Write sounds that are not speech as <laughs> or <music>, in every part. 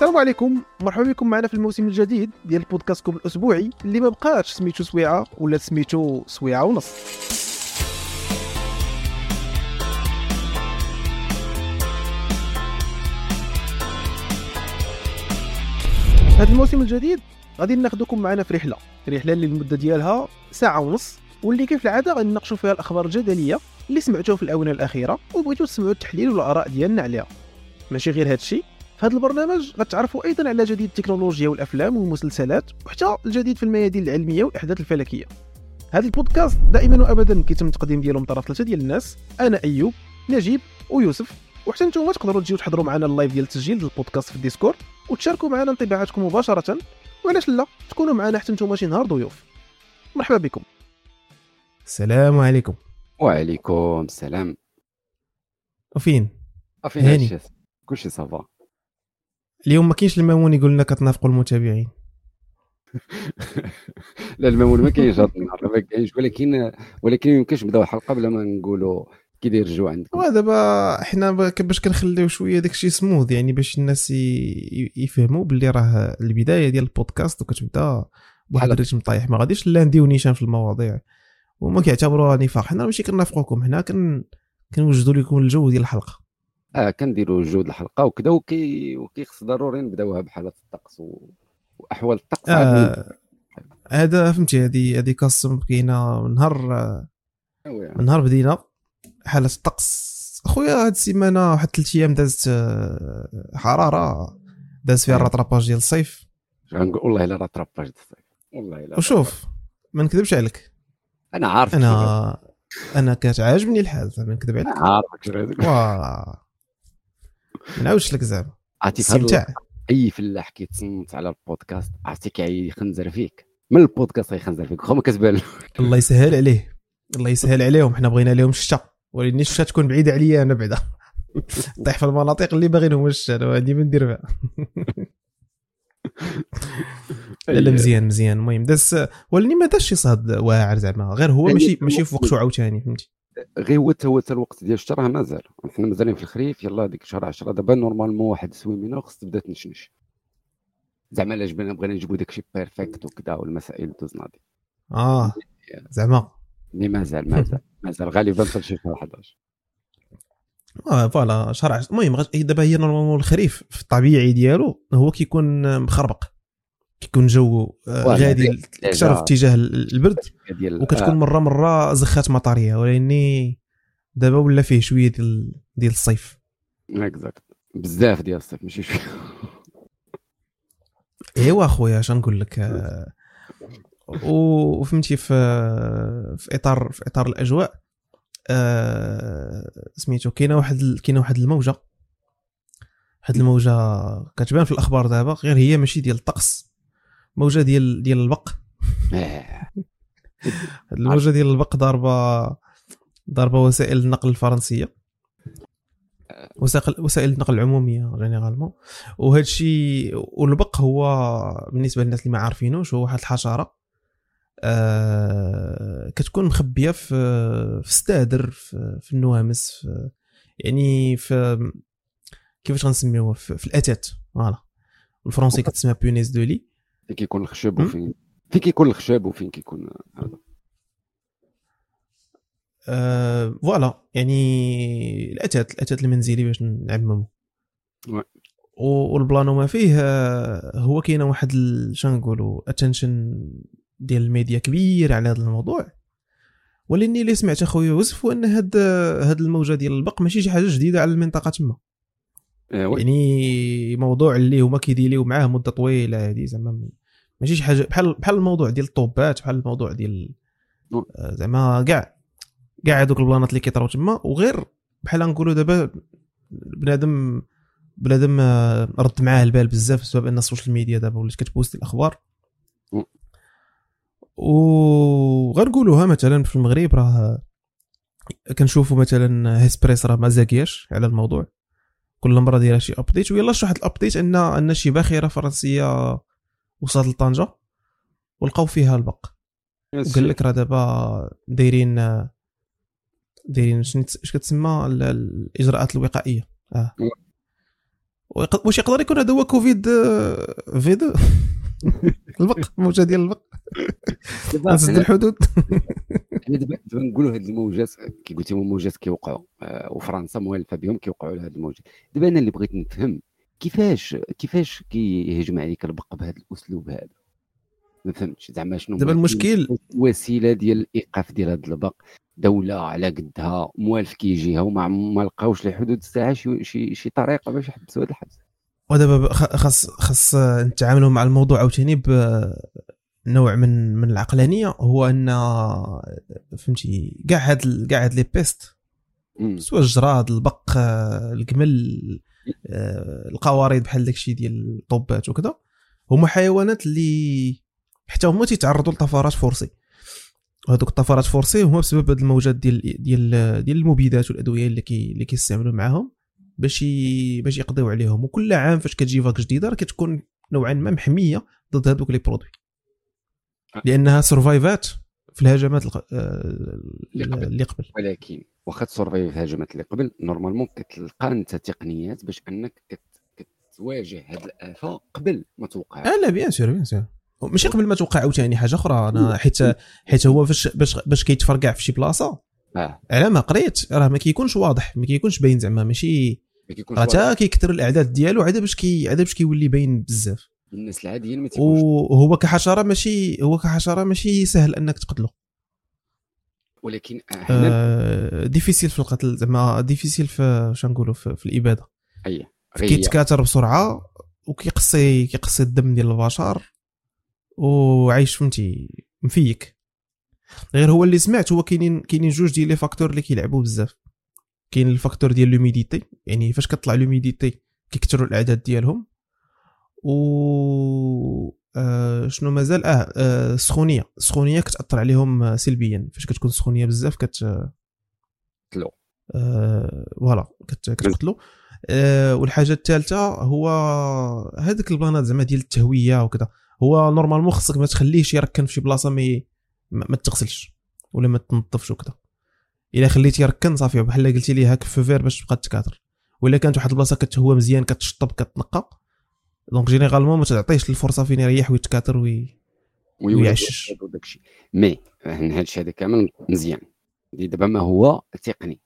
السلام عليكم. مرحبا بكم معنا في الموسم الجديد ديال بودكاستكم الأسبوعي. اللي ما بقاش سميتو سويعة ولا سميتو سويعة ونص. هذا الموسم الجديد غادي ناخذكم معنا في رحلة. رحلة اللي المدة ديالها ساعة ونص. واللي كيف العادة غنناقشوا فيها الأخبار الجدلية اللي سمعتوها في الآونة الأخيرة وبغيتو تسمعوا التحليل والآراء ديالنا عليها. ماشي غير هادشي. في هذا البرنامج غتعرفوا أيضا على جديد التكنولوجيا والأفلام والمسلسلات وحتى الجديد في الميادين العلمية والأحداث الفلكية. هذا البودكاست دائما وابدا كيتم التقديم ديالو من طرف ثلاثة ديال الناس. أنا أيوب نجيب ويوسف. وحتى نتوما تقدروا تجيو تحضروا معنا ال live ديال التسجيل ديال البودكاست في الديسكورد وتشاركوا معنا انطباعاتكم مباشرة. وعلاش لا؟ تكونوا معنا حتى نتوما شي نهار ضيوف. مرحبا بكم. السلام عليكم. وعليكم السلام. وفين؟ افين هاني. هادشي كلشي ça va. اليوم ما كاينش المامون يقول لنا كتنافقوا المتابعين. <laughs> لا المامون ما كاينش هاد النهار ما كاينش. ولكن ولكن يمكنش نبداو الحلقة بلا ما نقولوا كي داير الجو عندكم. ودابا حنا باش كنخليو شوية داكشي سموث يعني باش الناس يفهموا باللي راه البداية ديال البودكاست وكتبدا بواحد الريتم طايح. ما غاديش لا نديو نيشان في المواضيع. وما كيعتبروها نفاق. حنا ماشي كنافقوكم حنا كن كنوجدوا لكم الجو ديال الحلقة. آه كنديروا جهد الحلقة وكذا وكي وكيخص ضروري نبداوها بحالات الطقس و... وأحوال الطقس آه هذا فهمتي هذه هذه كاستم كاينة من نهار نبداو. من نهار بدينا حالة الطقس. أخويا هاد السيمانة واحد ثلاث أيام دازت آه، حرارة داز فيها أيوة. الرطراباج ديال الصيف. غنقول والله إلا راه ترباج الصيف. والله إلا وشوف ما نكذبش عليك. أنا عارف أنا أنا كتعجبني الحال زعما نكذب عليك. عارفك <laughs> شنو هذاك وا ما نعاودش لك زعما. هاد استمتع. أي فلاح كيتصنت على البودكاست عرفتي كيخنزر فيك. من البودكاست غيخنزر فيك؟ واخا ما كتبان. له. الله يسهل عليه. الله يسهل عليهم. حنا بغينا لهم الشتا. ولكن الشتا تكون بعيدة عليا أنا بعدا. <laughs> طيح في المناطق اللي باغي لهم الشتا. أنا ما ندير فيها. <laughs> لا لا مزيان مزيان. المهم داز ولكن ما داش شي صهد واعر زعما. غير هو يعني ماشي ماشي في وقته عاوتاني فهمتي؟ غير هو تا هو تا الوقت ديال الشتا راه مازال. حنا مازالين في الخريف يلا ديك شهر 10 دابا normalement واحد سويمينه خص تبدا تنشنش. زعما الا جبنا بغينا نجيبو داكشي perfect وكذا والمسائل دوزنا دي آه زعما. mais مازال مازال. <laughs> مازال. غالبا في شي شهر 11 آه voilà. شهر عشر المهم غاش- دابا هي normalement الخريف في الطبيعي ديالو هو كيكون مخربق. كيكون جو آه، غادي أكثر في اتجاه البرد وكتكون مرة مرة زخات مطريه ولكن دابا ولا فيه شوية ديال ديال الصيف. آه exact بزاف ديال الصيف ماشي شوية. ايوا اخويا اش نقول لك آه، وفهمتي في في اطار في إطار الأجواء آه، سميتو كاينة واحد كاينة واحد الموجة. واحد الموجة كتبان في الأخبار دابا غير هي ماشي ديال الطقس. موجة ديال ديال البق. <laughs> الموجة ديال البق ضاربه ضاربة وسائل النقل الفرنسيه وسائل وسائل النقل العموميه جينيرالمون وهذا الشيء والبق هو بالنسبة للناس اللي ما عارفينوش هو واحد الحشرة. آه كتكون مخبية في في السدادر في, في النوامس في يعني في كيفاش غنسميوها؟ في, في الأتات voilà. بالفرنسي كتسمى punaises de lit فين كيكون الخشب? وفين فين كيكون الخشب وفين كيكون هذا. آه voilà. يعني الأتات الأتات المنزلي باش نعممو. وال plan وما فيه آه، هو كاينة واحد شنو نقولوا attention ديال الميديا كبير على هذا الموضوع. ولكن اللي سمعت أخويا يوسف هو إن هاد هاد الموجة ديال البق ماشي شي حاجة جديدة على المنطقة تما. oui. يعني موضوع اللي هما كيديريو معاه مدة طويلة هادي زعما ماشي شي حاجة بحال بحال الموضوع ديال الطوبات بحال الموضوع ديال. آه، زعما كاع كاع هذوك البلانات اللي كيطراو تما وغير بحال نقولوا دابا بنادم بنادم آه، رد معاه البال بزاف بسبب ان السوشيال ميديا دابا ولات كتبوستي الأخبار. وغنقولوها مثلا في المغرب راه كنشوفوا مثلا هيسبريس راه ما زاكياش على الموضوع كل مرة دايره شي update ويلا شي واحد ال update أن أن شي باخرة فرنسية وصلت لطنجه ولقاو فيها البق. وقال لك راه دابا دايرين دايرين شنو اش كتسمى ال- الإجراءات الوقائية. آه. واش يقدر يكون هذا هو كوفيد آه، V deux <laughs> البق الموجه ديال البق. نسد الحدود. <laughs> حنا دابا دابا نقولوا هاد الموجات كي قلتي موجات كيوقعوا آه، وفرنسا موالفه بهم كيوقعوا لهاد الموجات. دابا أنا اللي بغيت نفهم كيفاش كيفاش كيهجم عليك البق بهذا الأسلوب هذا ما فهمتش زعما شنو دابا المشكل- وسيله ديال الإيقاف ديال هذا البق دولة على قدها موالف كيجيها وما ما لقاوش لحدود الساعة شي شي, شي طريقة باش يحبسوا هذا الحبس ودابا خاص خاص نتعاملوا مع الموضوع عاوتاني بنوع من من العقلانية هو أن فهمتي كاع هاد كاع هاد لي بيست. سواء الجراد البق الجمل آه، القوارض بحال داكشي ديال الطوبات وكذا هما حيوانات اللي حتى هما تيتعرضوا لطفرات forcées وهذوك الطفرات forcées هما بسبب هاد الموجات ديال ديال ديال المبيدات والأدوية اللي كي اللي كيستعملوا معاهم باش. باش يقضيو عليهم وكل عام فاش كتجي vague جديدة راه كتكون نوعا ما محمية ضد هذوك les produits لأنها سرفايفات في الهجمات. آه،. اللي قبل ولكن واخا تسورفاي في الهجمات اللي قبل normalement كتلقى انت تقنيات باش انك كت- كتواجه هاد الآفة قبل ما توقع. آه لا bien sûr bien sûr. ماشي قبل ما توقع عاوتاني حاجة أخرى. أنا حيت حيت هو فاش باش باش كيتفرقع في شي بلاصة آه. على ما قريت راه ما كيكونش واضح ما كيكونش باين زعما ماشي. تا كيكثر الأعداد ديالو عاد باش كي عاد باش كيولي باين بزاف. الناس العاديين ما تيكونش. وهو كحشرة ماشي هو كحشرة ماشي سهل إنك تقتله ولكن آه difficile في القتل زعما difficile في شنو نقولوا في, في الإبادة. أي كيتكاثر بسرعة وكيقصي كيقصي الدم ديال البشر وعايش فهمتي مفيك. غير هو اللي سمعت هو كاينين كاينين جوج ديال les facteurs اللي كيلعبوا بزاف. كاين ال facteur ديال l'humidité يعني فاش كطلع l'humidité كيكثروا الأعداد ديالهم و آه شنو مازال؟ آه, آه السخونيه السخونيه كتأثر عليهم آه، سلبيا. فاش كتكون سخونية بزاف كت قتلوا. آه voilà كت- كتقتلوا آه والحاجة الثالثة هو هذاك البلانات زعما ديال التهوية وكذا. هو normalement خصك ما تخليهش يركن في شي بلاصة ما ما تغسلش ولا ما تنظفش وكذا. إلا خليتي يركن صافي بحال قلتي ليه هاك في فير باش تبقى تكاثر. ولا كانت واحد البلاصة كتهوى مزيان كتشطب كتنقى donc généralement ما تعطيش الفرصة فين يريح ويتكاثر oui ويعشش. الشيء. mais هذا الشيء هذا كامل مزيان. دابا ما هو تقني.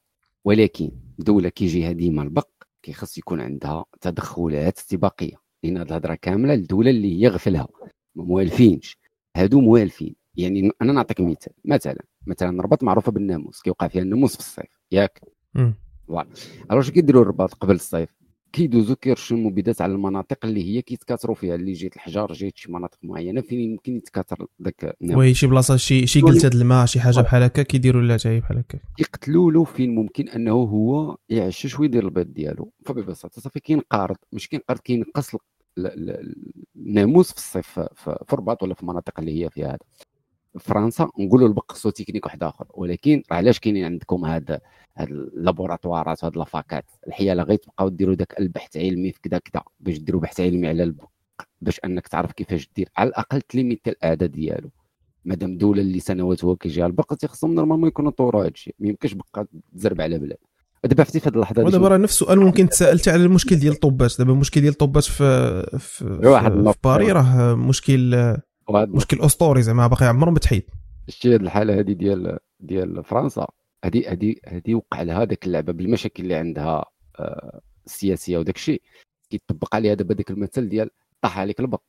ولكن دولة كيجيها ديما البق كيخص يكون عندها تدخلات استباقيه لأن هاد الهضرة كاملة الدولة اللي هي غفلها. ما موالفينش. هادو موالفين. يعني أنا نعطيك مثال. مثلا مثلا الرباط معروفة بالناموس. كيوقع فيها الناموس في الصيف. ياك. voilà. alors كيديروا الرباط قبل الصيف؟ كيدوزو كيرشوا المبيدات على المناطق اللي هي كيتكاثروا فيها اللي جيت الحجار جيت شي مناطق معينة فين يمكن يتكاثر ذاك الناموس oui شي بلاصة شي شي قلت هاد الماء شي حاجة بحال هكا كيديروا لها هي بحال هكا. يقتلوا له فين ممكن أنه هو يعشش ويدير البيض ديالو. فببساطة صافي كينقرض مش كينقرض كينقص ال- ال- ال- الناموس في الصيف في- الرباط ولا في المناطق اللي هي فيها هذا. فرنسا نقولوا البق خصو تكنيك واحد آخر. ولكن راه علاش كاينين عندكم هاد هاد اللابوراتوارات وهاد لافاكات؟ الحيله غير تبقاو ديروا داك البحث علمي في كذا كذا باش ديروا بحث علمي على البق باش أنك تعرف كيفاش دير. على الأقل تليميتي الأعداد ديالو. مادام دولة اللي سنوات هو كيجيها البق تيخصهم normalement يكونوا طوروا هادشي ما يمكنش بقى تزرب على بلاد. دابا عرفتي في هذه اللحظة هذه ودابا راه نفس السؤال ممكن تسالت على المشكل ديال الطوبات دابا المشكل ديال الطوبات في في, في. في باري راه مشكل مشكل أسطوري زعما باقي عمره ما تحيد شتي هاد الحالة هذه ديال ديال فرنسا هذه هذه هذه وقع لها ديك اللعبة بالمشاكل اللي عندها آه، السياسية وداك الشيء. كيطبق عليها دابا داك المثل ديال طاح عليك البق.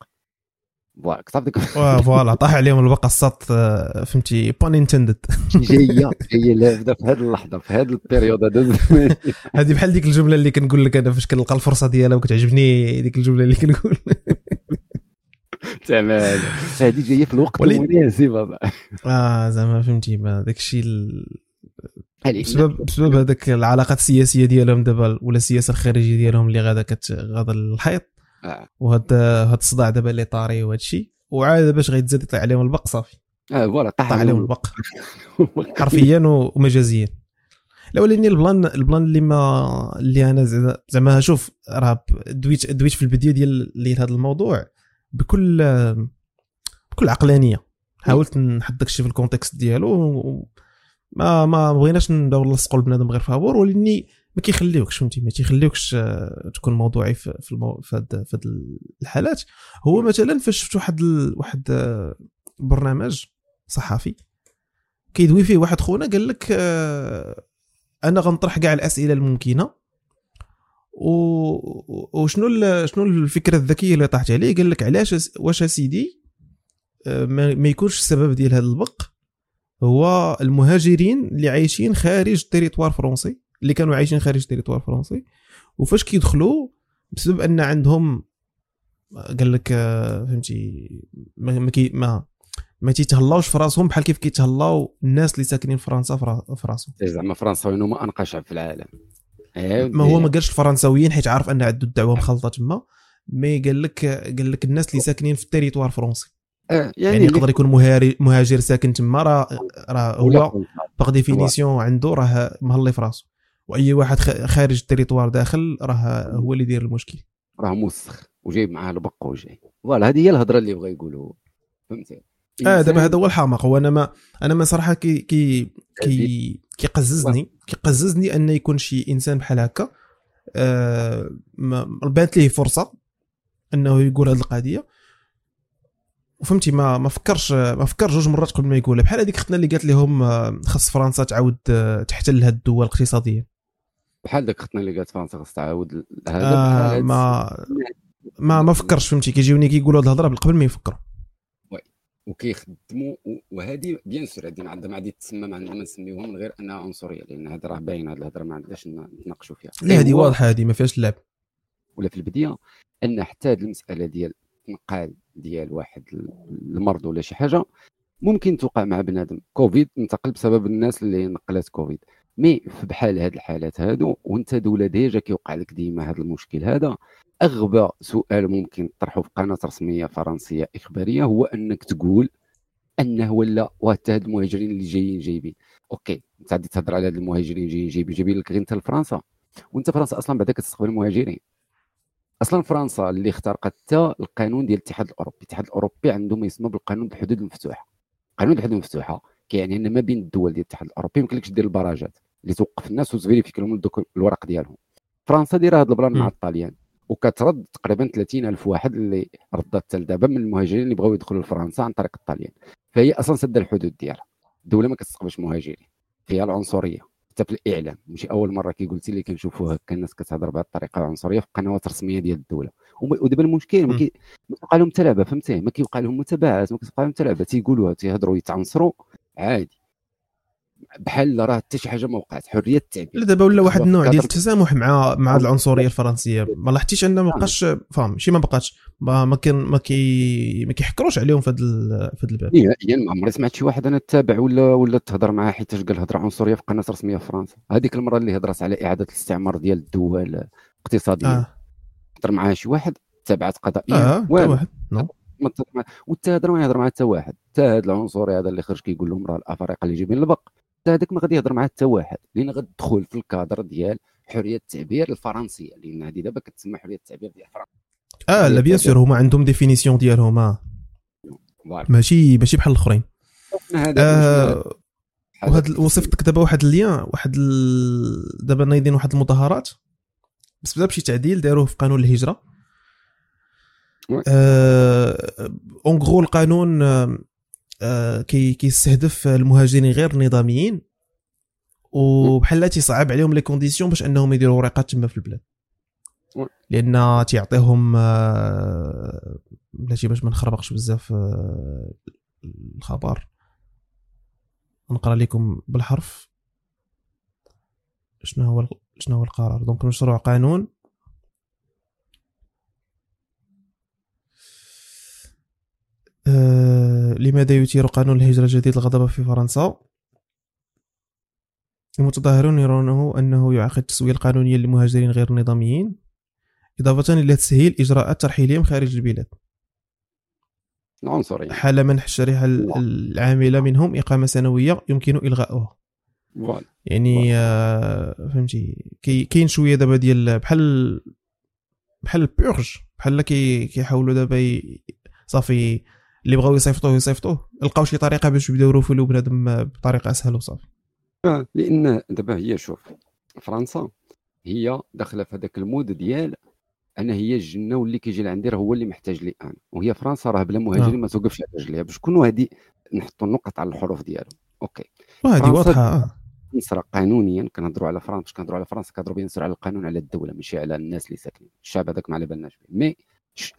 فوالا ديك فوالا طاح عليهم البقى السط آه، فهمتي بون انتندد جاية جاية لافده في هذه اللحظة في هذه البيريود هذا. هذه بحال ديك الجملة اللي كنقول لك أنا فاش كنلقى الفرصة ديالها وكتعجبني ديك الجملة اللي كنقول. تمام. <laughs> هذه جاية في الوقت المناسب. آه زعما فهمتي ما داك الشيء بسبب بسبب هذاك العلاقات السياسية ديالهم دابا ولا السياسة الخارجية ديالهم اللي غادا كت غادا الحيط آه. وهاد هاد الصداع دابا اللي طاري وهاد الشيء وعاد باش غيتزاد يطلع عليهم البق صافي. آه voilà طاح طاح عليهم البق. <laughs> حرفيا و- ومجازيا. لا ولكن البلان البلان اللي ما اللي أنا زعما- شوف راه دويت دويت في البداية ديال ديال هذا الموضوع. بكل بكل عقلانية. حاولت نحط داكشي في ال contexte ديالو ما ما بغيناش نبداو نلصقوا البنادم غير فابور ولأني ما كيخليوكش فهمتي؟ ما تيخليوكش آه، تكون موضوعي في في المو... في هاد في الحالات. هو مثلا فاش شفت واحد ال... واحد آه، برنامج صحفي كيدوي فيه واحد خونا قال لك آه، أنا غنطرح كاع الأسئلة الممكنة. وشنو. شنو الفكرة الذكية اللي طاحت عليه؟ قال لك علاش واش سيدي ما, ما يكونش السبب ديال هذا البق. هو المهاجرين اللي عايشين خارج ال territoire français اللي كانوا عايشين خارج ال territoire الفرنسي. وفاش كيدخلوا؟ بسبب أن عندهم قال لك آه، فهمتي ما ما, ما ما تيتهلاوش في راسهم بحال كيف كيتهلاو الناس اللي ساكنين في فرنسا في راسهم. زعما فرنساويين هما أنقى شعب في العالم. ما هو ما قالش الفرنساويين حيت عارف أن عنده الدعوة مخلطة تما mais قال لك قال لك الناس اللي ساكنين في ال territoire الفرنسي. آه يعني, يعني يقدر يكون مهاجر ساكن تما راه راه هو par définition عنده راه مهلي في راسه وأي واحد خارج التريتوار داخل راه هو اللي يدير المشكل. راه موسخ وجايب معاه البق وجاي. voilà هذه هي الهضرة اللي بغا يقولوا فهمتي؟ آه دابا هذا هو الحماق. وأنا ما أنا ما صراحة كي كي كي كيقززني كيقززني أن يكون شي إنسان بحال هكا. آه بانت ليه فرصة أنه يقول هذه القضية. وفهمتي ما ما فكرش ما فكر جوج مرات قبل ما يقولها. بحال هذيك اختنا اللي قالت لهم آه، خاص فرنسا تعاود آه، تحتل هاد الدول اقتصاديا بحال داك اختنا اللي قالت فرنسا خاص تعاود هذا آه ما ما ما فكرش فهمتي. كيجيوني كيقولوا هاد الهضرة قبل ما يفكروا. وكيخدموا وهذه bien sûr هذه عندها ما غادي تسمى ما عندنا ما نسميوها من غير أنها عنصرية لأن هذا راه باين هذه الهضرة ما عندناش نتناقشوا فيها. لا هذه واضحة هذه ما فيهاش اللعب ولا في البداية أن حتى هذه المسألة ديال التنقال ديال واحد المرض ولا شي حاجة ممكن توقع مع بنادم. كوفيد انتقل بسبب الناس اللي نقلت كوفيد. mais في بحال هاد الحالات هادو وانت دولة déjà كيوقع لك ديما هذا المشكل هذا. أغبى سؤال ممكن تطرحه في قناة رسمية فرنسية إخبارية هو أنك تقول أنه ولا وحتى هاد المهاجرين اللي جايين جايبين. Okay أنت غادي تهضر على هاد المهاجرين جايين جايبين جايبين لك غير أنت لفرنسا. وأنت فرنسا أصلا بعدا كتستقبل المهاجرين أصلا فرنسا اللي اخترقت حتى القانون ديال الاتحاد الأوروبي. الاتحاد الأوروبي عنده ما يسمى بالقانون الحدود المفتوحة. قانون الحدود المفتوحة. كيعني إن ما بين الدول ديال الاتحاد الأوروبي ما لكش دير ال barrages اللي توقف الناس وت vérifier لهم الورق ديالهم. فرنسا دايرة هذا البلان مع الطاليان وكترد تقريبا 30 ألف واحد اللي ردت حتى لدابا من المهاجرين اللي بغاو يدخلوا لفرنسا عن طريق الطاليان. فهي أصلا سد الحدود ديالها. الدولة ما كتستقبلش مهاجرين. فيها العنصرية. حتى في الإعلام ماشي أول مرة كي قلتي لي كنشوفوا هكا الناس كتهضر بهذه الطريقة العنصرية في قنوات رسمية ديال الدولة. ودابا المشكل ما كيوقع لهم حتى لعبة فهمتي؟ ما كيوقع لهم متابعات ما كيوقع لهم حتى لعبة. تيقولوها تيهضروا يتعنصروا. عادي. بحال راه حتى شي حاجة ما وقعت حرية التعبير. لا دابا ولا واحد النوع ديال التسامح مع مع العنصرية الفرنسية. ما لاحظتيش ان ما بقاش فاهم ماشي ما بقاش. ما ما كان ما كي ما كيحكروش عليهم في هذا في هذا الباب. يعني ما عمري سمعت شي واحد أنا تابع ولا ولا تهضر معاه حيت قال هضرة عنصرية في قناة رسمية في فرنسا. هذيك المرة اللي هضرت على إعادة الاستعمار ديال الدول اقتصاديا آه. هضر معاه شي واحد تابعت قضائيا آه واحد. نو وتا ما يهضر مع حتى واحد. حتى هذا العنصري هذا اللي خرج كيقول لهم راه الافارقه اللي جايبين البق. حتى هذاك ما غادي يهضر مع حتى واحد لأن غتدخل في الكادر ديال حرية التعبير الفرنسية لأن هذه دابا كتسمى حرية التعبير ديال فرنسا. آه لا bien sûr هما عندهم définition ديالهم آه ماشي ماشي بحال الأخرين. آه وهاد وصفتك دابا واحد ال lien واحد ال... دابا نايضين واحد المظاهرات بسبب شي تعديل داروه في قانون الهجرة. آه en gros القانون آه كيستهدف المهاجرين غير النظاميين وبحال تيصعب عليهم les conditions باش انهم يديروا ورقات تما في البلاد. لأن تيعطيهم آه بلاتي باش ما نخربقش بزاف آه الخبر. نقرأ لكم بالحرف. شنو هو شنو هو القرار؟ دونك مشروع قانون. آه لماذا يثير قانون الهجرة الجديد الغضب في فرنسا؟ المتظاهرون يرونه أنه يعقد التسوية القانونية للمهاجرين غير النظاميين إضافة إلى تسهيل إجراءات ترحيلهم خارج البلاد. عنصرية حال منح الشريحة العاملة منهم إقامة سنوية يمكن إلغاؤها. يعني آه فهمتي؟ كاين شوية دابا ديال بحال بحال البورج بحال كي كيحاولوا دابا صافي اللي بغاو يصيفطوه يصيفطوه. لقاو شي طريقة باش يبداو يروفلوا بنادم بطريقة اسهل وصافي. آه لأن دابا هي شوف فرنسا هي داخلة في هذاك ال mode ديال أنا هي الجنة واللي كيجي لعندي راه هو اللي محتاج لي أنا. وهي فرنسا راه بلا مهاجرين ما توقفش على رجليها. باش كونوا هذه نحطوا النقط على الحروف ديالهم. Okay. وهذه فرنسا واضحة آه. مصر قانونيا كنهضروا على فرنسا كنهضروا على فرنسا كنهضروا bien على القانون على الدولة ماشي على الناس اللي ساكنين. الشعب هذاك ما على بالناش به mais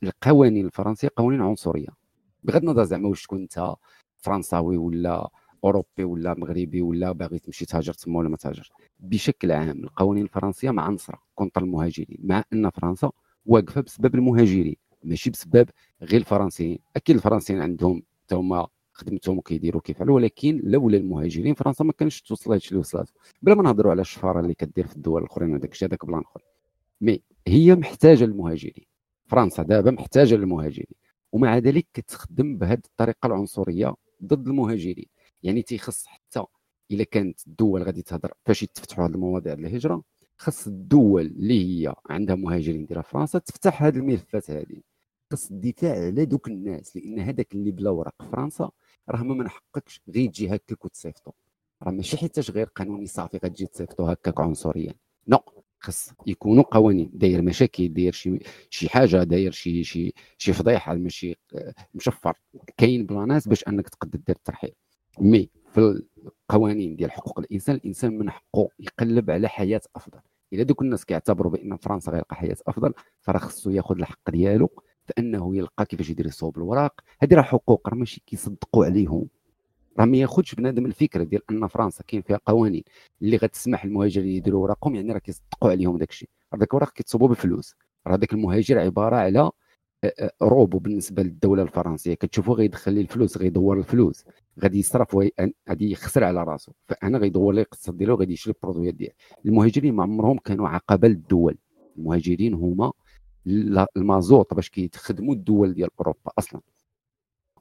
القوانين الفرنسية قوانين عنصرية. بغض النظر زعما واش انت فرنساوي ولا أوروبي ولا مغربي ولا باغي تمشي تهاجر تما ولا ما تهاجرش. بشكل عام القوانين الفرنسية معنصره contre المهاجرين مع إن فرنسا واقفة بسبب المهاجرين ماشي بسبب غير الفرنسيين. أكيد الفرنسيين عندهم حتى هما خدمتهم وكيديروا كيفعلوا ولكن لولا المهاجرين فرنسا ما كانش توصل هادشي اللي وصلت. بلا ما نهضروا على الشفارة اللي كدير في الدول الأخرين وداك الشيء هذاك بلان آخر. mais هي محتاجة المهاجرين فرنسا دابا محتاجة للمهاجرين. ومع ذلك كتخدم بهذه الطريقة العنصرية ضد المهاجرين. يعني تيخص حتى إلا كانت الدول غادي تهضر فاش يتفتحوا هذه المواضيع ديال الهجره خص الدول اللي هي عندها مهاجرين ديال فرنسا تفتح هذه الملفات هذه خص الدفاع على دوك الناس لأن هذاك اللي بلا ورق فرنسا راه ما من حقكش غير تجي هكاك وتصيفطو راه ماشي حيتاش غير قانوني صافي غتجي تصيفطو هكاك عنصريا. Non خص يكونوا قوانين داير مشاكل داير شي شي حاجة داير شي شي شي فضيحة ماشي مشفر. كاين بلانات باش أنك تقدر دير الترحيل. mais في القوانين ديال حقوق الإنسان الإنسان من حقه يقلب على حياة أفضل. اذا دوك الناس كيعتبروا بأن فرنسا غيلقى حياة أفضل فراه خصو ياخذ الحق ديالو فإنه يلقى كيفاش يدير يصوب الوراق. هذه راه حقوق راه ماشي كيصدقوا عليهم. راه ما ياخذش بنادم الفكرة ديال أن فرنسا كاين فيها قوانين اللي غتسمح للمهاجرين يديروا وراقهم يعني راه كيصدقوا عليهم داك الشيء راه داك الوراق كيتصوبوا بفلوس. راه داك المهاجر عبارة على آه، آه، روبو بالنسبة للدولة الفرنسية. كتشوفوا غيدخل لي الفلوس غيدور الفلوس. غادي يصرف غادي يخسر على راسه فأنا غيدور لي الاقتصاد ديالو غادي يشري البرودويات ديالو. المهاجرين ما عمرهم كانوا عقبة للدول. المهاجرين هما ال- المازوط باش كيخدموا الدول ديال أوروبا أصلا.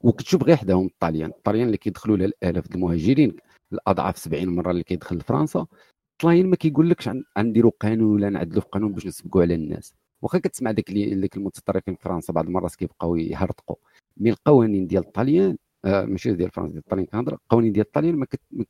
وكتشوف غير حداهم الطاليان. الطاليان اللي كيدخلوا لها الآلاف المهاجرين الأضعاف 70 مرة اللي كيدخل لفرنسا الطاليان ما كيقولكش غنديروا قانون ولا نعدلوا في قانون باش نسبقوا على الناس. واخا كتسمع داك اللي المتطرفين في فرنسا بعض المرات كيبقاو يهرطقوا. من القوانين ديال الطاليان آه ماشي ديال فرنسا ديال الطاليان كنهضر القوانين ديال الطاليان ما, كت... ما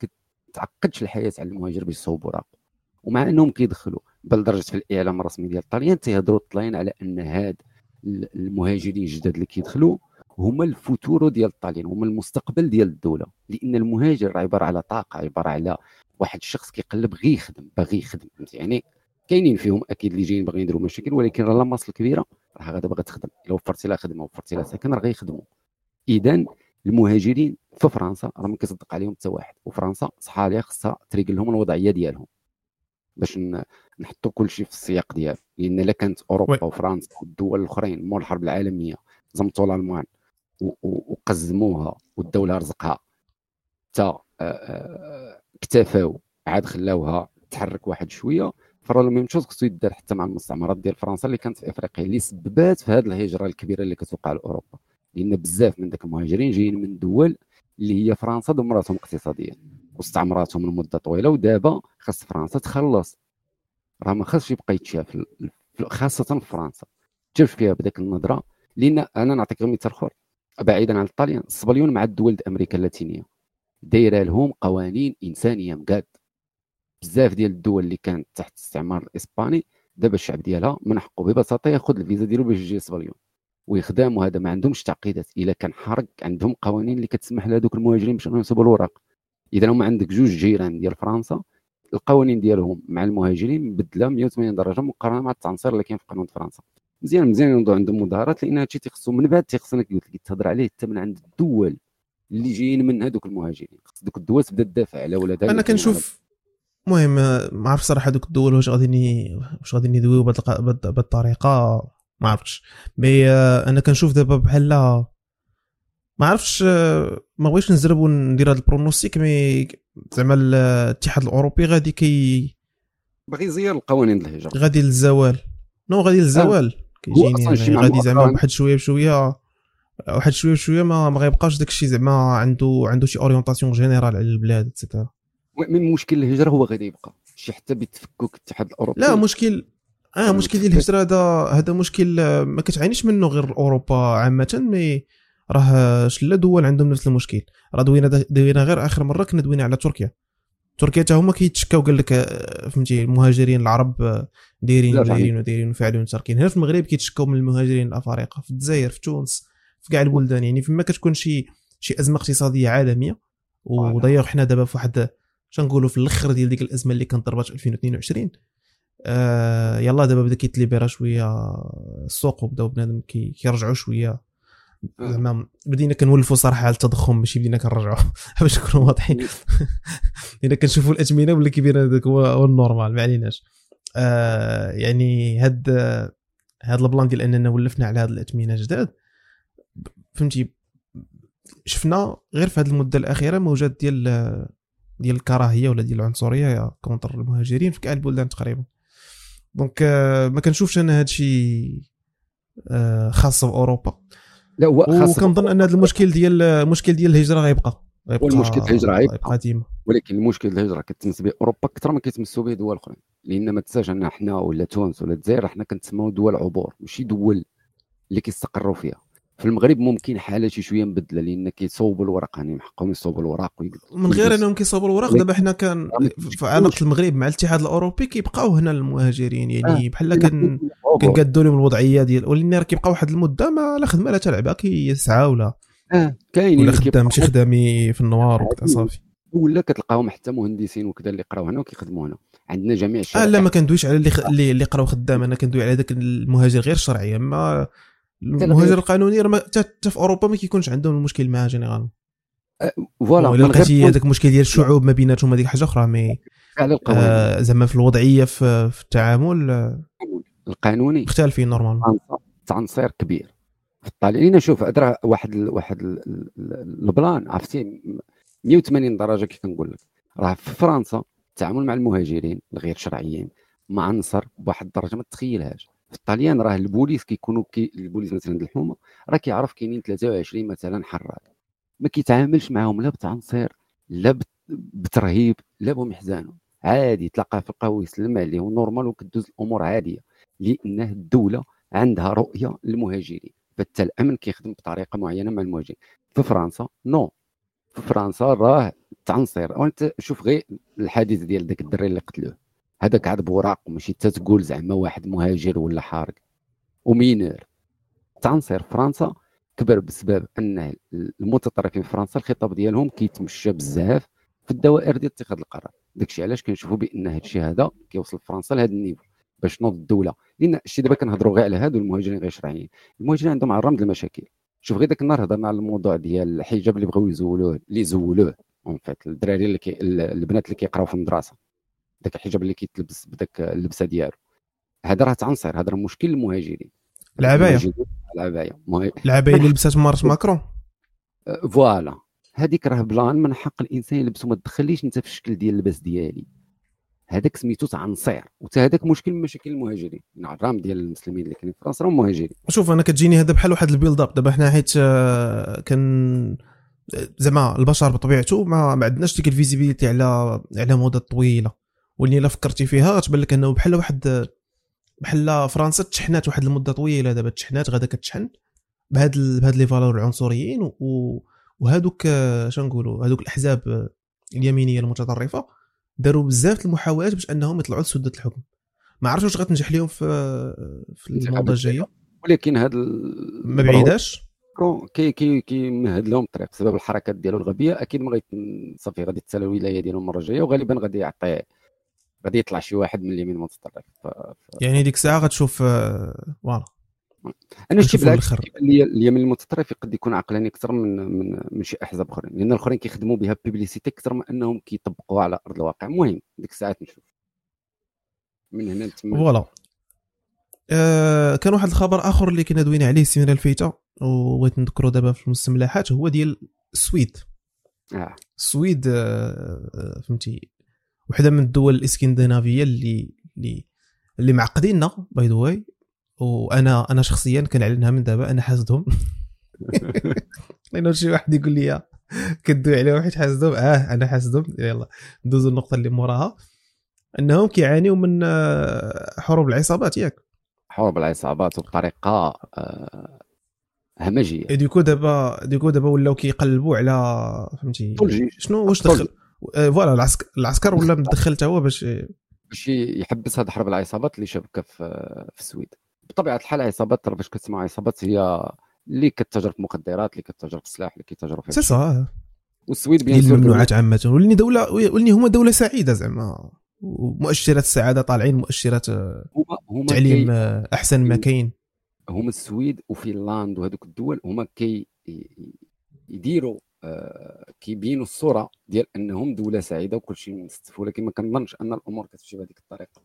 كتعقدش الحياة على المهاجر باش يصوب وراقه ومع انهم كيدخلوا بل درجة في الإعلام الرسمي ديال الطاليان تيهضروا الطاليان على أن هاد ال- المهاجرين الجداد اللي كيدخلوا هما ال futuro ديال الطاليان هما المستقبل ديال الدولة. لأن المهاجر عبارة على طاقة عبارة على واحد الشخص كيقلب غير يخدم باغي يخدم يعني كاينين فيهم أكيد اللي جايين باغيين يديروا مشاكل ولكن راه la masse الكبيرة راه غادا باغا تخدم. إلا وفرتي لها خدمة وفرتي لها سكن راه غيخدموا اذا المهاجرين في فرنسا راه ما كيصدق عليهم حتى واحد. وفرنسا صحا ليها خصها ت régler لهم الوضعية ديالهم. باش نحطوا كل شيء في السياق ديالو. لأن إلا كانت أوروبا. وفرنسا والدول الأخرين مور الحرب العالمية زمطوا الالمان وقزموها والدولة رزقها. حتى اكتفاو عاد خلاوها تحرك واحد شوية. فراه لو ميم شوز خصو يدار حتى مع المستعمرات ديال فرنسا اللي كانت في إفريقيا اللي سببات في هذه الهجرة الكبيرة اللي كتوقع لأوروبا. لأن بزاف من ذاك المهاجرين جايين من دول اللي هي فرنسا دمرتهم اقتصاديا واستعمراتهم لمدة طويلة. ودابا خاص فرنسا تخلص. راه ما خاصش يبقى يتشاف خاصة في فرنسا. تشاف فيها بداك النظرة. لأن أنا نعطيك غير مثال آخر. بعيدا عن الطاليان الصبليون مع الدول أمريكا اللاتينية. دايرة لهم قوانين انسانيه مقاد بزاف ديال الدول اللي كانت تحت الاستعمار الاسباني دابا الشعب ديالها من حقه ببساطة ياخذ الفيزا ديالو باش يجي صبليون. ويخدم وهذا ما عندهمش تعقيدات. إلا كان حرق عندهم قوانين اللي كتسمح لهذوك المهاجرين باش انهم يصوبوا الوراق. إذا هما عندك جوج جيران ديال فرنسا القوانين ديالهم مع المهاجرين مبدله 180 درجة مقارنة مع التعنصير اللي كاين في قانون فرنسا. مزيان مزيان ينوضوا عندهم مظاهرات لأن هادشي تيخصو من بعد تيخصنا قلت لك تهضر عليه حتى من عند الدول اللي جايين من هذوك المهاجرين. خص دوك الدول تبدا تدافع على ولادها أنا كنشوف المهم ما عرف صراحة دوك الدول واش غادي ني- واش غادي يدويو بهاد الطريقة ما عرفتش. mais آه، أنا كنشوف دابا بحال ما عرفتش آه، ما بغيتش نزرب وندير هذا ال pronostic mais زعما الاتحاد الأوروبي غادي كي باغي يزير القوانين الهجرة. غادي للزوال. non غادي للزوال. كيجيني يعني غادي زعما واحد شوية بشوية واحد شوية بشوية ما, ما غيبقاش داك الشيء زعما عنده عنده شي orientation générale على البلاد et cetera من مشكل الهجرة هو غادي يبقى شي حتى بتفكك الاتحاد الأوروبي. لا مشكل آه مشكل ديال الهجرة هذا هذا مشكل آه، ما كتعانيش منه غير أوروبا عامة mais راه شلة دول عندهم نفس المشكل. راه دوينا دوينا غير آخر مرة كنا دوينا على تركيا. تركيا حتى هما كيتشكاو قال لك آه، فهمتي المهاجرين العرب آه، دايرين لا، ودايرين ودايرين وفاعلين وتاركين هنا في المغرب كيتشكاو من المهاجرين الأفارقة في الجزائر في تونس في كاع البلدان. يعني فيما كتكون شي شي أزمة اقتصادية عالمية ودايوغ حنا دابا في واحد شنقولوا في الأخر ديال ديك الأزمة اللي كانت ضربات في 2022 آه يلا دابا بدا كيتليبيرا شوية السوق وبداو بنادم كي- كيرجعوا شوية. زعما بدينا كنولفوا صراحة على التضخم ماشي بدينا كنرجعوا <laughs> باش نكونوا واضحين. <laughs> بدينا كنشوفوا الاثمنه ولا كيبان هذاك هو ال normal ما عليناش. آه يعني هاد هاد ال plan ديال أننا ولفنا على هاد الاثمنه جداد. فهمتي؟ شفنا غير في هذه المدة الأخيرة موجات ديال ديال الكراهية ولا ديال العنصرية contre المهاجرين في كاع البلدان تقريبا. donc آه، ما كنشوفش أنا هذا الشيء خاص باوروبا لا هو خاصة وكنظن أن هذا المشكل ديال المشكل ديال الهجرة غيبقى غيبقى والمشكل الهجرة غيبقى. غيبقى ديما ولكن المشكل الهجرة كتمس به أوروبا أكثر ما كيتمسوا به دول أخرين. لأن ما تنساش أن حنا ولا تونس ولا الجزائر حنا كنتسموا دول عبور ماشي دول اللي كيستقروا فيها. في المغرب ممكن حالة شي شوية مبدلة لأن كيصوبوا الورق يعني من حقهم يصوبوا الورق ويقدروا- من غير أنهم كيصوبوا الوراق دابا حنا كان في علاقة المغرب مع الاتحاد الأوروبي كيبقاو هنا المهاجرين يعني بحال كن عبور. كنقادوا لهم الوضعية ديال ولكن راه كيبقى واحد المدة ما لا خدمة لا تلعبها كيسعى ولا آه كاينين ولا خدام شي كيبقاو- خدامي في النوار وكذا. صافي. ولا كتلقاهم حتى مهندسين وكذا اللي قراو هنا وكيخدموا هنا. عندنا جميع آه الشركات لا ما كندويش على اللي خ... اللي, اللي قراو خدام أنا كندوي على ذاك المهاجر غير الشرعي أما المهاجر القانوني راه حتى في أوروبا ما كيكونش عندهم المشكل معاه جينيرال voilà ولا لقيتي هذاك المشكل ديال الشعوب ما بيناتهم هذيك حاجة أخرى mais آه زعما في الوضعية في, في التعامل آه، القانوني. مختلفين normalement. فرنسا تعنصير كبير. في الطاليان شوف هذا واحد ال واحد ال ال ال plan عرفتي؟ 180 درجة كيف كنقول لك. راه في فرنسا التعامل مع المهاجرين الغير شرعيين معنصر بواحد الدرجة ما تتخيلهاش في الطليان راه البوليس كيكونوا كي البوليس مثلا الحومة راه كيعرف كاينين 23 مثلا حراك. ما كيتعاملش معاهم لا بتعنصير لا بت- بترهيب لا يحزنوا عادي تلقاه في القهوه يسلم عليه و normal وكدوز الأمور عادية لأنه الدولة عندها رؤية للمهاجرين. فحتى الأمن كيخدم بطريقة معينة مع المهاجرين. في فرنسا non. في فرنسا راه تعنصير. وانت شوف غير الحادث ديال داك الدري اللي قتلوه. هذاك عاد بوراق ماشي حتى تقول زعما واحد مهاجر ولا حارق و mineur تعنصير في فرنسا كبر بسبب أن المتطرفين في فرنسا الخطاب ديالهم كيتمشى بزاف في الدوائر ديال اتخاذ القرار. داكشي علاش كنشوفوا بأن هذا الشيء هذا كيوصل فرنسا لهذا ال niveau باش تنوض الدولة. لأن الشيء دابا كنهضروا غير على هادو المهاجرين غير شرعيين. المهاجرين عندهم عرام ديال المشاكل. شوف غير داك النهار هضرنا على الموضوع ديال الحجاب اللي بغاو يزولوه اللي زولوه en fait الدراري اللي كي البنات اللي كيقراو في المدرسة. داك الحجاب اللي كيتلبس بداك اللبسة ديالو. هذا راه تعنصر هذا راه مشكل المهاجرين العبايه العبايه العبايه اللي <laughs> لبسات مارس ماكرون. أه، voilà. هذيك راه plan من حق الإنسان يلبسو ما تدخليش أنت في الشكل ديال اللباس ديالي. هذاك سميتو تعنصير. وتا هذاك مشكل من مشاكل المهاجرين. العرام ديال المسلمين اللي كاينين في فرنسا راهم مهاجرين. شوف أنا كتجيني هذا بحال واحد ال build up دابا حنا حيت آه، كان زعما البشر بطبيعته ما, ما عندناش ديك ال visibilité على على مدة طويلة. واللي إلا فكرتي فيها غتبان لك أنه بحال واحد بحال فرنسا تشحنات واحد المدة طويلة دابا تشحنات غادا كتشحن بهاد ال- بهاد les valeurs العنصريين و- وهادوك آه، شنقولوا هادوك الأحزاب اليمينية المتطرفة داروا بزاف المحاولات باش أنهم يطلعوا لسدة الحكم. ما عرفتش واش غتنجح لهم في في الموضه الجايه ولكن ال- ما بعيداش؟ كي كي كيمهد لهم الطريق. بسبب الحركات ديالو الغبية أكيد ما غيت صافي غادي تسال الولاية ديالهم المره الجاية وغالبا غادي يعطي غادي يطلع شي واحد من اليمين المتطرف. ف... ف... يعني ديك الساعة غتشوف آه، voilà. أنا شتي نشوفوا بالعكس اليمين المتطرف قد يكون عقلاني أكثر من من من شي أحزاب أخرين. لأن الأخرين كيخدموا بها publicité أكثر من أنهم كيطبقوها على أرض الواقع. المهم ديك الساعات نشوف. من هنا لتما voilà. آه كان واحد الخبر آخر اللي كنا دوينا عليه السيمانة الفايتة وبغيت نذكرو دابا في المستملحات هو ديال السويد آه. السويد آه، فهمتي وحدة من الدول الإسكندنافية اللي اللي اللي معقديننا by the way وأنا أنا شخصيا كنعلنها من دابا أنا حاسدهم. <laughs> لأنه شي واحد يقول لي كدوي عليه واحد حاسدهم. آه أنا حاسدهم. يلا ندوزو النقطه اللي موراها. أنهم كيعانيوا من آه، حروب العصابات ياك. حروب العصابات وبطريقه آه همجية. ديكو دابا ديكو دابا ولاو كيقلبوا على فهمتي. شنو؟ واش دخل؟ voilà العسكر العسكر ولا مدخل حتى هو باش باش يحبس هذه حرب العصابات اللي شابكه في في السويد. بطبيعة الحال العصابات راه باش كتسمع عصابات هي اللي كتتاجر في المخدرات اللي كتتاجر في السلاح اللي كيتاجروا في سي سا. والسويد bien sûr الممنوعات عامة. ولني دوله ولني هما دولة سعيدة زعما. ومؤشرات السعادة طالعين مؤشرات آه، هما هما تعليم كي- آه، أحسن ما كاين. هما السويد وفنلاند وهذوك الدول هما كي يديروا آه، كيبينوا الصورة ديال أنهم دولة سعيدة وكل شيء ولكن ما كنظنش أن الأمور كتمشي بهذيك الطريقة.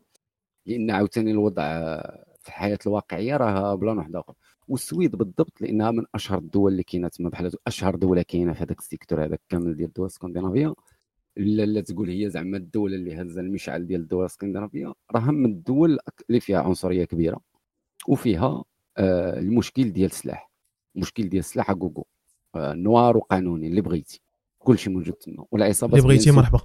لأن عاوتاني الوضع آه، في الحياة الواقعية راه plan واحد آخر. والسويد بالضبط لأنها من أشهر الدول اللي كاينة تما بحال أشهر دولة كاينة في هذاك ال secteur هذاك كامل ديال الدول الإسكندنافية. لا لا تقول هي زعما الدولة اللي هازة المشعل ديال الدول الإسكندنافية. راه من الدول اللي فيها عنصرية كبيرة وفيها آه، المشكل ديال السلاح. المشكل ديال السلاح آه، noir وقانوني اللي بغيتي. كلشي موجود تما. والعصابات اللي بغيتي مرحبا.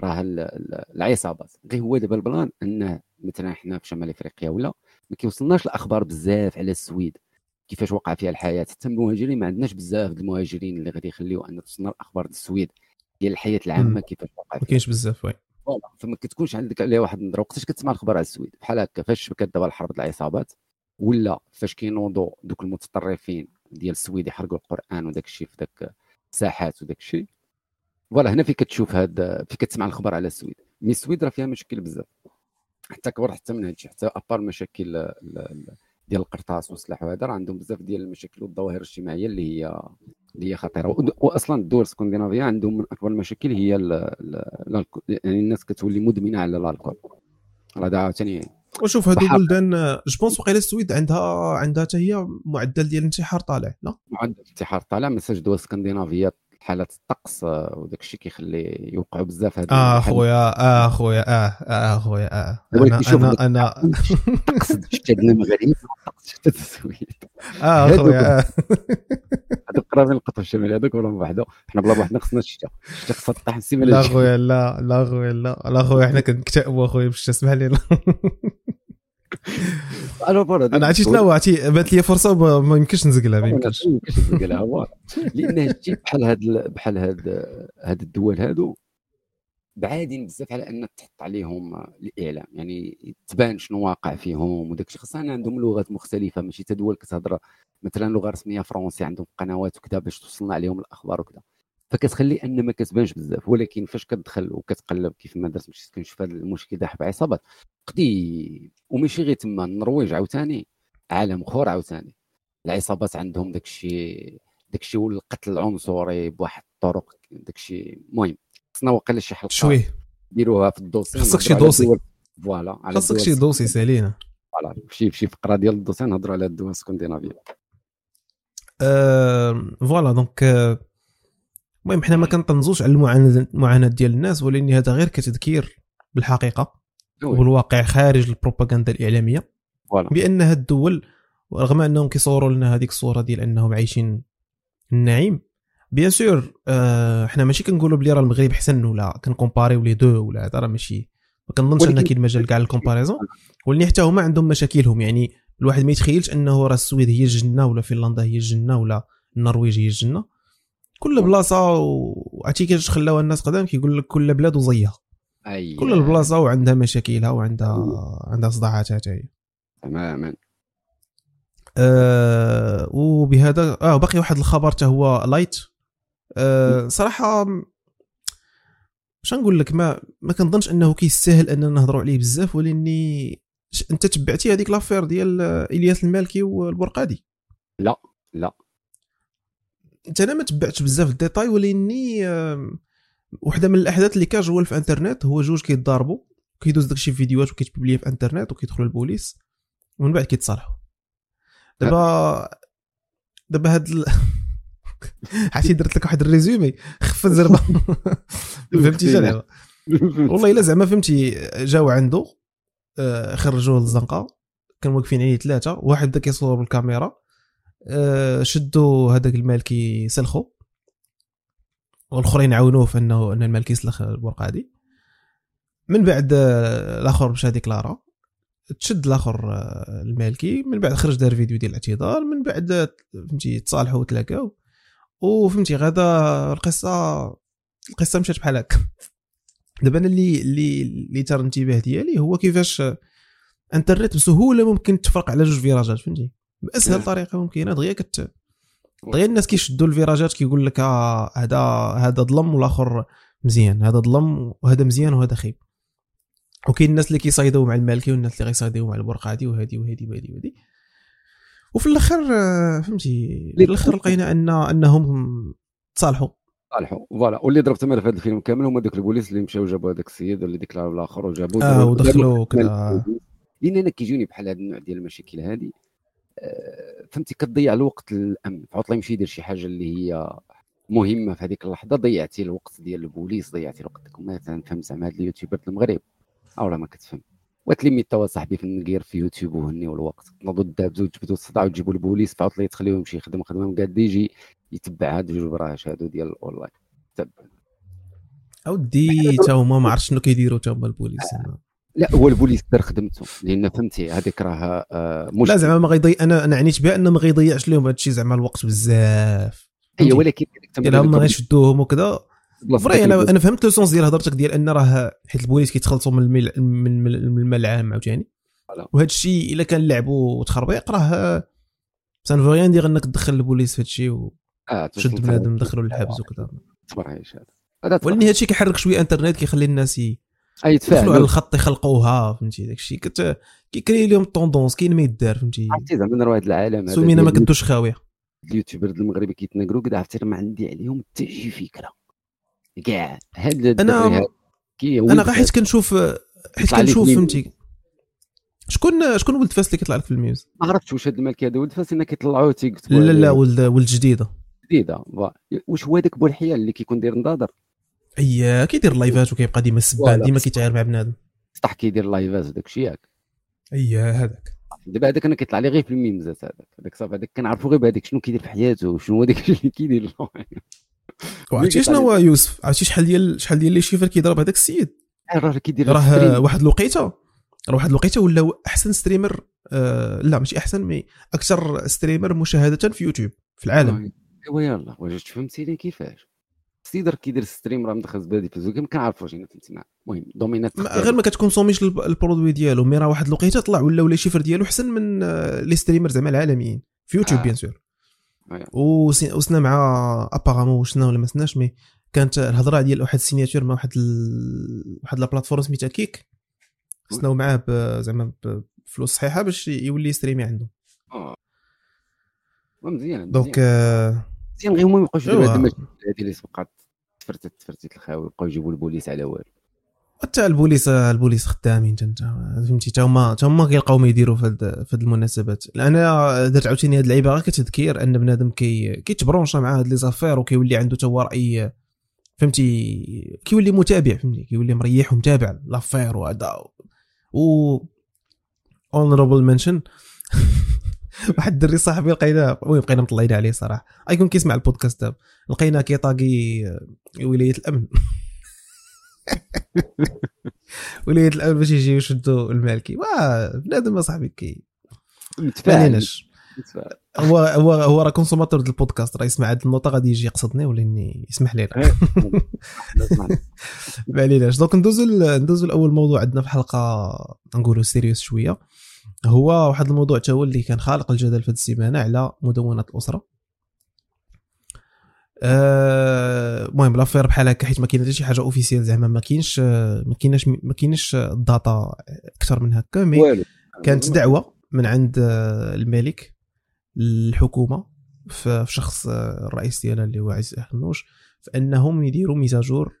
راه ال- ال- العصابات. غير هو دابا ال plan انه مثلا حنا في شمال إفريقيا ولا ما كيوصلناش الأخبار بزاف على السويد. كيفاش وقع فيها الحياة. حتى المهاجرين ما عندناش بزاف المهاجرين اللي غادي يخليو أن توصلنا الأخبار السويد ديال الحياة العامة. كيفاش وقع ما كاينش بزاف oui. فما كتكونش عندك عليها واحد النظرة. وقتاش كتسمع الأخبار على السويد؟ بحال هكا. فاش كانت دابا الحرب العصابات ولا فاش كينوضوا دوك المتطرفين ديال السويد يحرقوا القرآن وداك الشيء في داك الساحات وداك الشيء. voilà هنا فين كتشوف هاد فين كتسمع الاخبار على السويد. mais السويد راه فيها مشاكل بزاف. حتى كبر حتى من هادشي حتى à part المشاكل ال- ال- ديال القرطاس والسلاح وهذا راه عندهم بزاف ديال المشاكل والظواهر الاجتماعية اللي هي اللي هي خطيرة. واصلا الدول الإسكندنافية عندهم من أكبر المشاكل هي ال- ال- ال alcool يعني الناس كتولي مدمنة على ال alcool. راه عاوتاني وشوف هادو بحر. بلدان je pense وقيلا السويد عندها عندها حتى هي معدل ديال الانتحار طالع لا معدل الانتحار طالع مساج دول اسكندنافيه حالات الطقس آه، وداك الشيء كيخلي يوقعوا بزاف هاد آه. خويا آه خويا آه آه خويا آه أنا أنا أنا الطقس ديال المغرب الطقس ديال السويد <laughs> آه هادو خويا. هذوك قرابين <laughs> القطب الشمالي هذوك ولا بوحدو حنا بلا بوحدنا خصنا الشتاء الشتاء خصها تطيح السيمانه لا. خويا لا لا خويا لا لا خويا حنا كنكتئبوا خويا باش تسمح لي لا. ألو بورا، أنا عرفتي شنو عرفتي بات لي فرصة وما- ما يمكنش نزقلها ما يمكنش. هو. لأن هادشي بحال هاد ال- بحال هاد هاد الدول هادو بعادين بزاف على أن تحط عليهم الإعلام. يعني تبان شنو واقع فيهم وداك الشيء خاصة عندهم لغات مختلفة ماشي تا دول كتهضر مثلا لغة رسمية فرونسي عندهم قنوات وكذا باش توصلنا عليهم الأخبار وكذا. فكتخلي أن ما كتبانش بزاف ولكن فاش كتدخل وكتقلب كيف ما درت مشيت كنشوف هذا المشكل داح بعصابات قديم وماشي غير تما النرويج عاوتاني عالم أخر عاوتاني. العصابات عندهم داك الشيء داك الشيء والقتل العنصري بواحد الطرق داك الشيء المهم خصنا واقيلا شي حلقة شوية نديروها في ال dossier خصك شي dossier. voilà الدول شي dossier سالينا. voilà شي شي فقرة ديال ال dossier نهضروا على الدول الاسكندنافيه آه، voilà donc المهم حنا ما كنطنزوش على المعاناة ديال الناس ولكن هذا غير كتذكير بالحقيقة. والواقع خارج البروباغندا الإعلامية. بأن هاد الدول رغم أنهم كيصوروا لنا هذيك الصورة ديال أنهم عايشين النعيم bien sûr آه حنا ماشي كنقولوا بلي راه المغرب أحسن ولا كنكومباريو les deux ولا هذا راه ماشي ما كنظنش أن كاين مجال كاع لل comparaison. ولكن حتى هما عندهم مشاكلهم يعني الواحد ما يتخيلش أنه راه السويد هي الجنة ولا فنلندا هي الجنة ولا النرويج هي الجنة. كل بلاصة وعرفتي كيفاش خلاوها الناس قدام كيقول لك كل بلاد وزيها. أي. كل البلاصه وعندها مشاكلها وعندها عندها صداعاتها حتى هي تماما. آه وبهذا آه باقي واحد الخبر حتى هو light آه صراحة باش نقول لك ما ما كنظنش إنه كيستاهل أننا نهضروا عليه بزاف ولأني أنت تبعتي هذيك l'affaire ديال إلياس المالكي والبرقادي؟ لا لا. انت أنا ما تبعتش بزاف الديتاي ولاني وحدة من الأحداث اللي كاجوال في انترنت هو جوج كيتضاربوا كيدوز داكشي في فيديوهات وكيتبوبليه في انترنت وكيدخلوا البوليس ومن بعد كيتصالحوا. دابا دابا هاد ال... <laughs> عرفتي درت لك واحد résumé؟ <laughs> خفت زربة. <laughs> فهمتي شنو؟ دابا والله إلا زعما فهمتي جاو عنده آه، خرجوه للزنقة كانوا واقفين عليه ثلاثة واحد بدا كيصور بالكاميرا شدوا هذاك المالكي سلخو والآخرين عاونوه في انه إن المالكي يسلخ البرقادي من بعد آه، الآخر مشى ديكلارا تشد الآخر آه، المالكي من بعد خرج دار فيديو ديال الاعتذار. من بعد آه، فهمتي تصالحوا وتلاقاو. وفهمتي غدا القصة القصة مشات بحال هكا. دابا أنا اللي اللي اللي ترى الانتباه ديالي هو كيفاش انترنت بسهولة ممكن تفرق على جوج فيراجات فهمتي. بأسهل نعم. طريقة ممكنة. دغيا كت دغيا الناس كيشدوا الفيراجات كيقول لك آه هذا هذا ظلم والآخر مزيان. هذا ظلم وهذا مزيان وهذا خيب. وكاين الناس اللي كيصايدوا مع المالكي والناس اللي غيصايدوا مع البرقادي وهذه وهذه وهذه وهذه وفي الأخر آه، فهمتي في الأخر لقينا ان أنهم تصالحوا صالحوا. فوالا. واللي ضرب تما في هذا الفيلم كامل هما دوك البوليس اللي مشاو جابوا هذاك السيد اللي ديكلاروا الآخر وجابوا آه ودخلوا كذا لأن أنا كيجوني بحال هذا النوع ديال المشاكل هذه فهمتي كتضيع الوقت الامن عطله يمشي يدير شي حاجة اللي هي مهمة في هذيك اللحظة ضيعتي الوقت ديال البوليس ضيعتي الوقت مثلا فهم زعما هاد اليوتيوبر في المغرب. أو راه ما كتفهم. وتلمي توا صاحبي في النقير في يوتيوب وهنيو الوقت تنوضوا الدابزو وتجبدوا الصداع وتجيبوا البوليس فعطله يتخليو يمشي يخدم خدمة مقاد يجي يتبع هاد جوج براهش هادو ديال الأونلاين. تبع أودي <laughs> تا هما ما عرفتش شنو كيديروا تا هما البوليس. لا هو البوليس دار خدمته لأن فهمتي هذيك راه آه، مشكل. لا زعما ما غيضيع أنا أنا عنيت بها انه ما غيضيعش لهم هادشي زعما الوقت بزاف. هي ولكن ديال هما غيشدوهم وكذا. vrai أنا. أنا فهمت le sens ديال هضرتك ديال أن راه حيت البوليس كيتخلصوا من المال العام عاوتاني. وهذا الشيء إلا كان لعبوا وتخربيق راه سان فو ريان دير أنك تدخل البوليس في هذا الشيء وشد بنادم دخلوا للحبس وكذا. هذا ولكن هذا الشيء كيحرك شوية إنترنت كيخلي الناس ي- أي يدخلوا على الخط يخلقوها فهمتي؟ داك الشيء كت كيكري لهم الطوندونس كاين ما يدار فهمتي؟ عرفتي زعما راه هذا العالم هذا سومينا ما كدوش خاوية. اليوتيوبر المغربي كيتناقروا كذا عرفتي ما عندي عليهم حتى شي فكرة. كاع هاد أنا هذا أنا غير حيت كنشوف حيت كنشوف. فهمتي؟ شكون شكون ولد فاس اللي كيطلع لك في ال memes؟ ما عرفتش واش هاد الملك هذا ولد فاس انك كيطلعوه تيكتبوا لا لا ولد ولد جديدة. جديدة. واش هو هذاك بوالحيال اللي كيكون داير نضاضر أي كيدير لايفات وكيبقى ديما voilà. ديما كيتعاير مع بنادم. صح كيدير لايفات وداك الشيء ياك. أي هذاك. دابا هذاك أنا كيطلع لي غير في الميمزات هذاك. هذاك صافي هذاك كنعرفو غير بهذاك شنو كيدير في حياته وشنو هو داك اللي كيدير <laughs> وعرفتي شنو هو يوسف؟ عرفتي شحال ديال شحال ديال les chiffres كيضرب هذاك السيد؟ راه كيدير راه. واحد الوقيته. راه واحد الوقيته ولا أحسن ستريمر آه لا ماشي أحسن مي أكثر ستريمر مشاهدة في يوتيوب في العالم. ايوا يلاه واش فهمتيني كيفاش. سيدر كيدير ستريم راه مدخل زبادي في الزوج ما كنعرفوش أنا فهمتي المهم دومينات غير ما كتكونسوميش الب- البرودوي ديالو مي راه واحد الوقيته طلع ولا ولا شيفر ديالو احسن من آه، لي ستريمر زعما العالميين في يوتيوب آه. بيان سور. وسي- وسنا مع ابارامون وشنا ولا ما سناش مي كانت الهضرة ديال واحد ال signature مع واحد ال... واحد la plateforme سميتها Kick سيناو معاه ب- زعما بفلوس صحيحة باش يولي streamer عنده آه. مزيان donc. آه، مزيان غير هما إيوا. هاد المشاكل هادي اللي سبقات تفرتت تفرتت الخاوي يبقاو يجيبوا البوليس على والو. حتى البوليس البوليس خدامين انت فهمتي؟ تا هما تا هما كيلقاو ما يديروا في هاد المناسبات. أنا درت عاوتاني هاد اللعيبة غير كتذكير أن بنادم كي كيت branché مع هاد les affaires وكيولي عنده تا هو راي فهمتي؟ كيولي متابع فهمتي؟ كيولي مريح ومتابع l'affaire وهذا و honorable mention <laughs> <laughs> واحد الدري صاحبي لقيناه. المهم بقينا مطلعين عليه صراحة. ايكون كيسمع البودكاست. دابا لقيناه كي taguer ولاية الأمن. <laughs> ولاية الأمن باش يجيو يشدوا المالكي واه بنادم صاحبي كي. متفاعل. هو هو هو راه consommateur ديال البودكاست. راه يسمع هاد النوطه غادي يجي يقصدني ولا اني يسمح لي <laughs> ما عليناش. donc ندوزو ندوزو لأول موضوع عندنا في الحلقة نقولوا serious شوية. هو واحد الموضوع تا هو اللي كان خالق الجدل في هذه السيمانه على مدونة الأسرة. المهم l'affaire بحال هكا حيت ما كاين حتى شي حاجة officielle زعما ما كاينش ما كايناش ما كاينش ال data أكثر من هكا mais كانت دعوة من عند آه، الملك للحكومه في شخص آه، الرئيس ديالها اللي هو عزيز أخنوش فإنهم يديروا mise à jour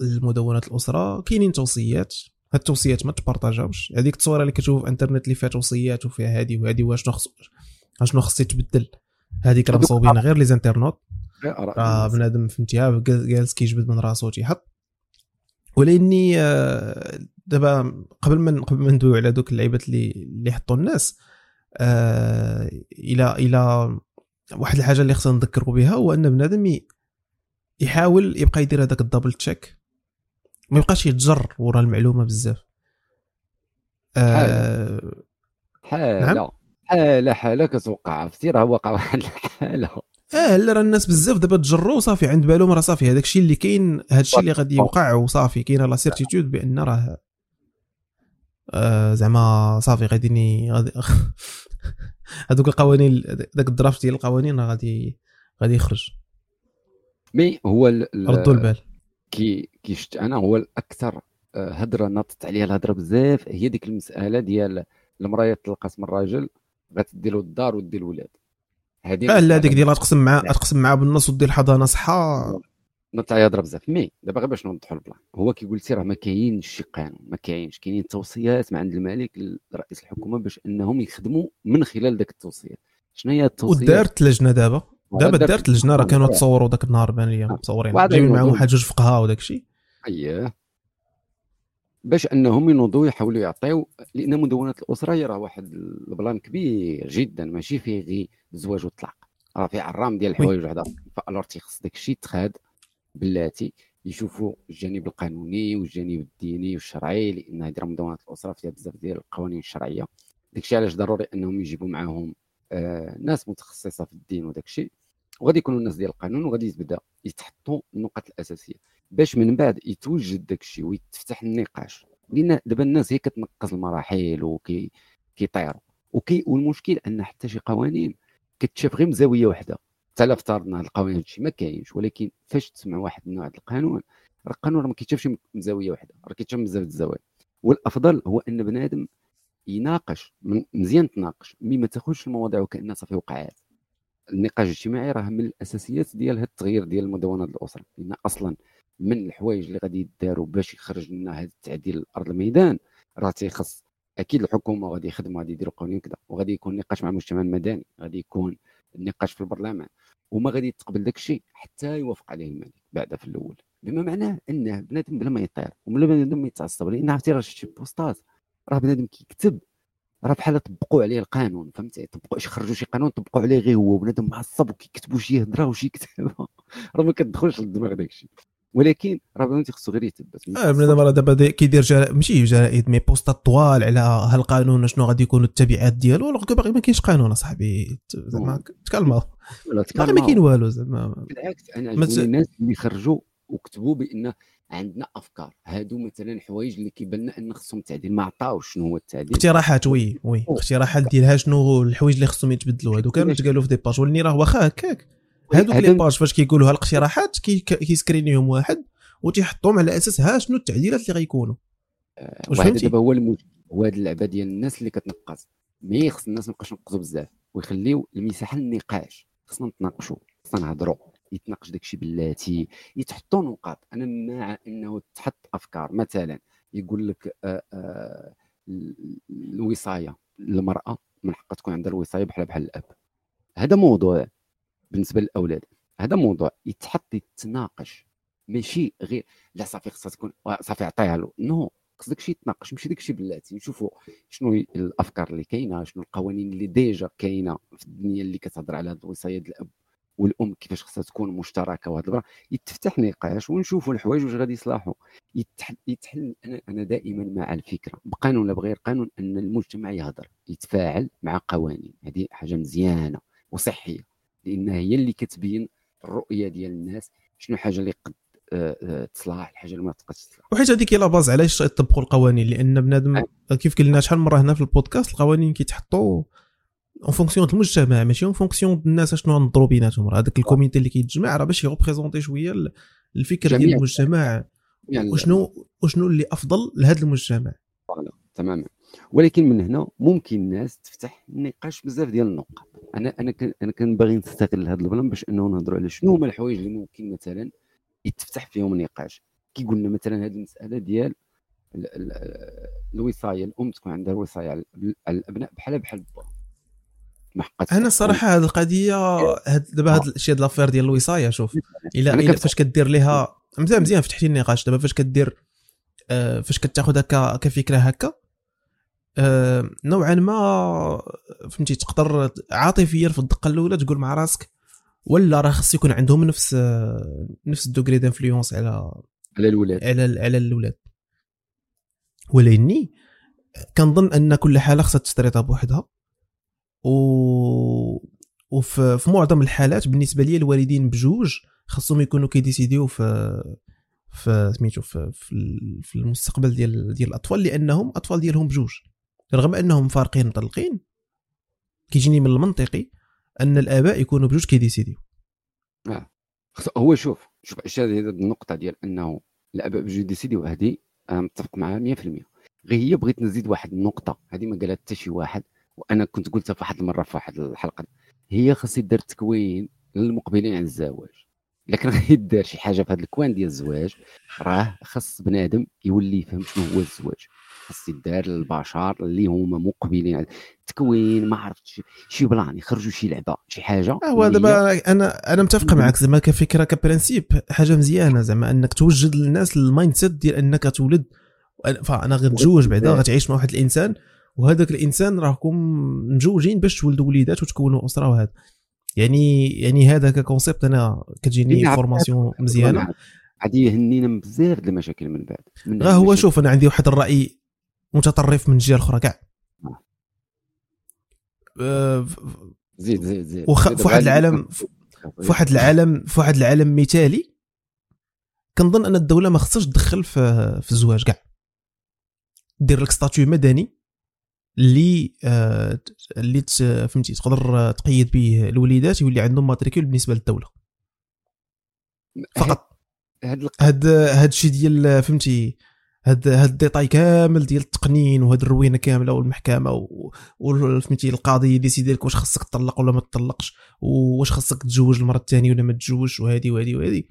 لمدونات الأسرة. كاينين توصيات هاد التوصيات ما تبارطاجاوش. هذيك التصويرة اللي كتشوف في الانترنت اللي فيها توصيات وفيها هادي وهادي واشنو خص شنو خص يتبدل؟ هذيك راه مصوبين غير les internautes. راه. بنادم فهمتيها جالس كيجبد من راسو وتيحط. ولاني آه، دابا قبل ما قبل ما ندويو على دوك اللعيبات اللي اللي حطوا الناس آه، إلى إلى واحد الحاجة اللي خصنا نذكروا بها هو أن بنادم يحاول يبقى يدير هذاك ال double check. ما يبقاش يتجر ورا المعلومة بزاف. آه، حالة. نعم. حالة حالة كتوقع. عرفتي راه واقع واحد الحاله آه لا راه الناس بزاف دابا تجروا صافي عند بالهم راه صافي. هذاك الشيء اللي كاين هذا الشيء اللي غادي يوقع وصافي. كاينة la certitude بأن راه آه زعما صافي غادي ني- غادي <laughs> هذوك القوانين ذاك ال draft ديال القوانين راه غادي غادي يخرج. mais هو ردوا البال. كي كي شفت أنا هو الأكثر آه، هضره نطت عليها الهضره بزاف. هي ديك المسألة ديال المرأة تلقات من الراجل غتدي له الدار ودي الولاد هذه لا هذيك ديال تقسم مع تقسم معاه بالنص ودير الحضانه صحه نطلع يهضر بزاف. mais دابا غير باش نوضحوا ال plan. هو كي قلتي راه ما كاينش شي قانون ما كاينش. كاينين توصيات من عند الملك لرئيس الحكومة باش أنهم يخدموا من خلال ذاك التوصيات. شنو هي التوصيات؟ ودارت لجنة دابا. دابا دارت لجنة راه كانوا آه. تصوروا ذاك النهار بان لي آه. مصورين جايبين معاهم. واحد جوج فقهاء وداك الشيء. اييه باش أنهم ينوضوا يحاولوا يعطيو لأن مدونه الأسرة هي راه واحد ال plan كبير جدا ماشي فيه غير الزواج والطلاق راه فيه عرام ديال الحوايج وحدة. فالور تيخص داك الشيء تخاد بلاتي يشوفوا الجانب القانوني والجانب الديني والشرعي لأن هذه مدونه الأسرة فيها بزاف ديال القوانين الشرعية. داك الشيء علاش ضروري أنهم يجيبوا معاهم آه ناس متخصصة في الدين وداك الشيء وغادي يكونوا الناس ديال القانون وغادي يبدأ يتحطوا النقط الأساسية. باش من بعد يتوجد داك الشيء ويتفتح النقاش. لأن دابا الناس هي كتنقص المراحل وكي كيطيروا. وكي والمشكل أن حتى شي قوانين كتشاف غير من زاويه واحدة حتى لا افترضنا القوانين هادشي ما كاينش. ولكن فاش تسمع واحد النوع ديال القانون راه القانون راه ما كيتشافش من زاويه واحدة راه كيتشاف من بزاف الزوايا. والأفضل هو أن بنادم يناقش مزيان تناقش. مي ما تاخذش المواضيع وكأنها صافي وقعات. النقاش الاجتماعي راه من الأساسيات ديال هذا التغيير ديال ديال الأسرة. لأن أصلا من الحوايج اللي غادي يداروا باش يخرج لنا هذا التعديل لأرض الميدان. راه تيخص أكيد الحكومة غادي يخدموا غادي يديروا قوانين كذا وغادي يكون نقاش مع المجتمع المدني غادي يكون النقاش في البرلمان وما غادي يتقبل داك الشيء حتى يوافق عليه الملك بعد في الأول. بما معناه انه بنادم بلا ما يطير وبلا بنادم يتعصب لأن عرفتي راه شي بوستات راه بنادم كيكتب راه بحال طبقوا عليه القانون فهمتي؟ طبقوا خرجوا شي قانون طبقوا عليه غير هو بنادم معصب وكيكتبوا شي هضره وشي كتابة. <laughs> راه ما كتدخلش للدماغ داك الشيء. ولكن راه بنادم تيخصو غير يثبت آه بنادم راه دابا دي- كيدير جرائد ماشي جرائد مي بوستات طوال على هالقانون شنو غادي يكونوا التبعات ديالو ولو باقي ما كاينش قانون أصاحبي. زعما تكلموا. باقي ما كاين والو زعما. بالعكس أنا ما ت- عجبوني الناس اللي خرجوا وكتبوا بأن عندنا أفكار. هادو مثلا حوايج اللي كيبان لنا أن خصهم تعديل. ما عطاوش شنو هو التعديل. اقتراحات oui oui. اقتراحات ديالها شنو الحوايج اللي خصهم يتبدلوا. هادو كانوا تقالوا في des pages ولني راه واخا هكاك. هادوك les pages فاش كيقولوا الاقتراحات كي- كيسكرينيهم واحد وتيحطهم على أساس ها شنو التعديلات اللي غيكونوا. واش وهذا فهمتي؟ دابا هو المشكل هو هذه اللعبة ديال الناس اللي كتنقص. مي خص الناس ما يبقاوش ينقصوا بزاف ويخليو المساحة للنقاش. خصنا نتناقشوا خصنا نهضروا يتناقش داكشي بلاتي يتحطوا نقاط. أنا مع إنه تحط أفكار. مثلا يقول لك آه آه ال- الوصاية. للمراه من حقها تكون عندها الوصاية بحال بحال الأب. هذا موضوع. بالنسبة للأولاد. هذا موضوع يتحط يتناقش. ماشي غير لا صافي خصها تكون صافي عطيها له. نو خص داكشي يتناقش. ماشي داكشي بلاتي. نشوفوا شنو الأفكار اللي كاينة شنو القوانين اللي déjà كاينة في الدنيا اللي كتهضر على هاد الوصايه ديال الأب والأم كيفاش خصها تكون مشتركة وهاد البرا يتفتح نقاش ونشوفوا الحوايج واش غادي يصلحوا يتحل, يتحل أنا أنا دائما مع الفكرة. بقانون ولا بغير قانون أن المجتمع يهضر يتفاعل مع قوانين. هذه حاجة مزيانة وصحية. لأن هي اللي كتبين الرؤية ديال الناس شنو الحاجة اللي قد آه، آه، تصلح الحاجة اللي ما تقدش تصلح. وحيت هذيك هي la base علاش يطبقوا القوانين؟ لأن بنادم كيف قلنا شحال من مرة هنا في البودكاست القوانين كيتحطوا en fonction المجتمع ماشي en fonction الناس شنو غنضروا بيناتهم. راه هذاك ال comité اللي كيتجمع راه باش ي représenter شوية ال- الفكر ديال المجتمع. وشنو وشنو اللي أفضل لهذا المجتمع؟ تماما. ولكن من هنا ممكن الناس تفتح نقاش بزاف ديال النقاط. أنا أنا أنا كان باغي نستغل هذا ال plan باش أنه نهضروا على شنو هما الحوايج اللي ممكن مثلا يتفتح فيهم نقاش كي قلنا مثلا هذه المسألة ديال ال- ال- الوصاية الأم تكون عندها الوصايه على الأبناء بحال بحال حقاتش أنا الصراحه هذه القضية دابا هاد الشيء ديال l'affaire ديال الوصاية شوف. إلا إلا فاش كدير ليها مزيان مزيان فتحتي النقاش. دابا فاش كدير آه، فاش كتاخذها ك- كفكرة هكا نوعا ما فهمتي تقدر عاطفيا في الدقة الأولى تقول مع راسك ولا راه خص يكون عندهم نفس آه، نفس ال degré d'influence على على الولاد. على على الاولاد ولكني كنظن أن كل حالة خصها تستريطها بوحدها. و وفي في معظم الحالات بالنسبة لي الوالدين بجوج خاصهم يكونوا كيديسيديو في في سميتو في, في المستقبل ديال ديال الأطفال لأنهم اطفال ديالهم بجوج. رغم أنهم فارقين مطلقين كيجيني من المنطقي أن الآباء يكونوا بجوج كيديسيديو خص- هو شوف شوف هذه النقطة ديال أنه الآباء بجوج ديسيديو هذه أنا متفق معها 100% غير هي بغيت نزيد واحد النقطة هذه ما قالها حتى شي واحد وأنا كنت قلتها في واحد المرة في واحد الحلقة. هي خاص يدار تكوين للمقبلين على الزواج. لكن غيدار شي حاجة في هذا ال coin ديال الزواج راه خاص بنادم يولي يفهم شنو هو الزواج. خاص يدار للبشر اللي هما مقبلين على التكوين ما عرفتش شي plan يخرجوا شي لعبه شي حاجة هو دابا أنا أنا متفق معك زعما كفكره ك principe حاجة مزيانه زعما انك توجد للناس ال mindset ديال انك تولد فانا غتزوج بعدا غتعيش مع واحد الانسان وهذاك الانسان راكم مجوجين باش تولدوا وليدات وتكونوا اسره وهذا يعني يعني هذا ك concept أنا كتجيني إيه، formation مزيانه غادي يهنينا بزاف د المشاكل من بعد غا هو. شوف أنا عندي واحد الراي متطرف من الجهة الأخرى كاع. آه. زيد زيد زيد. وخ- زيد في واحد العالم- في واحد العالم في واحد العالم مثالي كنظن أن الدولة ما خصهاش تدخل في في الزواج كاع. دير لك statut مدني اللي آه اللي فهمتي تقدر تقيد به الوليدات يولي عندهم matricule بالنسبة للدولة. فقط. هاد هاد الشيء ديال فهمتي هاد هاد ال détail كامل ديال التقنين وهاد الروينة كاملة والمحكمة و- وفهمتي القاضي يديسيدي لك واش خصك تطلق ولا ما تطلقش واش خصك تتزوج المرة الثانية ولا ما تتزوجش وهادي وهادي وهادي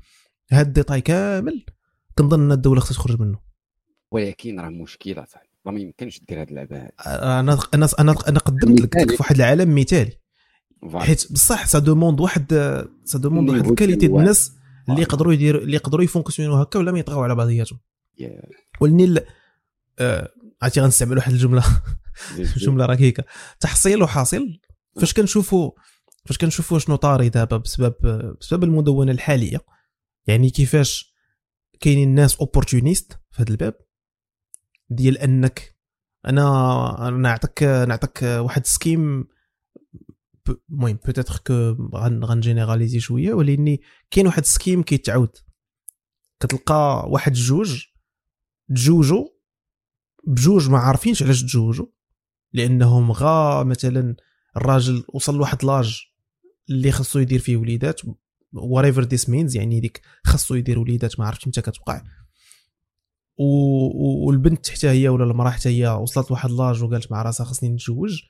هاد ال détail كامل كنظن إن الدولة خصها تخرج منه ولكن راه مشكلة صاحبي ما يمكنش دير هاد اللعبة هادي أنا أنا أنا أنا قدمت لك. في واحد العالم مثالي. حيت بصح ça demande واحد ça demande واحد ال qualité ديال الناس اللي. يقدروا يديروا اللي يقدروا يفونكسيونوا هكا ولا ما يطغوا على بعضياتهم يا- ولني آه، عرفتي غنستعمل واحد الجملة. <laughs> جملة ركيكة. تحصيل وحاصل. فاش كنشوفوا فاش كنشوفوا شنو طاري دابا بسبب بسبب المدونة الحالية يعني كيفاش كاينين ناس opportunistes في هذا الباب؟ ديال أنك أنا نعطيك نعطيك واحد schéma المهم peut-être que غنجينيراليزي شوية ولكن كاين واحد schéma كيتعاود. كتلقى واحد جوج تجوجوا بجوج ما عارفينش علاش تزوجوا لأنهم غا مثلا الراجل وصل لواحد l'âge اللي خاصو يدير فيه وليدات whatever this means يعني ديك خاصو يدير وليدات ما عرفتش متى كتوقع. والبنت حتى هي ولا المرأة حتى هي وصلت لواحد l'âge وقالت مع راسها خاصني نتزوج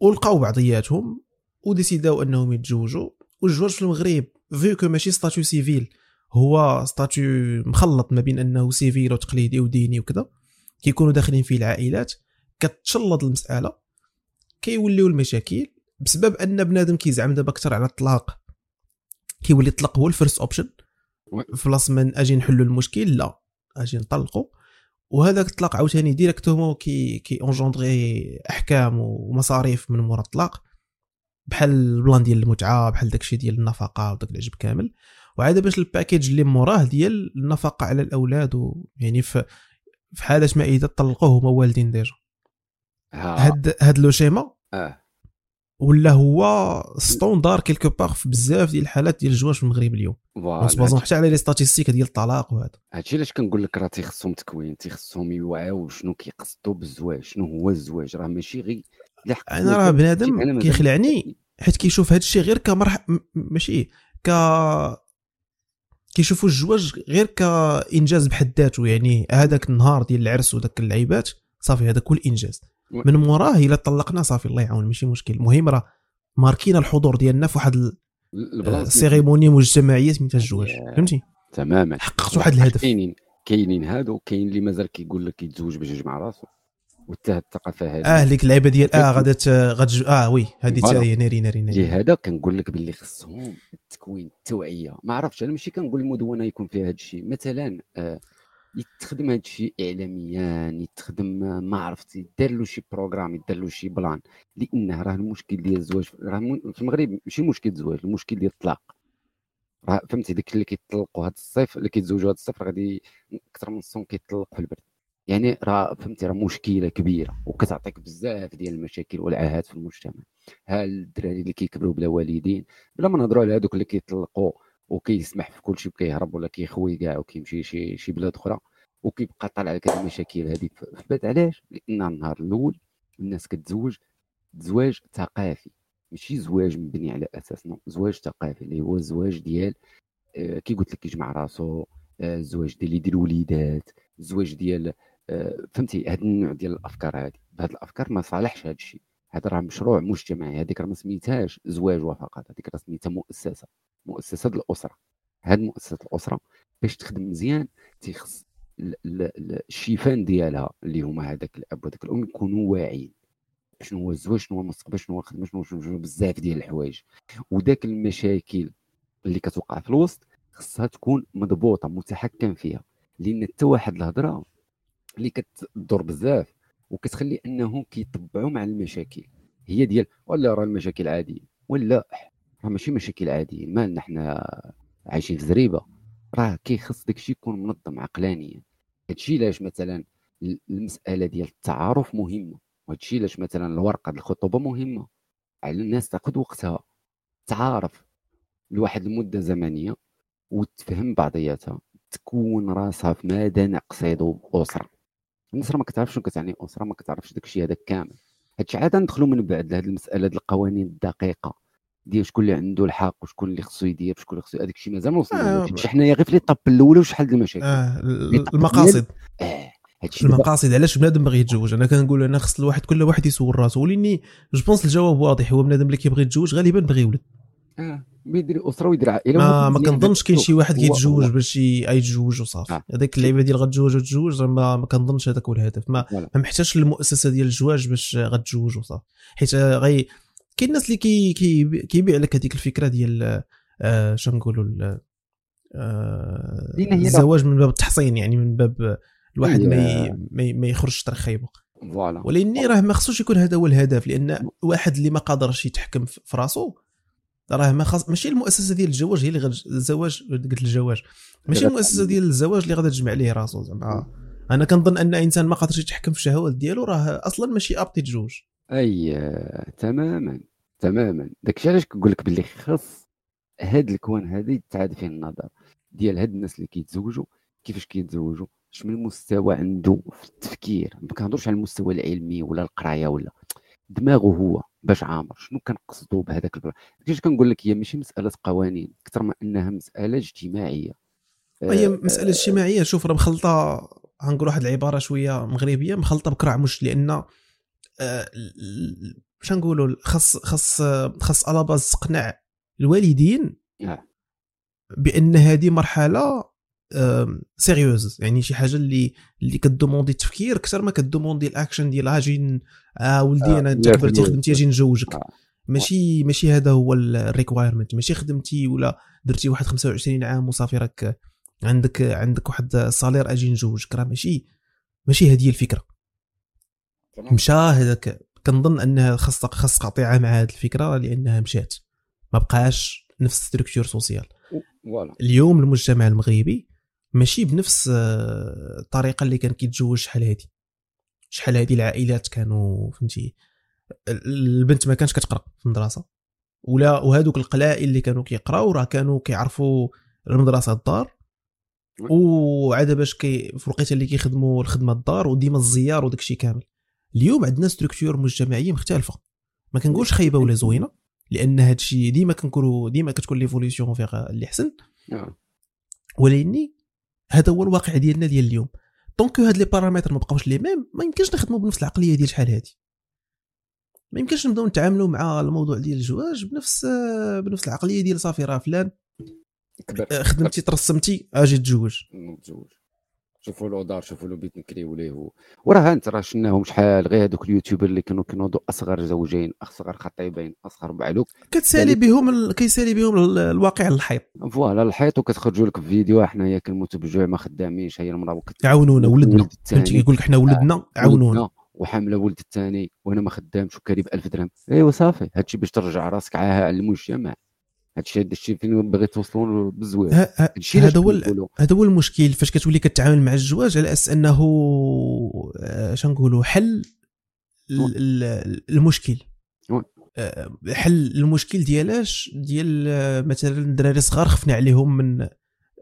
ولقاو بعضياتهم وديسيداو أنهم يتزوجوا والزواج في المغرب vu que ماشي statut civil هو statut مخلط ما بين أنه civil وتقليدي وديني وكذا. كيكونوا داخلين فيه العائلات. كتشلط المسألة. كيوليو المشاكل. بسبب أن بنادم كيزعم دابا أكثر على الطلاق. كيولي الطلاق هو ال first option. في بلاص من أجي نحلوا المشكل؟ لا. أجي نطلقوا وهذاك الطلاق عاوتاني directement كي كي engendrer أحكام ومصاريف من مورا الطلاق. بحال ال plan ديال المتعة بحال داكشي ديال النفقة وداك العجب كامل. وعاد باش ال package اللي موراه ديال النفقة على الأولاد ويعني في في حاله ما إذا طلقوه هما والدين déjà. ها. هاد هاد le schéma آه. ولا هو standard quelque part في بزاف ديال الحالات ديال الزواج في المغرب اليوم. voilà. حتى على les statistiques ديال الطلاق وهذا هادشي علاش كنقول لك راه تيخصهم تكوين تيخصهم يوعاو شنو كيقصدوا بالزواج شنو هو الزواج؟ راه ماشي غير أنا راه بنادم كيخلعني حيت كيشوف هذا الشيء غير كمرح ماشي ك كيشوفوا الزواج غير كإنجاز بحد ذاته يعني هذاك النهار ديال العرس وداك اللعيبات صافي هذاك هو الانجاز و- من موراه إلا طلقنا صافي الله يعاون ماشي مشكل. المهم راه ماركينا الحضور ديالنا في واحد ال cérémonie مجتمعية سميتها الزواج يا. فهمتي؟ تماما. حققت واحد الهدف. كاينين كاينين هادو كاين اللي مازال كيقول لك يتزوج باش يجمع راسو. وحتى الثقافة هادي آه ديك اللعيبة ديال آه غادا غتج آه oui هذه voilà. حتى هي ناري ناري. ناري هذا كنقول لك باللي خصهم التكوين التوعية. ما عرفتش أنا ماشي كنقول المدونه يكون فيها هذا الشيء. مثلا آه يتخدم هذا الشيء اعلاميا يتخدم آه، ما عرفت يدار له شي programme يدار له شي plan. لأنه راه المشكل ديال الزواج راه في المغرب ماشي مشكل الزواج المشكل ديال الطلاق. راه فهمتي داك اللي كيطلقوا هذا الصيف اللي كيتزوجوا هذا الصيف غادي أكثر من نصهم كيطلقوا في البرد. يعني راه فهمتي راه مشكلة كبيرة وكتعطيك بزاف ديال المشاكل والعاهات في المجتمع. ها الدراري اللي كيكبروا بلا والدين بلا ما نهضروا على هذوك اللي كيطلقوا وكيسمح في كل شيء وكيهرب ولا كيخوي كاع وكيمشي شي شي بلاد أخرى وكيبقى طالع لك المشاكل هذه في بلاد علاش؟ لأن النهار الأول الناس كتزوج زواج ثقافي ماشي زواج مبني على أساس non زواج ثقافي اللي هو الزواج ديال آه كي قلت لك يجمع راسو آه الزواج ديال يدير وليدات الزواج ديال آه فهمتي هذا النوع ديال الأفكار هذه بهذه الأفكار ما صالحش هذا الشيء. هذا راه مشروع مجتمعي هذيك راه ما سميتهاش زواج فقط هذيك راه سميتها مؤسسة. مؤسسة الأسرة. هذه مؤسسة الأسرة باش تخدم مزيان تيخص الشيفان ديالها اللي هما هذاك الأب وذاك الأم يكونوا واعيين. شنو هو الزواج شنو هو المستقبل شنو هو الخدمة شنو شنو بزاف ديال الحوايج. وداك المشاكل اللي كتوقع في الوسط خصها تكون مضبوطة متحكم فيها. لأن حتى واحد الهضرة اللي كتدور بزاف وكتخلي انهم كيطبعوا مع المشاكل. هي ديال ولا راه المشاكل عادية ولا راه ماشي مشاكل عادية. مالنا حنا عايشين في زريبة راه كيخص داكشي يكون منظم عقلانيا. هادشي علاش مثلا المسألة ديال التعارف مهمة وهادشي علاش مثلا الورقة الخطوبة مهمة. على الناس تاخذ وقتها. تعارف لواحد المدة زمنية وتفهم بعضياتها. تكون راسها في ماذا نقصد اسره الناس راه ما كتعرفش شنو كتعني اسره ما كتعرفش داك الشيء هذاك كامل. هادشي عاد ندخلوا من بعد لهاد المسألة ديال القوانين الدقيقة ديال شكون اللي عنده الحق وشكون اللي خصو يدير شكون اللي خصو هذاك الشيء مازال ما وصلناش آه حنايا غير في l'étape الأولى وشحال د المشاكل. آه المقاصد. آه المقاصد علاش بنادم باغي يتزوج؟ أنا كنقول أنا خص الواحد كل واحد يسول راسو. ولاني je pense الجواب واضح. هو بنادم اللي كيبغي يتزوج غالبا بغي يولد. آه بيدير أسرة ويدير عائلة ما, ما كنظنش كاين شي واحد كيتزوج باش يتزوج وصافي. آه. هذيك اللعيبه ديال غتزوج وتزوج ما, ما كنظنش هذاك هو الهدف. ما, ما محتاجش المؤسسة ديال الزواج باش غتزوج وصافي. حيت غي كاين الناس اللي كي كي كيبيع لك هذيك الفكرة ديال آه شنو نقولوا آه الزواج من باب التحصين يعني من باب الواحد ما ما يخرجش طريق خايبه voilà. ولاني راه ما خصوش يكون هذا هو الهدف لأن واحد اللي ما قادرش يتحكم في راسو راه ما خاص ماشي المؤسسة ديال الزواج هي اللي غد الزواج قلت الزواج ماشي المؤسسة ديال الزواج اللي غادي تجمع ليه راسو زعما. أنا كنظن أن إنسان ما قادرش يتحكم في الشهوات ديالو راه أصلا ماشي ابط يتزوج أي تماما تماما. داكشي علاش كنقول لك باللي خص هاد الكوان هذه تعاد فيه النظر ديال هاد الناس اللي كيتزوجوا كيفاش كيتزوجوا شنو المستوى عنده في التفكير. ما كنهضرش على المستوى العلمي ولا القراية ولا. دماغه هو. باش عامر شنو كنقصدوا بهذاك البلا كيفاش كنقول لك هي ماشي مسألة قوانين أكثر ما إنها مسألة اجتماعية هي آه، مسألة اجتماعية شوف راه مخلطة غنقول واحد العبارة شوية مغربية مخلطة بكرع مش لأن آه باش نقولوا خاص خاص خاص على باز تقنع الوالدين آه. بأن هذه مرحلة sérieuse يعني شي حاجة اللي اللي ك demander التفكير أكثر ما ك demander ال action ديال أجي آه ولدي آه، أنا انت كبرتي خدمتي أجي نجوجك آه. ماشي ماشي هذا هو ال requirement ماشي خدمتي ولا درتي واحد 25 عام وصافي راك عندك عندك واحد ال salaire أجي نجوجك راه ماشي ماشي هذه الفكرة. مشى هذاك كنظن أنها خاص خاص قطيعة مع هذه الفكرة لأنها مشات. ما بقاش نفس structure sociale اليوم المجتمع المغربي ماشي بنفس آه، الطريقة اللي كان كيتزوج شحال هادي. شحال هادي العائلات كانوا فهمتي البنت ما كانش كتقرأ في المدرسة. ولا وهذوك القلائل اللي كانوا كيقراو راه كانوا كيعرفوا المدرسة الدار. وعاد باش كي في الوقيته اللي كيخدموا الخدمة الدار وديما الزيار وداك الشيء كامل. اليوم عندنا ستركتور مجتمعية مختلفة. ما كنقولش خايبة ولا زوينة لأن هذا الشيء ديما كنقولوا ديما كتكون l'évolution فيها اللي أحسن. نعم. هذا هو الواقع ديالنا ديال اليوم. donc هاد les paramètres ما بقاوش les mêmes. ما يمكنش نخدموا بنفس العقلية ديال شحال هادي. ما يمكنش نبداو نتعاملوا مع الموضوع ديال الزواج بنفس بنفس العقلية ديال صافي راه فلان خدمتي ترسمتي آجي تزوج. تزوج شوفوا له دار شوفوا له بيت نكريو ليه وراه انت راه شناهم شحال غير هذوك ال YouTuber اللي كانوا كينوضوا أصغر زوجين أصغر خطيبين أصغر بعلوك. كتسالي بهم ال... كيسالي بهم الواقع الحيط. فوالا الحيط وكتخرجوا لك في فيديو حنايا كنموتوا بالجوع ما خدامينش هي المرأة وكت... عاونونا ولدنا. فهمتي؟ كيقول لك حنا ولدنا عاونونا. وحاملة ولد الثاني وأنا ما خدامش وكاري ب 1000 درهم. ايوا صافي هادشي باش ترجع راسك عاهه على المجتمع. هادشي هادشي فين باغي توصلوا بالزواج هادشي هذا هو هذا هو المشكل فاش كتولي كتعامل مع الزواج على أساس أنه آه، شنو نقولوا حل ال- ال- المشكل. آه، حل المشكل ديالاش ديال آه، مثلا الدراري صغار خفنا عليهم من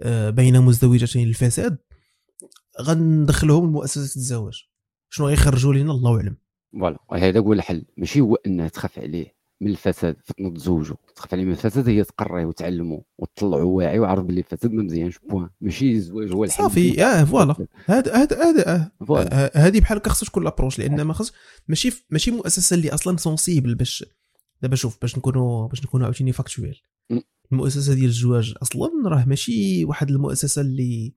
آه، بين مزدوجتين الفساد غندخلهم لمؤسسة الزواج. شنو غيخرجوا لنا الله أعلم. voilà. هذا هو الحل. ماشي هو انها تخاف عليه. من الفساد فتنوض تزوجوا تخاف عليه من الفساد هي تقريه وتعلمه وتطلعوا واعي وعارف باللي الفساد ما مزيانش point. ماشي الزواج هو الحل صافي آه voilà. هذا هذا هذا هذه بحال هكا خصها تكون l'approche لأن ما خص ماشي ماشي مؤسسة اللي أصلا sensible باش دابا شوف باش نكونوا باش نكونوا عاوتاني factuels. المؤسسة ديال الزواج أصلا راه ماشي واحد المؤسسة اللي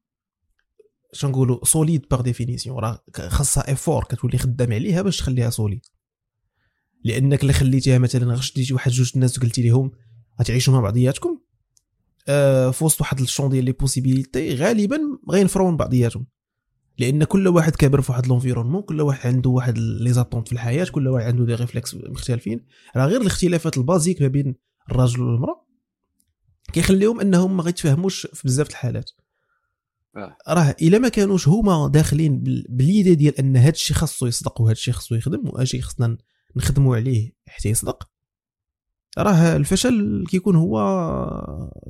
شنو نقولوا solide par définition راه خاصها effort كتولي خدام عليها باش تخليها solide لأنك اللي خليتيها مثلا غاش تيجي واحد جوج الناس وقلتي لهم غتعيشوا مع بعضياتكم؟ آه في وسط واحد الشون ديال les possibilités غالبا غينفروا من بعضياتهم. لأن كل واحد كابر في واحد l'environnement كل واحد عنده واحد les attentes في الحياة كل واحد عنده des réflexes مختلفين. راه غير الاختلافات ال basiques ما بين الراجل والمرأة. كيخليهم أنهم ما غيتفاهموش في بزاف الحالات. آه. راه إلا ما كانوش هما داخلين بال- ب l'idée ديال أن هذا الشيء خاصو يصدق وهذا الشيء خاصو يخدم وهذا خصنا نخدموا عليه حتى يصدق. راه الفشل كيكون هو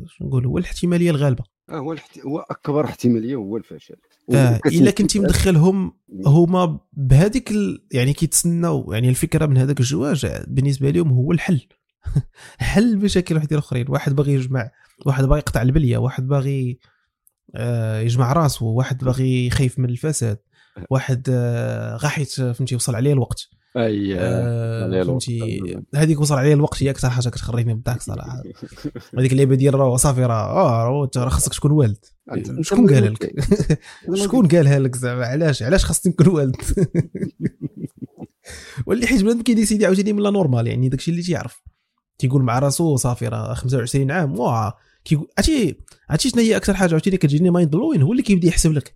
شنو نقول هو الاحتمالية الغالبة. آه هو الحت... هو أكبر احتمالية هو الفشل. آه إلا كنتي. مدخلهم هما بهذيك ال... يعني كيتسناو يعني الفكرة من هذاك الزواج بالنسبة لهم هو الحل. <laughs> حل مشاكل واحد الاخرين واحد باغي يجمع واحد باغي يقطع البلية واحد باغي آه يجمع راسه واحد باغي خايف من الفساد واحد آه غاحيت فهمتي وصل عليه الوقت. أي آه الوقت. فهمتي؟ هذيك وصل عليه الوقت هي أكثر حاجة كتخرجني بالضحك صراحة. هذيك اللعبة ديال راه صافي راه آه راه خاصك تكون والد. شكون قالها لك؟ <laughs> شكون قالها لك زعما؟ علاش؟ علاش خاصني نكون والد؟ <laughs> واللي حيت بنادم كي décider عاوتاني من la normale يعني داكشي اللي تيعرف. تيقول مع راسو صافي راه 25 عام واه كيقول عرفتي عرفتي شنو هي أكثر حاجة عاوتاني كتجيني mind blowing هو اللي كيبدأ يحسب لك.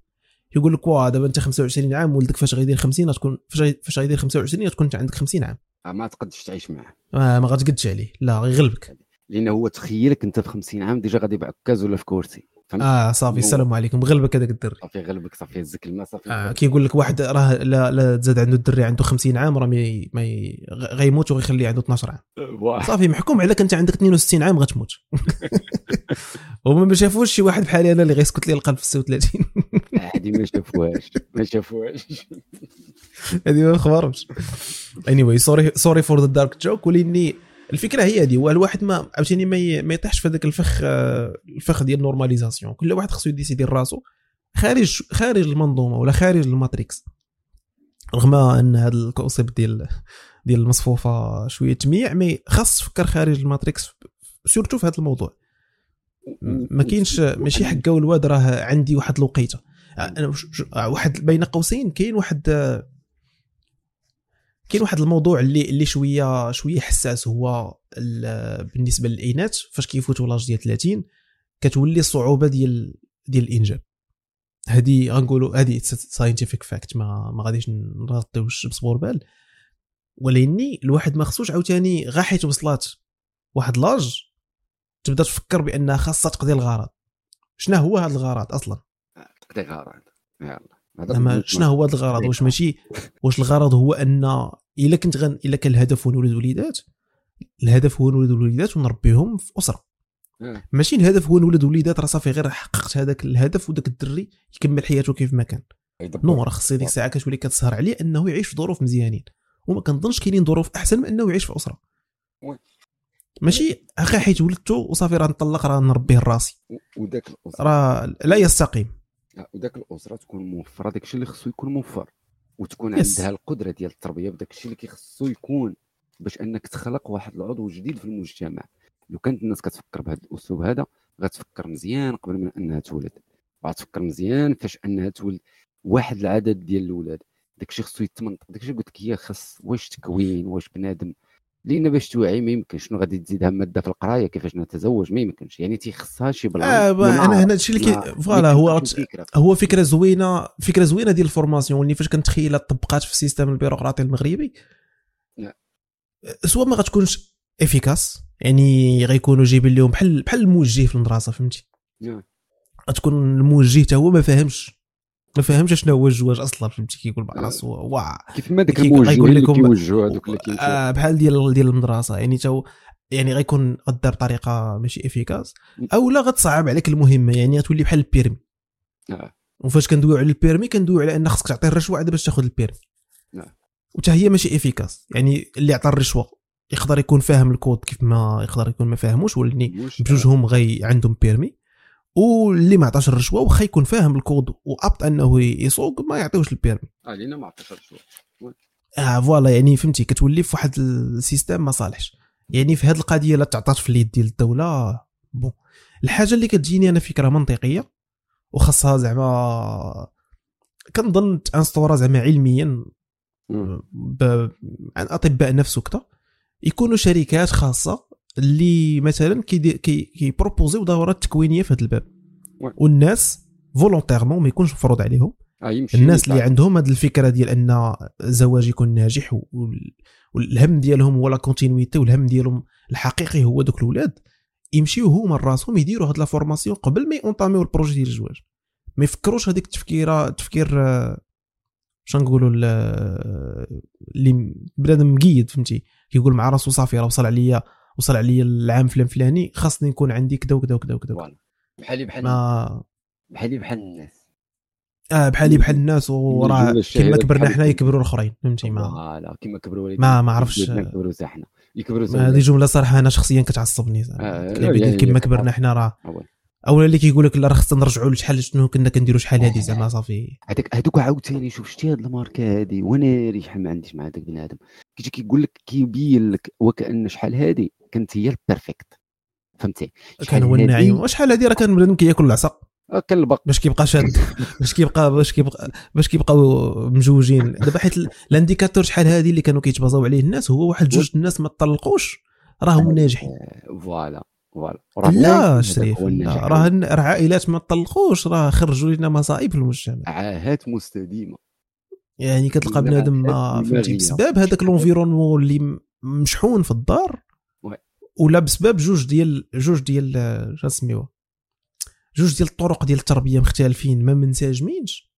يقول لك واه دابا انت 25 عام ولدك فاش غيدير 50 غتكون فاش غي- فاش غيدير 25 غتكون انت عندك 50 عام. آه، ما تقدش تعيش معاه. ما, ما غتقدش عليه. لا غيغلبك لأن هو تخيلك انت في 50 عام déjà غادي بعكاز ولا في كرسي فهمت؟ آه صافي السلام عليكم. غلبك هذاك الدري. صافي غلبك صافي هزك الماء صافي. آه كيقول لك واحد راه لا لا تزاد عنده الدري عنده 50 عام راه مي مي غيموت وغيخليه عنده 12 عام. واه. صافي محكوم عليك انت عندك 62 عام غتموت. <laughs> هما ما شافوش شي واحد بحالي أنا اللي غيسكت لي القلب في 36 هادي ما شافوهاش ما شافوهاش. هذه ما خبرهمش anyway sorry sorry for the dark joke ولأني الفكرة هي هذه هو الواحد ما عاوتاني ما يطيحش في هذاك الفخ الفخ ديال ال normalisation كل واحد خصو ي décider راسو خارج خارج المنظومة ولا خارج ال matrix. رغم أن هذا ال concept ديال ديال المصفوفة شوية تميع mais خاص تفكر خارج ال matrix surtout في هذا الموضوع. ما كاينش ماشي حكا والواد راه عندي واحد الوقيتة. واحد بين قوسين كاين واحد كاين واحد الموضوع اللي اللي شوية شوية حساس هو ال- بالنسبة للإناث فاش كيفوتوا l'âge ديال 30 كتولي الصعوبه ديال ديال الإنجاب. هذه غنقولوا هذه scientific fact ما ما غاديش نغطيوش الشمس بالغربال. ولاني الواحد ما خصوش عاوتاني غا حيت وصلات واحد l'âge تبدا تفكر بأنها خاصها تقضي الغرض. شنو هو هذا الغرض أصلا؟ تقضي غرض يلا. شنو هو هذا الغرض؟ واش ماشي؟ واش الغرض هو أن إلا كنت غن إلا كان الهدف هو نولد وليدات الهدف هو نولد وليدات ونربيهم في أسرة. آه. ماشي الهدف هو نولد وليدات راه صافي غير حققت هذاك الهدف وداك الدري يكمل حياته كيف ما كان. يدبر. نو راه خص ديك الساعة كتولي كتسهر عليه أنه يعيش في ظروف مزيانين. وما كنظنش كاينين ظروف أحسن من أنه يعيش في أسرة. ماشي؟ أخي حيت ولدته وصافي راه نطلق راه نربيه راسي راه لا يستقيم. وداك الأسرة تكون موفرة داك الشيء اللي خصو يكون موفر وتكون يس. عندها القدرة ديال التربية بداك الشيء اللي كيخصو يكون باش أنك تخلق واحد العضو جديد في المجتمع. لو كانت الناس كتفكر بهذا الأسلوب هذا غتفكر مزيان قبل من أنها تولد. غتفكر مزيان فاش أنها تولد واحد العدد ديال الأولاد. داك الشيء خصو يتمنطق. داك الشيء قلت لك هي خاص واش تكوين واش بنادم لأن باش توعي ما يمكنش. شنو غادي تزيدها مادة في القراية؟ كيفاش نتزوج؟ ما يمكنش. يعني تيخصها شي plan آه أنا هنا هادشي اللي كي voilà هو هو فكرة زوينة فكرة زوينة ديال ال formation اللي فاش كنتخيلها طبقات في ال système البيروقراطي المغربي. سواء ما غتكونش efficace يعني غيكونوا جايبين لهم بحال بحال الموجه في المدرسة فهمتي؟ نعم. غتكون الموجه حتى هو ما فاهمش. ما فاهمش شنو هو الزواج أصلا فهمتي كيقول مع آه. راسو واه كيف ما داك الموجه اللي كيوجهوا هذوك اللي آه بحال ديال ديال المدرسة يعني تو يعني غيكون غدار بطريقه ماشي efficace أو لا غتصعب عليك المهمة يعني غتولي بحال ال permis آه. وفاش كندويو على ال permis كندويو على ان خصك تعطي الرشوة عاد باش تاخذ ال permis نعم. وتا هي ماشي efficace يعني اللي عطى الرشوة يقدر يكون فاهم الكود كيف ما يقدر يكون ما فاهموش موش- بجوجهم غي عندهم permis واللي ما عطاش الرشوة واخا يكون فاهم ال code و apte أنه يسوق ما يعطيوش ال permis. آه لينا ما عطاش الرشوة. آه voilà يعني فهمتي كتولي في واحد ال système ما صالحش. يعني في هذه القضية لا تعطات في اليد ديال الدولة bon. الحاجة اللي كتجيني أنا فكرة منطقية وخاصها زعما كنظن تأنستورا زعما علميا. ب... عن أطباء نفس وكذا يكونوا شركات خاصة اللي مثلا كيدي- كي كيبروبوزيو دورات تكوينية في هذا الباب. والناس volontairement ما يكونش مفروض عليهم. يمشي الناس اللي. عندهم هذه الفكرة ديال أن الزواج يكون ناجح وال- والهم ديالهم هو la continuité والهم ديالهم الحقيقي هو دوك الاولاد يمشيو هما راسهم يديروا هاد la formation قبل ما يونطاميو ال projet ديال الزواج. ما يفكروش هذيك التفكيره تفكير آه، شنو نقولوا آه، اللي بنادم مقيد فهمتي؟ كيقول مع راسو صافي راه وصل عليا. وصل عليا العام فلان فلاني خاصني نكون عندي كذا وكذا وكذا وكذا. بحالي بحال ما بحالي بحال الناس. آه بحالي بحال الناس وراه كما كبرنا حنا. يكبروا الأخرين فهمتي؟ ما فوالا. كيما كبروا ما- ما عرفتش. يكبروا حتى حنا. يكبروا هذه جملة صراحة أنا شخصيا كتعصبني. آه، يعني- كما كبرنا حنا راه. أولا اللي كيقول لك لا راه خصنا نرجعوا لشحال شنو كنا كنديروا شحال هذه زعما صافي. هذاك هذوك عاوتاني شوف شتي هاد الماركه هادي وأنا ريح ما عنديش مع هذاك بنادم. كيجي كيقول لك كيبين لك وكأن شحال هادي. كانت هي ال perfect فهمتي؟ كان هو النعيم وشحال هذه راه كان بنادم كياكل العصا؟ آه، كان البق. باش كيبقى شاد. باش كيبقى باش كيبقى باش كيبقاو مجوجين. دابا حيت ال- ال indicateur شحال هذه اللي كانوا كيتبازاو عليه الناس هو واحد جوج الناس ما طلقوش راه هو ناجح آه، voilà. voilà وراه لا شريف لا. راه راه عائلات ما طلقوش راه خرجوا لنا مصائب في المجتمع. عاهات مستديمة. يعني كتلقى بنادم ما. فهمتي بسبب هذاك l'environnement اللي مشحون في الدار. ولا بسبب جوج ديال جوج ديال شنو جوج ديال الطرق ديال التربية مختلفين ما منسجمينش.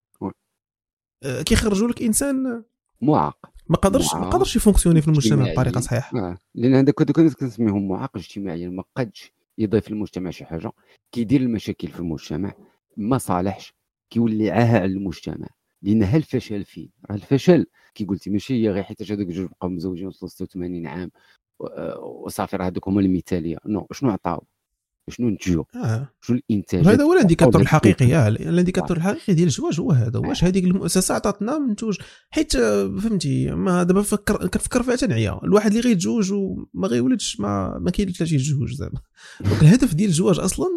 آه، كيخرجوا لك إنسان معاق. ما قدرش ما. قدرش يفونكسيوني في المجتمع. بطريقة صحيحة. آه. لأن هذاك هذوك الناس كنسميهم معاق اجتماعيا. ما قدش يضيف للمجتمع شي حاجة. كيدير المشاكل في المجتمع. ما صالحش كيولي عاهه على المجتمع لأن ها الفشل فين؟ راه الفشل كي قلتي ماشي هي غير حيت هذوك جوج بقاو مزوجين وصلوا 86 عام. وصافي راه هذوك هما المثالية. non شنو عطاو؟ شنو نتجوا آه. شنو الإنتاج؟ هذا هو ال indicateur الحقيقي آه ال indicateur الحقيقي ديال الزواج هو هذا. واش هذيك المؤسسه عطاتنا منتوج حيت آه، فهمتي ما دابا فكر كنفكر فيها تنعيا الواحد اللي غيتزوج وما غيولدش ما ما كاينش علاش يتزوج زعما. donc الهدف ديال الزواج أصلا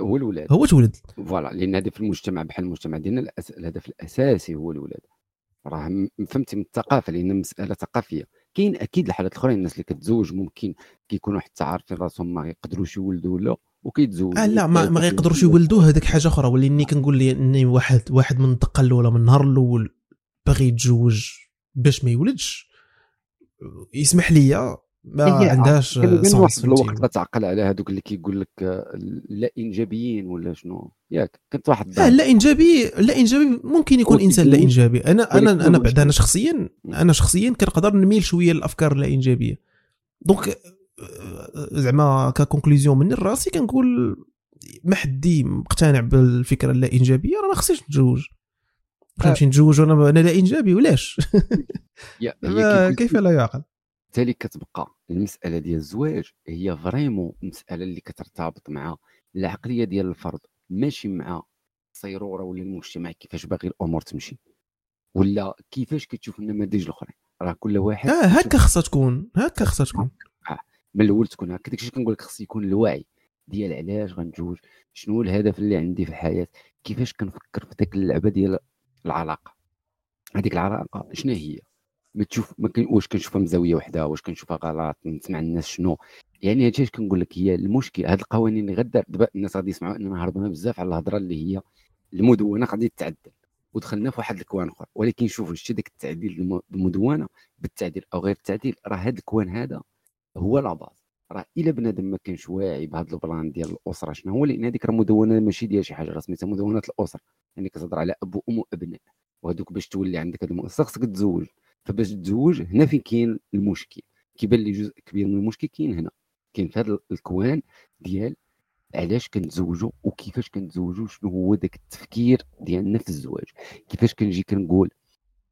هو الولاد. هو تولد. voilà لأن هذا في المجتمع بحال المجتمع ديالنا. الهدف الأساسي هو الولاد. راه فهمتي من الثقافة لأن مسألة ثقافية. كاين أكيد الحالات الأخرين الناس اللي كتزوج ممكن كيكونوا حتى عارفين راسهم ما يقدروش يولدوا ولا وكيتزوجوا آه لا ما, ما غيقدروش يولدوا هذاك حاجة أخرى. ولاني كنقول لي إني واحد واحد من الدقه الاولى من النهار الأول باغي يتزوج باش ما يولدش يسمح لي ما هي عندهاش sens. الوقت كتعقل على هذوك اللي كيقول لك آه، لا إنجابيين ولا شنو. ياك كنت واحد لا. لا إنجابي لا إنجابي ممكن يكون إنسان لا. إنجابي. أنا أنا أنا بعد أنا شخصيا أنا شخصيا كنقدر نميل شوية للافكار اللا إنجابية. donc آه، زعما ك conclusion من راسي كنقول ما حدي مقتنع بالفكرة اللا إنجابية راه ما خصنيش نتزوج. فهمتي نتزوج وأنا أنا لا إنجابي ولاش؟ <laughs> <laughs> كيف لا يعقل؟ بالتالي كتبقى المسألة ديال الزواج هي فريمون مسألة اللي كترتبط مع العقلية ديال الفرد ماشي مع الصيرورة ولا المجتمع كيفاش باغي الأمور تمشي ولا كيفاش كتشوف النماذج الاخرين راه كل واحد آه هكا خصها تكون هكا خصها تكون. من الأول تكون هكا. داكشي كنقول لك خص يكون الوعي ديال علاش غنتزوج شنو الهدف اللي عندي في الحياة كيفاش كنفكر في ديك اللعبة ديال العلاقة. هذيك العلاقة شنو هي؟ ما تشوف ما كان واش كنشوفها من زاويه وحده واش كنشوفها غلط؟ نسمع الناس شنو؟ يعني هادشي كنقول لك هي المشكل. هاد القوانين اللي غدار دابا الناس غادي يسمعوا أننا هربنا بزاف على الهضرة اللي هي المدونة غادي تتعدل. ودخلنا في واحد الكوان أخر. ولكن شوفوا شتي داك التعديل الم- المدونة بالتعديل أو غير التعديل راه هاد الكوان هذا هو la base. راه إلا بنادم ما كانش واعي بهذا ال plan ديال الأسرة شنو هو لأن هذيك راه مدونة ماشي ديال شي حاجة راه سميتها مدونة الأسرة. يعني كتهضر على اب وام وابناء وهذوك باش تولي عندك هذا المؤسسه خصك تزوج. فباش تزوج هنا فين كاين المشكل؟ كيبان لي جزء كبير من المشكل كاين هنا. كاين في هذا ال coin ديال علاش كنتزوجوا وكيفاش كنتزوجوا شنو هو ذاك التفكير ديالنا في الزواج. كيفاش كنجي كنقول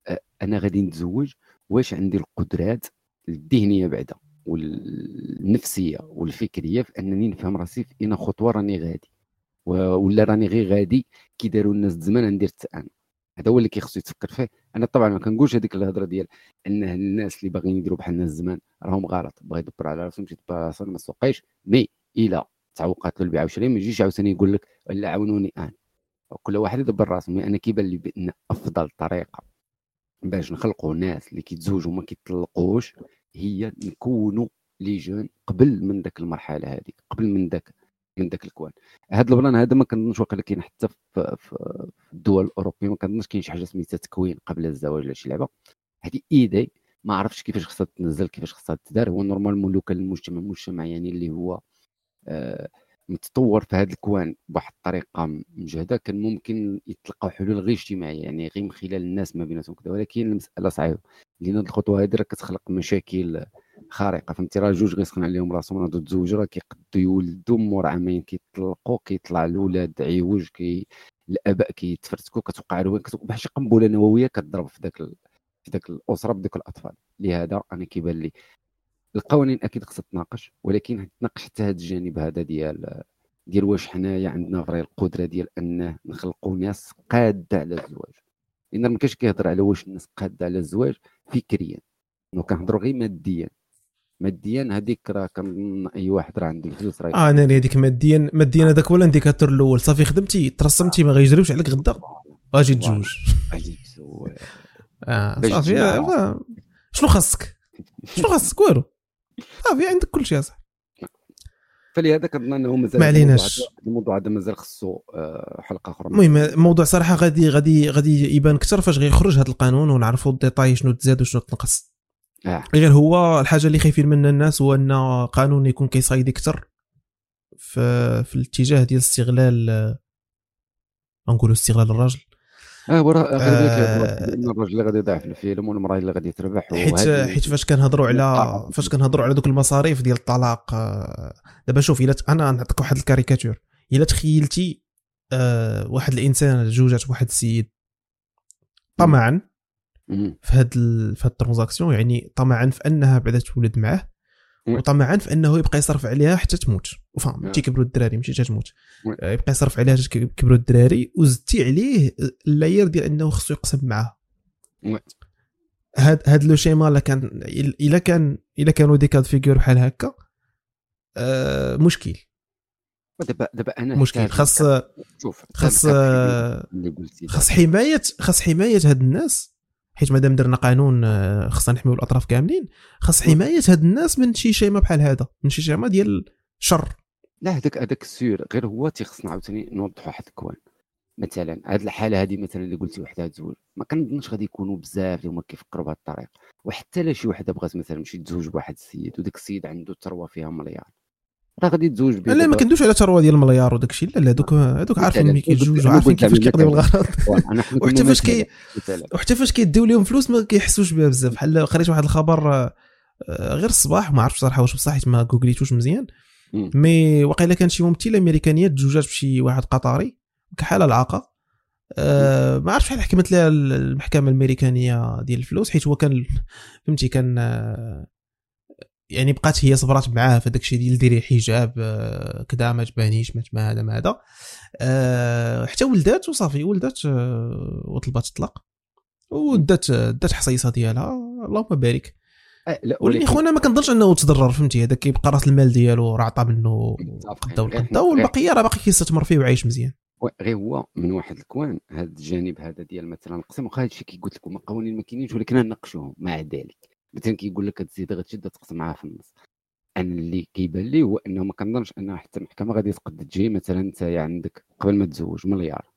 أه، أنا غادي نتزوج واش عندي القدرات الذهنية بعدا والنفسية والفكرية في أنني نفهم راسي في اين خطوة راني غادي. ولا راني غير غادي كي داروا الناس زمان ندير أنا هذا هو اللي كيخصو يتفكر فيه. أنا طبعا ما كنقولش هذيك الهضرة ديال إن الناس اللي باغيين يديروا بحال الناس زمان راهم غلط بغا يدبر على راسهم شي بلاصه ما سوقيش. مي إلى تعوقات له البيع والشراء ما يجيش عاوتاني يقول لك لا عاونوني أنا. كل واحد يدبر راسه mais أنا كيبان لي بأن أفضل طريقة باش نخلقوا ناس اللي كيتزوجوا وما كيطلقوش هي نكونوا les gens قبل من ذاك المرحلة هذه قبل من ذاك من ذاك ال coin. هذا ال plan هذا ما كنظنش واقيلا كاين حتى في, الدول الأوروبية ما كنظنش كاين شي حاجة سميتها تكوين قبل الزواج ولا شي لعبة. هذه idée ما عرفتش كيفاش خصها تنزل كيفاش خصها تدار. هو normalement لو كان المجتمع مجتمع يعني اللي هو آه متطور في هذا ال coin بواحد الطريقة مجهدة كان ممكن يتلقاو حلول غير اجتماعية يعني غير من خلال الناس ما بيناتهم كذا ولكن المسألة صعيبة. لأن هذه الخطوة هذه راه كتخلق مشاكل خارقة فهمتي؟ راه جوج غيسخن عليهم راسهم راه تزوج راه كيقدوا يولدوا مور عامين كيطلقوا كيطلع الاولاد عيوج كي الاباء كيتفرتكوا كتوقع بحال شي قنبلة نووية كتضرب في ذاك في ذاك الأسرة بدوك الأطفال. لهذا أنا كيبان لي القوانين أكيد خصها تناقش ولكن تناقش حتى هذا الجانب هذا ديال ديال واش حنايا عندنا vrai القدرة ديال انه نخلقوا ناس قادة على الزواج. لأن ما كاينش كيهضر على واش الناس قادة على الزواج فكريا. كنهضروا غير ماديا. ماديا هذيك راه كنظن أي واحد راه عنده الفلوس راه آه أنا هذيك ماديا ماديا هذاك هو ال indicateur الأول؟ صافي خدمتي ترسمتي ما غيجريوش عليك غدا. آجي أجي تزوج <laughs> آه صافي آه، شنو خاصك؟ شنو خاصك؟ والو. صافي عندك كل شيء اصاحبي فلهذا كنظن انه مازال ما عليناش. الموضوع هذا مازال خصو آه، حلقة أخرى. المهم موضوع صراحة غادي غادي غادي يبان أكثر فاش غيخرج هذا القانون ونعرفوا الديتاي شنو تزاد وشنو تنقص. آه. غير هو الحاجة اللي خايفين منها الناس هو أن قانون يكون كيصايد أكثر في, في الاتجاه ديال استغلال نقولوا استغلال الراجل آه وراه آه الراجل اللي غادي يضيع في الفيلم والمرأة اللي غادي تربح حيت حيت فاش كنهضروا على فاش كنهضروا على دوك المصاريف ديال الطلاق آه دابا شوف إلا أنا نعطيك واحد ال caricature. إلا تخيلتي آه واحد الإنسان جوجات بواحد السيد طمعا في هاد ال... في هاد ال transaction يعني طمعا في أنها بعدا تولد معاه وطمعا في أنه يبقى يصرف عليها حتى تموت. وفهمتي كبروا الدراري ماشي حتى تموت. آه، يبقى يصرف عليها حتى كبروا الدراري وزدتي عليه اللاير ديال أنه خصو يقسم معاها هاد هاد le schéma لا كان إلا كان إلا كانوا des cas de figure بحال هكا آه مشكل. دابا دابا أنا مشكل. خاص شوف خاص خاص حماية خاص حماية هاد الناس حيت مادام درنا قانون آه، خصنا نحميو الأطراف كاملين خاص حماية هاد الناس من شي schéma بحال هذا من شي schéma ديال الشر لا هذاك هذاك السير غير هو تيخصنا عاوتاني نوضحوا واحد ال coin. مثلا هاد الحالة هذه مثلا اللي قلتي وحدة تزوج ما كنظنش غادي يكونوا بزاف اللي هما كيفكروا بهذه الطريقة. وحتى لا شي وحدة بغات مثلا تمشي تزوج بواحد السيد وداك السيد عنده ثروة فيها مليار. راه غادي تزوج به لا ما كنهضروش على ثروه ديال المليار وداك الشيء لا لا هذوك هذوك عارفين ملي كيتزوجوا عارفين كيفاش كيقضيو الغرض وحتى فاش كي وحتى فاش كيديو لهم فلوس ما كيحسوش بها بزاف بحال قريت واحد الخبر آه، غير الصباح ما عرفتش صراحة واش بصح حيت ما googleيتوش مزيان مي واقيلا كان شي ممثله امريكانيه تزوجات بشي واحد قطري كحاله العاقه أه ما عرفتش بحال حكمت لها المحكمه الامريكانيه ديال الفلوس حيت هو كان فهمتي كان آه، يعني بقات هي صبرات معاه في داكشي ديال ديري حجاب آه، كذا ما تبانيش ما هذا ما هذا. أه حتى ولدات وصافي ولدات أه وطلبات الطلاق. ودات دات حصيصة ديالها. اللهم بارك. لا ولكن خونا ما كنظنش أنه تضرر فهمتي؟ هذاك كيبقى رأس المال ديالو راه عطى منه قدا والقدا والبقية راه باقي كيستثمر فيه وعايش مزيان. غير هو من واحد الكوان هذا الجانب هذا ديال مثلا القسم واخا هادشي كي قلت لكم قوانين ما كاينينش ولكن نناقشوهم مع ذلك. مثلا كيقول لك تزيد غتشد تقسم معاه في النص. أنا اللي كيبان لي هو أنه ما كنظنش ان حتى المحكمة غادي تقد تجي مثلا أنت عندك قبل ما تزوج مليار.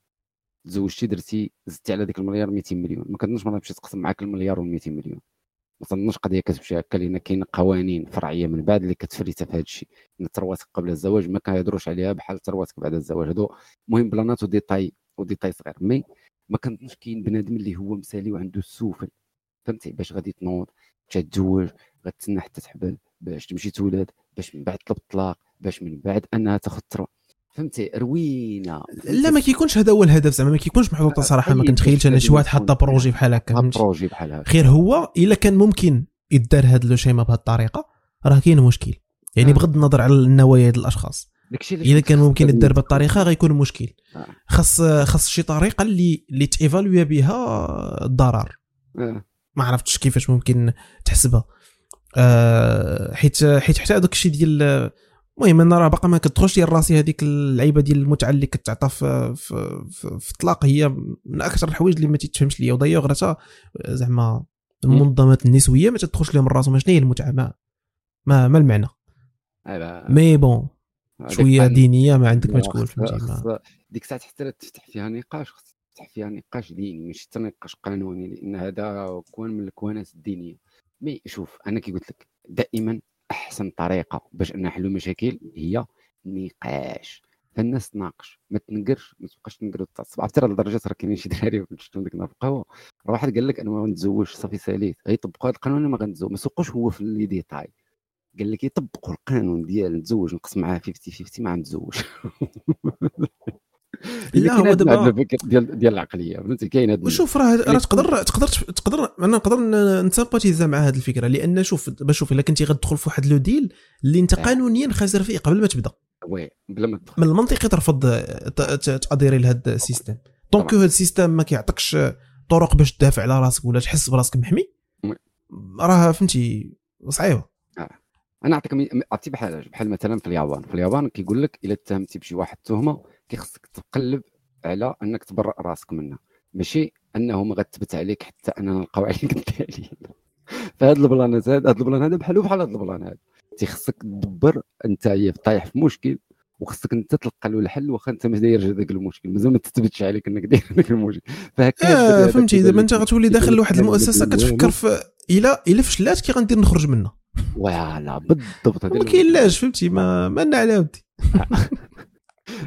تزوجتي درتي زدتي على ديك المليار 200 مليون. ما كنظنش ما تمشي تقسم معاك المليار و 200 مليون. ما تنظنش قضية كتمشي هكا لأن كاين قوانين فرعية من بعد اللي كتفريفيها في هذا الشيء ثرواتك قبل الزواج ما كيهضروش عليها بحال ثرواتك بعد الزواج. هادو مهم بلانات وديتاي وديتاي صغير. mais ما كنظنش كاين بنادم اللي هو مثالي وعنده السوفل فهمتي؟ باش غادي تنوض. تتزوج غتسنى حتى تحبل باش تمشي تولد باش من بعد تطلب الطلاق باش من بعد أنها تاخذ الثروه فهمتي؟ روينة. لا ما كيكونش هذا هو الهدف زعما ما كيكونش محطوط صراحة. ما كنتخيلش أنا شي واحد حط projet بحال هكا؟ projet بحال هكا. غير هو إلا كان ممكن يدار هذا le schéma بهذه الطريقة راه كاين مشكل. يعني آه. بغض النظر على النوايا ديال الأشخاص. إلا كان ممكن يدار بهذه الطريقة غيكون مشكل. آه. خاص خاص شي طريقة اللي اللي تي évaluer بها الضرر. آه. ما عرفتش كيفاش ممكن تحسبها. آه حيت حيت حتى هذاك الشيء ديال المهم أنا راه باقا ما كتدخلش لي راسي هذيك اللعيبة ديال المتعة اللي كتعطى في في, في, في الطلاق. هي من أكثر الحوايج اللي ما تتفهمش ليا. ودايوغ حتى زعما المنظمات النسوية ما تدخلش لهم راسهم شنو هي المتعة؟ ما ما, ما المعنى. أيوا. mais bon شوية دينية ما عندك ما خص- ديك الساعة حتى تفتح فيها نقاش خص تفتح فيها نقاش ديني ماشي حتى نقاش قانوني لأن هذا coin من ال coinات الدينية. mais شوف أنا كي قلت لك دائما أحسن طريقة باش نحلوا مشاكل هي نقاش. فالناس تناقش ما تنقرش ما تبقاش تنقر وتعصب عرفتي راه لدرجة راه كاينين شي دراري <laughs> شفتهم ديك النهار في القهوه راه واحد قال لك أنا ما غنتزوجش صافي ساليت. غيطبقوا هذا القانون ما غنتزوج ما سوقوش هو في les détails. قال لك يطبقوا القانون ديال نتزوج نقسم معاه 50 50 ما غنتزوج <laughs> لا، هو دابا- الفكر ديال ديال العقلية فهمتي؟ كاين هاد وشوف راه راه تقدر تقدر تقدر أنا نقدر ن sympathisa مع هذه الفكرة لأن شوف باش شوف إلا كنتي غتدخل في واحد le deal اللي أنت آه. قانونيا خاسر فيه قبل ما تبدأ. oui بلا ما تدخل. من المنطقي ترفض t'adhérer لهذا ال système. donc. هذا ال système ما كيعطيكش طرق باش تدافع على راسك ولا تحس براسك محمي. راه فهمتي صعيبة. أنا نعطيك عرفتي بحال بحال مثلا في اليابان. في اليابان كيقول لك إلا تهمتي بشي واحد تهمة كيخصك تقلب على أنك تبرأ راسك منها. ماشي؟ أنه ما غتثبت عليك حتى اننا نلقاو عليك <laughs> الدليل. فهاد البلانات هاد هاد البلان هذا بحالو بحال هاد البلان هذا. تيخصك تدبر أنت طايح في مشكل وخصك أنت تلقى له الحل واخا أنت ما دايرش هذاك المشكل. مازال ما تثبتش عليك أنك داير <laughs> هذاك المشكل. فهكا آه فهمتي. دابا أنت غتولي داخل لواحد المؤسسة كتفكر في الا إلا فشلات كي غندير نخرج منها voilà <laughs> بالضبط هذا ما كاين فهمتي. ما ما لنا على ودي.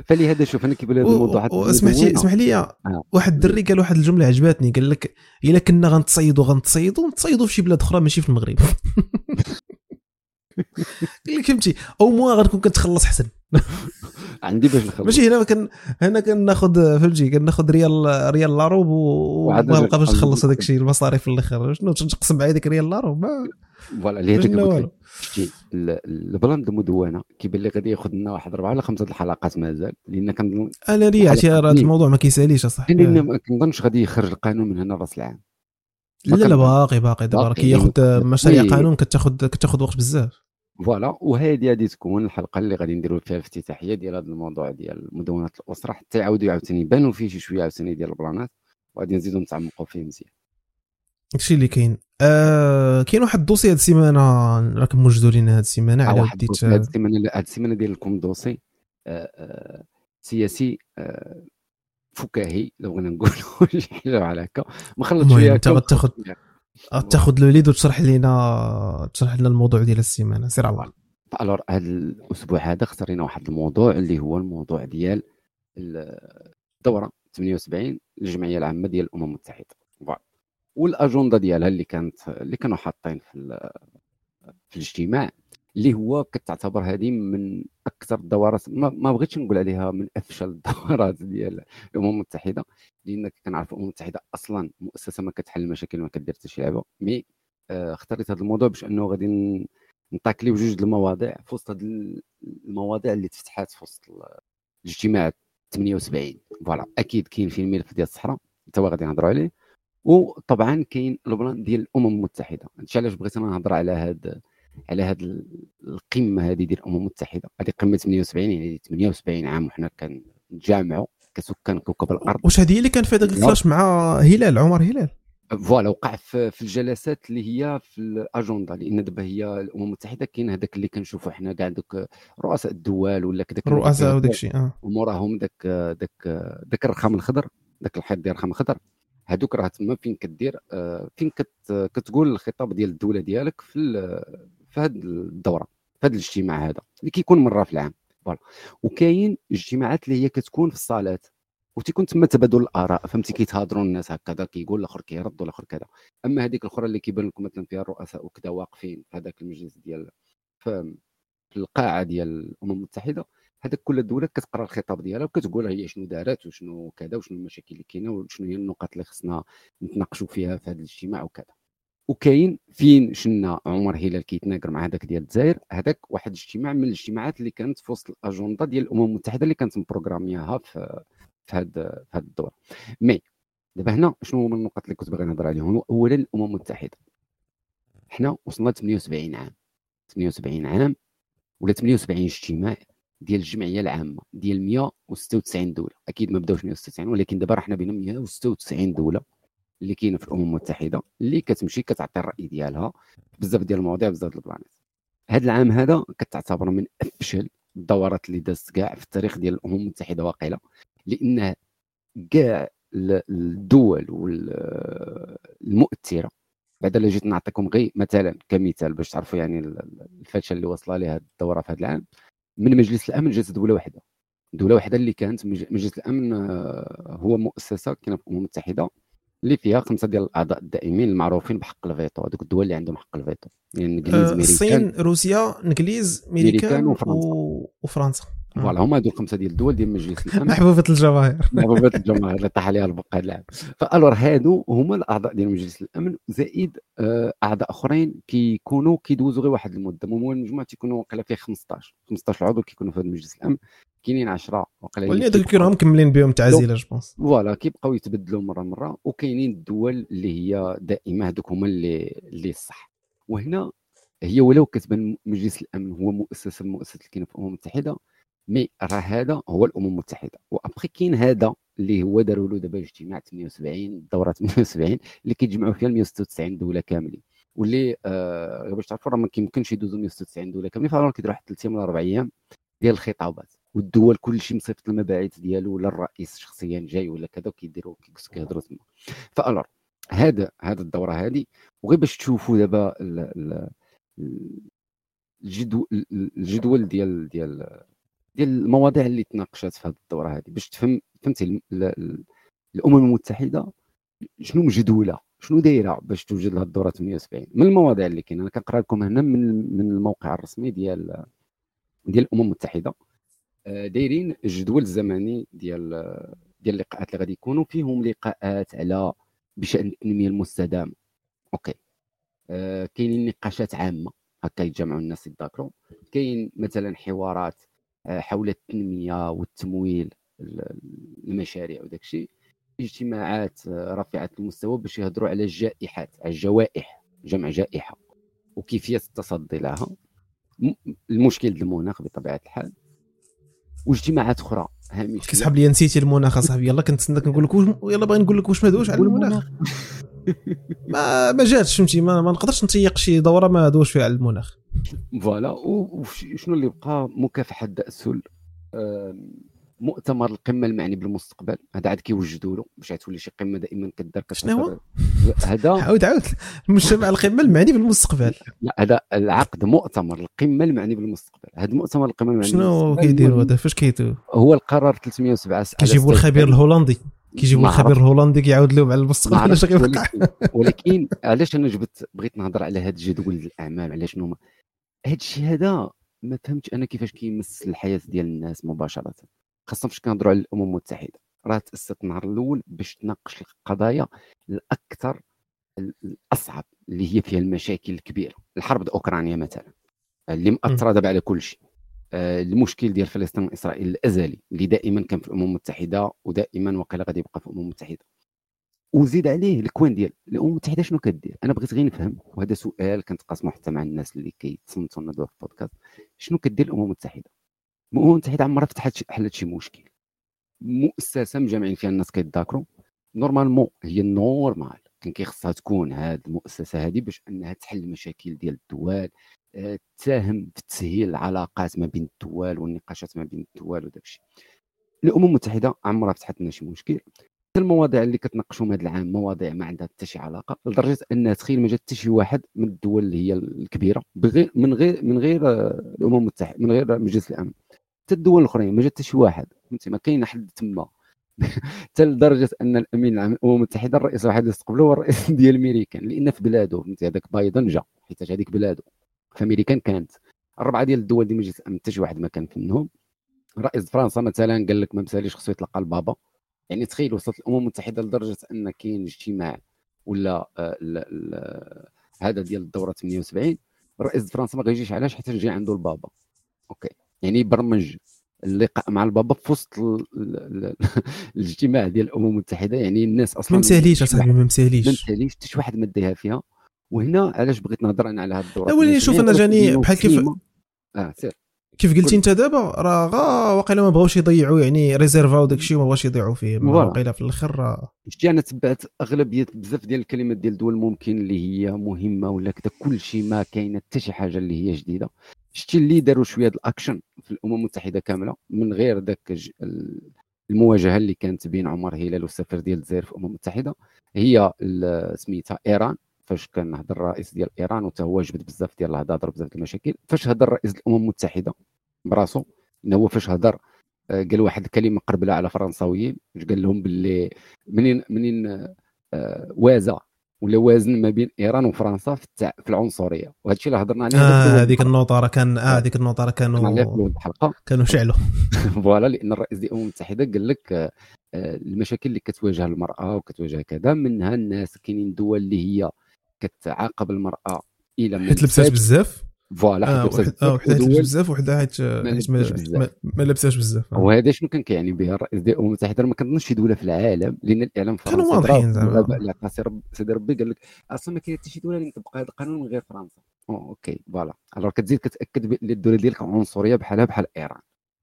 فلهذا شوف أنا كيبان هذا الموضوع هاد واسمح لي. اسمح لي. واحد الدري قال واحد الجملة عجباتني قال لك إلا كنا غنتصيدوا غنتصيدوا نتصيدوا في شي بلاد أخرى ماشي في المغرب <laughs> قال لك فهمتي أو موا غنكون كنتخلص حسن <laughs> عندي باش نخلص ماشي هنا كان هنا كناخذ فهمتي كناخذ ريال ريال لاروب وما نبقى باش نخلص. هذاك الشيء المصاريف في الآخر شنو تنقسم معايا ديك ريال لاروب ما فوالا اللي شتي ال- البلان المدونه كيبان لي غادي ياخذ لنا واحد اربعه ولا خمسة الحلقات مازال لأن كنظن أنا ريعتي راه هذا اثنين. الموضوع ما كيسأليش أصاحبي لأن ما كنظنش غادي يخرج القانون من هنا راس العام لا لا. باقي باقي دابا راه. كياخذ مشاريع oui. قانون كتاخذ كتاخذ وقت بزاف voilà وهذه غادي تكون الحلقة اللي غادي نديروا فيها الافتتاحية ديال هذا الموضوع ديال مدونات الأسرة حتى يعاودوا عاوتاني يبانوا فيه شي شوية عاوتاني ديال ال planات وغادي نزيدوا نتعمقوا فيه مزيان. هادشي اللي كاين. آه كاين واحد ال dossier هاد السيمانة راكم موجدوا لينا هاد السيمانة على واحد وديت ال dossier هاد السيمانة هاد السيمانة ديال لكم dossier آه، آه، سياسي آه، فكاهي لو بغينا نقولوا <laughs> شي حاجة بحال هكا. المهم فيها انت غتاخد <laughs> تاخذ لو ليد وتشرح لينا تشرح لنا الموضوع ديال السيمانة. سير على الله. الور هذا الأسبوع هذا اختارينا واحد الموضوع اللي هو الموضوع ديال الدورة 78 للجمعيه العامة ديال الأمم المتحدة. والأجندة ديالها اللي كانت اللي كانوا حاطين في في الاجتماع اللي هو كتعتبر هذه من أكثر الدورات ما, بغيتش نقول عليها من أفشل <laughs> الدورات ديال الأمم المتحدة لأن كنعرف الأمم المتحدة أصلا مؤسسة ما كتحل المشاكل ما كدير حتى شي لعبة. mais آه، اختاريت هذا الموضوع باش أنه غادي ن- نـ attaqu يو جوج د المواضيع في وسط المواضيع اللي تفتحات في وسط ال- الاجتماع 78 voilà أكيد كاين فيه الملف ديال الصحراء هو غادي نهضروا عليه. وطبعا كاين البلان ديال الأمم المتحدة. هادشي علاش بغيت أنا نهضر على هاد على ال- القمة هذه ديال الأمم المتحدة. هذه قمة 78 يعني 78 عام وحنا كنتجامعوا كسكان كوكب الأرض. واش هذه اللي كان فيها داك ال clash مع هلال عمر هلال؟ voilà وقع في, الجلسات اللي هي في الأجندة لأن دابا هي الأمم المتحدة كاين هذاك اللي كنشوفوا حنا كاع دوك رؤساء الدول ولا كذاك الرؤساء وداك الشيء آه. وموراهم داك داك داك الرخام الخضر داك الحيط ديال الرخام الخضر. هادوك راه تما فين كدير آه، فين كت كتقول الخطاب ديال الدولة ديالك في في هذه الدورة في هذا الاجتماع هذا اللي كيكون مره في العام. voilà. وكاين اجتماعات اللي هي كتكون في الصالات وتيكون تما تبادل الآراء فهمتي؟ كيتهضروا الناس هكذا كيقول الآخر كيرد والآخر كذا. أما هذيك الأخرى اللي كيبان لكم مثلا فيها الرؤساء وكذا واقفين في هذاك المجلس ديال في القاعة ديال الأمم المتحدة هذاك كل دوله كتقرأ الخطاب ديالها وكتقول هي شنو دارت وشنو كذا وشنو المشاكل اللي كاينة وشنو هي النقاط اللي خصنا نتناقشوا فيها في هذا الاجتماع وكذا. وكاين فين شنا عمر هلال كيتناقر مع هذاك ديال الجزائر هذاك واحد الاجتماع من الاجتماعات اللي كانت في وسط الأجندة ديال الأمم المتحدة اللي كانت مبروغرامياها في في في هذا الدور. مي دابا هنا شنو هما النقط اللي كنت باغي نهضر عليهم؟ اولا الأمم المتحدة. حنا وصلنا 78 عام. 78 عام ولا 78 اجتماع ديال الجمعية العامة ديال 196 دولة. أكيد ما بداوش 196 ولكن دابا راه حنا بين 196 دولة. اللي كاينة في الأمم المتحدة اللي كتمشي كتعطي الرأي ديالها بزاف ديال المواضيع بزاف ديال البلانيت. هذا العام هذا كتعتبر من أفشل الدورات اللي دازت كاع في التاريخ ديال الأمم المتحدة واقيلا لأن كاع الدول والمؤثره بعد إلا جيت نعطيكم غير مثلا كمثال باش تعرفوا يعني الفشل اللي وصل لها الدورة في هذا العام من مجلس الأمن جات دولة واحدة دولة واحدة اللي كانت مجلس الأمن آه، هو مؤسسة كاينة في الأمم المتحدة. اللي فيها خمسة ديال الأعضاء الدائمين المعروفين بحق الفيتو هذوك الدول اللي عندهم حق الفيتو. يعني إنجليز آه الصين روسيا إنجليز ميريكان وفرنسا. وفرنسا. voilà هما هذو الخمسة ديال الدول ديال مجلس الامن محبوبة الجماهير. <laughs> محبوبة الجماهير اللي طاح عليها البق هذا العام فالور هادو هما الأعضاء ديال مجلس الأمن زائد آه، أعضاء أخرين كيكونوا كيدوزوا غير واحد المدة. المهم المجموع تيكونوا واقيلا فيه 15 15 عضو كيكونوا في هذا مجلس الأمن. كاينين 10 وقيلا ولي هذوك كيكونوا مكملين بهم تعزيلة جوبونس فوالا كيبقاو يتبدلوا مرة مرة. وكاينين الدول اللي هي دائمة هذوك هما اللي اللي الصح. وهنا هي ولو كتبان مجلس الأمن هو مؤسسه من المؤسسات اللي كاينة في الأمم المتحدة. مي راه هذا هو الأمم المتحدة. وأبخي كاين هذا اللي هو داروا له دابا اجتماع 78 الدورة 78 اللي كيتجمعوا فيها 196 دولة كاملين. واللي آه باش تعرفوا راه ما كيمكنش يدوزوا 196 دولة كاملين فالور كيديروا واحد ثلاث أيام ولا أربع أيام ديال الخطابات. والدول كلشي مصيفط المباعث ديالو ولا الرئيس شخصيا جاي ولا كذا وكيديروا كيهضروا تما. فالور هذا هذا الدورة هذه. وغير باش تشوفوا دابا الجدول الجدول ديال ديال ديال المواضيع اللي تناقشات في هذه الدورة هذه باش تفهم فهمتي الأمم المتحدة شنو مجدولة شنو دايرة باش توجد لها الدورة 78 من المواضيع اللي كاينة أنا كنقرأ لكم هنا من من الموقع الرسمي ديال ديال الأمم المتحدة. آه، دايرين الجدول الزمني ديال ديال اللقاءات اللي غادي يكونوا فيهم لقاءات على بشأن التنمية المستدامة. أوكي. آه، كاينين نقاشات عامة هكا يتجمعوا الناس يتذاكروا. كاين مثلا حوارات حول التنمية والتمويل المشاريع وداك الشيء. اجتماعات آه، رفيعه المستوى باش يهضروا على الجائحات على الجوائح جمع جائحة وكيفية التصدي لها. المشكل المناخ بطبيعة الحال. واجتماعات أخرى. هامشيه كيسحب لي نسيتي المناخ اصاحبي يلا كنت نتسناك نقول لك يلا باغي نقول لك واش ما دوش على المناخ. <laughs> ما ما جاتش فهمتي؟ ما, ما نقدرش نتيق شي دورة ما دوش فيها على المناخ. voilà. وشنو اللي بقى مكافحة السل مؤتمر القمة المعني بالمستقبل. هذا عاد كيوجدوا له باش تولي شي قمة دائما كدار شنو هو؟ هذا <laughs> عاود عاود. المجتمع القمة المعني بالمستقبل. لا هذا العقد مؤتمر القمة المعني بالمستقبل. هذا مؤتمر القمة المعني شنو كيديروا هذا؟ فاش كيديروا هو القرار 307 كيجيبوا الخبير الهولندي. كيجيبوا الخبير الهولندي كيعاود لهم على المستقبل. اش <laughs> غيوقع ولكن علاش أنا جبت بغيت نهضر على هذا الجدول الأعمال؟ علاش هما هذا الشيء هذا ما فهمتش أنا كيفاش كيمس الحياة ديال الناس مباشرة. خاصة فاش كنهضروا على الأمم المتحدة. راه تأسست النهار الأول باش تناقش القضايا الأكثر الأصعب اللي هي فيها المشاكل الكبيرة. الحرب اوكرانيا مثلا اللي مأثره دابا على كل شيء. آه، المشكل ديال فلسطين وإسرائيل الأزلي اللي دائما كان في الأمم المتحدة ودائما وقيلا غادي يبقى في الأمم المتحدة. وزيد عليه الكوان ديال الأمم المتحدة شنو كدير؟ أنا بغيت غير نفهم وهذا سؤال كنتقاسمو حتى مع الناس اللي كيتصنتوا لنا في البودكاست. شنو كدير الأمم المتحدة؟ الامم المتحده عمرها فتحت حلت شي مشكل. مؤسسه مجمعين فيها الناس كيتذاكروا. normalement هي ال normal كان كيخصها تكون هذه المؤسسة هذه باش أنها تحل المشاكل ديال الدول آه، تساهم في تسهيل العلاقات ما بين الدول والنقاشات ما بين الدول وداك الأمم المتحدة عمرها فتحت لنا شي مشكل. المواضيع اللي كتناقشهم هذا العام مواضيع ما عندها حتى شي علاقة لدرجة أن تخيل ما جات حتى شي واحد من الدول اللي هي الكبيرة بغير من غير من غير آه، الأمم المتحدة من غير مجلس الأمن. حتى الدول الاخرين ما جات حتى شي واحد. فهمتي؟ ما كاين حد تما. <laughs> حتى لدرجة أن الأمين العام الامم المتحده الرئيس اللي استقبله هو الرئيس <laughs> ديال الميريكان لأن في بلاده فهمتي؟ هذاك بايدن جا حيت هذيك بلاده. فامريكان كانت. الربعة ديال الدول ديال مجلس الامن حتى شي واحد ما كان منهم رئيس فرنسا مثلا قال لك ما مساليش خصو يتلقى البابا. يعني تخيل وصلت الأمم المتحدة لدرجة أن كاين اجتماع ولا آه، هذا ديال الدورة 78 رئيس فرنسا ما غيجيش علاش حيت جاي عنده البابا. OK. يعني برمج اللقاء مع البابا في وسط <laughs> الاجتماع ديال الأمم المتحدة. يعني الناس أصلا ما مساليش أصاحبي ما مساليش ما مساليش حتى شي واحد ما داها فيها. وهنا علاش بغيت نهضر أنا على هذه الدورة؟ ولي شوف أنا جاني بحال كيف آه سير. كيف قلتي انت دابا؟ راه غا واقيلا ما بغاوش يضيعوا يعني réserv او داك الشيء وما بغاوش يضيعوا فيه. واقيلا في الآخر شتي أنا تبعت اغلبية بزاف ديال الكلمات ديال الدول ممكن اللي هي مهمة ولا كذا كل شيء ما كاينة حتى شي حاجة اللي هي جديدة. شتي اللي داروا شوية الأكشن في الأمم المتحدة كاملة من غير ذاك المواجهة اللي كانت بين عمر هلال والسفير ديال الجزائر في الأمم المتحدة. هي سميتها إيران. فاش كان هضر الرئيس ديال إيران وتا هو جبد بزاف ديال الهضاضر بزاف ديال المشاكل. فاش هضر رئيس الأمم المتحدة براسو ان هو فاش هضر آه، قال واحد الكلمة قربله على فرنساويين قال لهم باللي منين منين آه، وازا ولا وازن ما بين إيران وفرنسا في, التع... في العنصرية. وهذا الشيء اللي هضرنا عليه آه هذيك النوطه راه كان آه هذيك النوطه راه كانوا الحلقة. <laughs> كانوا شعلوا <laughs> voilà لأن الرئيس ديال الامم المتحدة قال لك آه، المشاكل اللي كتواجه المرأة وكتواجه كذا منها الناس كاينين دول اللي هي كتعاقب المرأة إلى حيت لبسات بزاف. voilà آه وحده بزاف. وحده حيت ما لبساش بزاف. آه. وهذا شنو كان كيعني به الرئيس ديال الامم المتحده ما كنظنش شي دولة في العالم لأن الإعلام الفرنسي كانوا واضحين زعما. لا قاسي سيدي ربي قال لك أصلا ما كاين حتى شي دولة اللي تطبق هذا القانون من غير فرنسا. OK voilà. Alors كتزيد كتأكد بأن الدولة ديالك عنصرية بحالها بحال إيران.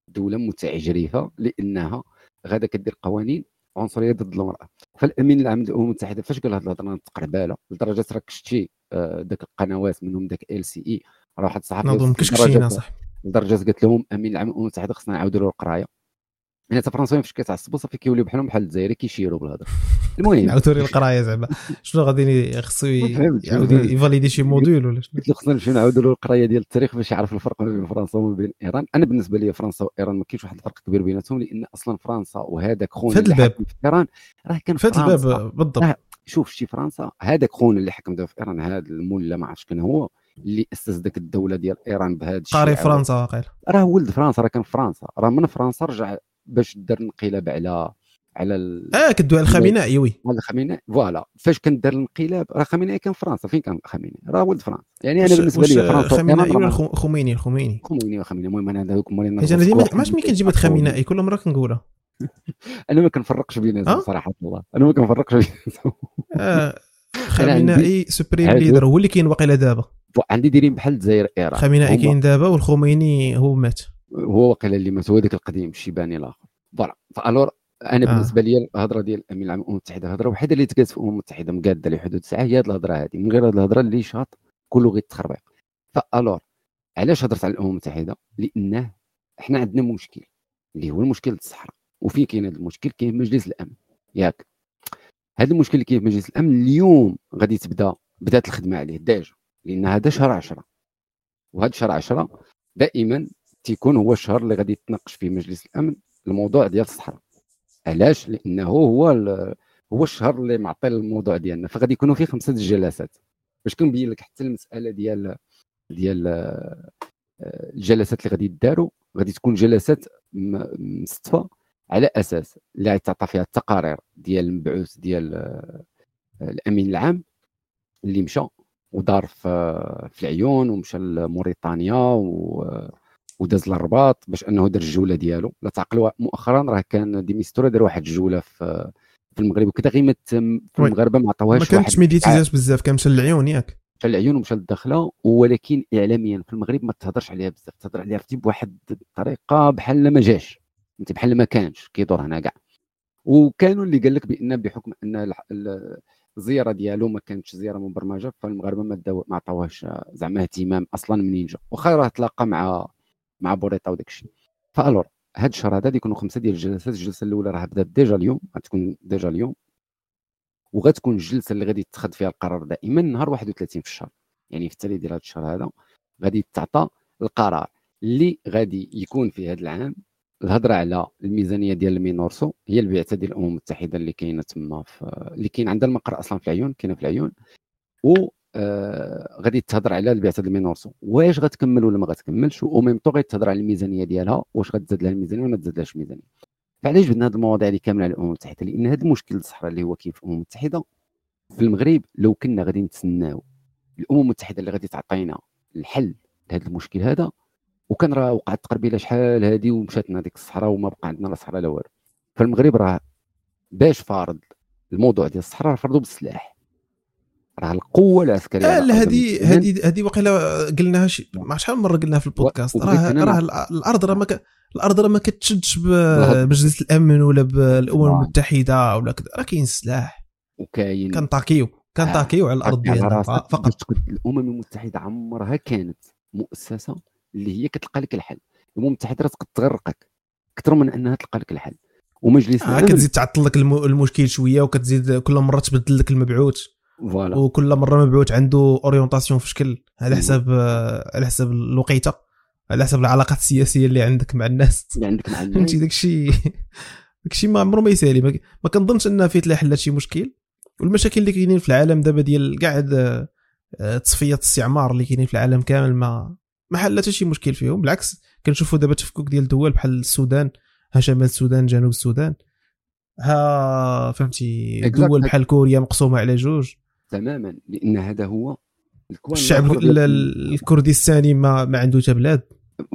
دولة متعجرفه لأنها غادا كدير قوانين عنصرية ضد المرأة. فالأمين العام للأمم المتحدة فاش قال هذه الهضرة؟ تقرباله لدرجة راك شتي ذاك القنوات منهم ذاك ال C ای راه واحد الصحفي نظن كشكشينا صح. لدرجه قالت لهم أمين العام الامم المتحده خصنا نعاودوا له القراية. يعني الفرنسيين فاش كيتعصبوا صافي كيوليو بحالهم بحال الجزائري كيشيروا بالهضرة. المهم <laughs> عاودوا لي القراية زعما. شنو غادي خصو يعاود يـ valid ي شي module ولا شنو؟ قلت له خصنا نمشيو نعاودوا له القراية ديال التاريخ باش يعرف الفرق ما بين فرنسا وما بين إيران. أنا بالنسبة لي فرنسا وإيران ما كاينش واحد الفرق كبير بيناتهم لأن أصلا فرنسا وهذاك خون في الباب. في إيران راه كان في الباب بالضبط. شوف شتي فرنسا هذاك خون اللي حكم في إيران هذا المولى ما عرفتش كان هو. اللي اسس ذاك الدولة ديال إيران بهذا الشيء قاري فرنسا واقيلا. راه ولد فرنسا راه كان في فرنسا. راه من فرنسا رجع باش دار انقلاب على على ال... آه كدوي على الخامنئي oui. على الخامنئي voilà. فاش كان دار الانقلاب راه خامنئي كان في فرنسا. فين كان خامنئي راه ولد فرنسا. يعني أنا بالنسبة لي فرنسا خامنئي ولا الخميني الخميني خميني وخامنئي المهم أنا هذوك مولين أنا ديما ماش ملي كنجيب خامنئي كل مرة كنقولها. <laughs> أنا ما كنفرقش بيناتهم صراحة الله أنا ما كنفرقش بيناتهم آه <laughs> خامنئي supreme leader هو اللي كاين واقيلا دابا. عندي دايرين بحال الجزائر إيران. خامنئي كاين دابا والخميني هو مات. هو واقيلا اللي مات هو ذاك القديم الشيباني الآخر. voilà. alors أنا آه. بالنسبة لي الهضرة ديال الامين العام للامم المتحده الهضره الوحيده اللي تقالت في الامم المتحده مقادة لحدود ساعه هي هذه الهضرة هذه من غير هذه الهضرة اللي شاط كله غير تخربيق فالور علاش هضرت على الأمم المتحده لأنه إحنا عندنا مشكل اللي هو المشكل الصحراء. وفين كاين هذا المشكل؟ كاين مجلس الأمن. ياك هذا المشكل اللي كاين في مجلس الأمن اليوم غادي تبدا بدات الخدمة عليه déjà. لأن هذا شهر 10 وهذا شهر 10 دائما تيكون هو الشهر اللي غادي يتناقش فيه مجلس الأمن الموضوع ديال الصحراء. علاش؟ لأنه هو هو الشهر اللي معطي الموضوع ديالنا. فغادي يكونوا فيه خمسة الجلسات. باش كنبين لك حتى المسألة ديال ديال آه، الجلسات اللي غادي يداروا غادي تكون جلسات مستفى على أساس اللي تعطى فيها التقارير ديال المبعوث ديال آه، الأمين العام اللي مشى ودار في في العيون ومشى لموريتانيا وداز للرباط باش أنه دار الجولة ديالو. لا تعقلوا مؤخرا راه كان ديميستورا دار واحد الجولة في في المغرب وكذا غير في المغاربة ما عطاوهاش ما كانتش médiatisée ات بزاف كان مشى للعيون ياك. مشى للعيون ومشى للداخلة ولكن اعلاميا في المغرب ما تهضرش عليها بزاف. تهضر عليها بواحد الطريقة بحال ما جاش. أنت بحال ما كانش كيدور هنا كاع. وكانوا اللي قال لك بأن بحكم أن الزياره ديالو ما كانتش زيارة مبرمجة فالمغاربة ما ما عطاوهاش زعما اهتمام أصلا منين جا. واخا راه تلاقى مع مع بوريطا وداك الشيء. فالور هذا الشهر هذا يكونوا خمسة ديال الجلسات الجلسة الأولى راه بدات déjà اليوم غتكون déjà اليوم. وغتكون الجلسة اللي غادي يتخذ فيها القرار دائما نهار 31 في الشهر. يعني في التالي ديال هذا الشهر هذا غادي تعطى القرار اللي غادي يكون في هذا العام الهضرة على الميزانية ديال المينورسو هي البعثة ديال الأمم المتحدة اللي كاينة تما في اللي كاين عندها المقر أصلا في العيون كاينة في العيون. و آه غادي تهضر على البعثة ديال المينورسو. واش غتكمل ولا ما غتكملش؟ ou même temps غتهضر على الميزانية ديالها واش غتزاد لها الميزانية ولا ما تزادلهاش الميزانية. فعلاش جبنا هذه المواضيع اللي كاملة على الأمم المتحدة؟ لأن هذا المشكل الصحراء اللي هو كاين في الأمم المتحدة في المغرب لو كنا غادي نتسناو الأمم المتحدة اللي غادي تعطينا الحل لهذا المشكل هذا وكان راه وقعت تقربيله شحال هذه ومشات لنا ديك الصحراء وما بقى عندنا لا صحراء لا والو. فالمغرب راه باش فارض الموضوع ديال الصحراء فرضوا بالسلاح. راه القوة العسكرية لا هذه هذه هذه وقيلا قلناها شي ما شحال من مرة قلناها في البودكاست. راه راه الأرض راه ما الأرض راه ما كتشدش بمجلس الأمن ولا بالامم المتحدة ولا كذا. راه كاين السلاح. وكاين كنطاكيو كن attaqu يو على الأرض ديالنا فقط. الأمم المتحدة عمرها كانت مؤسسة اللي هي كتلقى لك الحل. الامم المتحده راه تقدر تغرقك أكثر من أنها تلقى لك الحل. ومجلس آه كتزيد تعطل لك المشكل شوية وكتزيد كل مرة تبدل لك المبعوث. voilà. وكل مرة مبعوث عنده orientation في شكل. على حساب على حساب الوقيتة. على حسب العلاقات السياسية اللي عندك مع الناس. اللي عندك مع <laughs> الناس. فهمتي؟ داك الشيء داك الشيء ما عمره ما يسالي. ما كنظنش انه فيه تلاحل شي مشكل. والمشاكل اللي كاينين في العالم دابا ديال كاع تصفيه الاستعمار اللي كاينين في العالم كامل ما ما حل حتى شي مشكل فيهم بالعكس كنشوفوا دابا تفكك ديال الدول بحال السودان. ها شمال السودان جنوب السودان. ها فهمتي دول بحال كوريا مقسومة على جوج. تماما لأن هذا هو الشعب الكردستاني ما ما عنده حتى بلاد.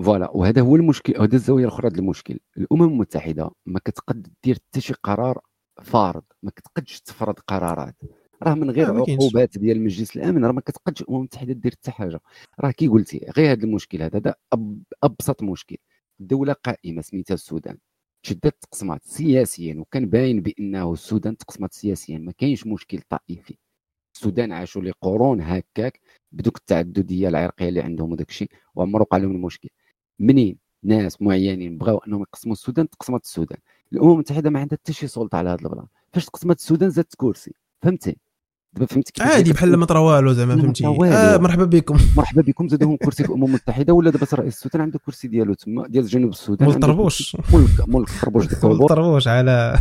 voilà وهذا هو المشكل هذا الزاوية الأخرى ديال المشكل. الأمم المتحدة ما كتقد دير حتى شي قرار فارض ما كتقدش تفرض قرارات. راه من غير عقوبات ديال مجلس الأمن راه ما كتقدش الامم المتحده دير حتى حاجة. راه كي قلتي غير هذا المشكل هذا هذا أبسط مشكل. دوله قائمة سميتها السودان. تشدت تقسمات سياسيا وكان باين بأنه السودان تقسمت سياسيا ما كاينش مشكل طائفي. السودان عاشوا لقرون هكاك بدوك التعددية العرقية اللي عندهم وداك الشيء وعمر وقع لهم المشكل. منين؟ ناس معينين بغاو أنهم يقسموا السودان تقسمت السودان. الأمم المتحدة ما عندها حتى شي سلطة على هذا البلان فاش تقسمت السودان زادت كرسي؟ فهمتي؟ دابا فهمت عادي بحال ما طرا والو زعما فهمتي؟ آه مرحبا بكم. <laughs> مرحبا بكم. زادوهم كرسي في الأمم المتحدة ولا دابا رئيس السودان عنده كرسي ديالو تما ديال جنوب السودان؟ مول طربوش مول طربوش مول طربوش على <laughs>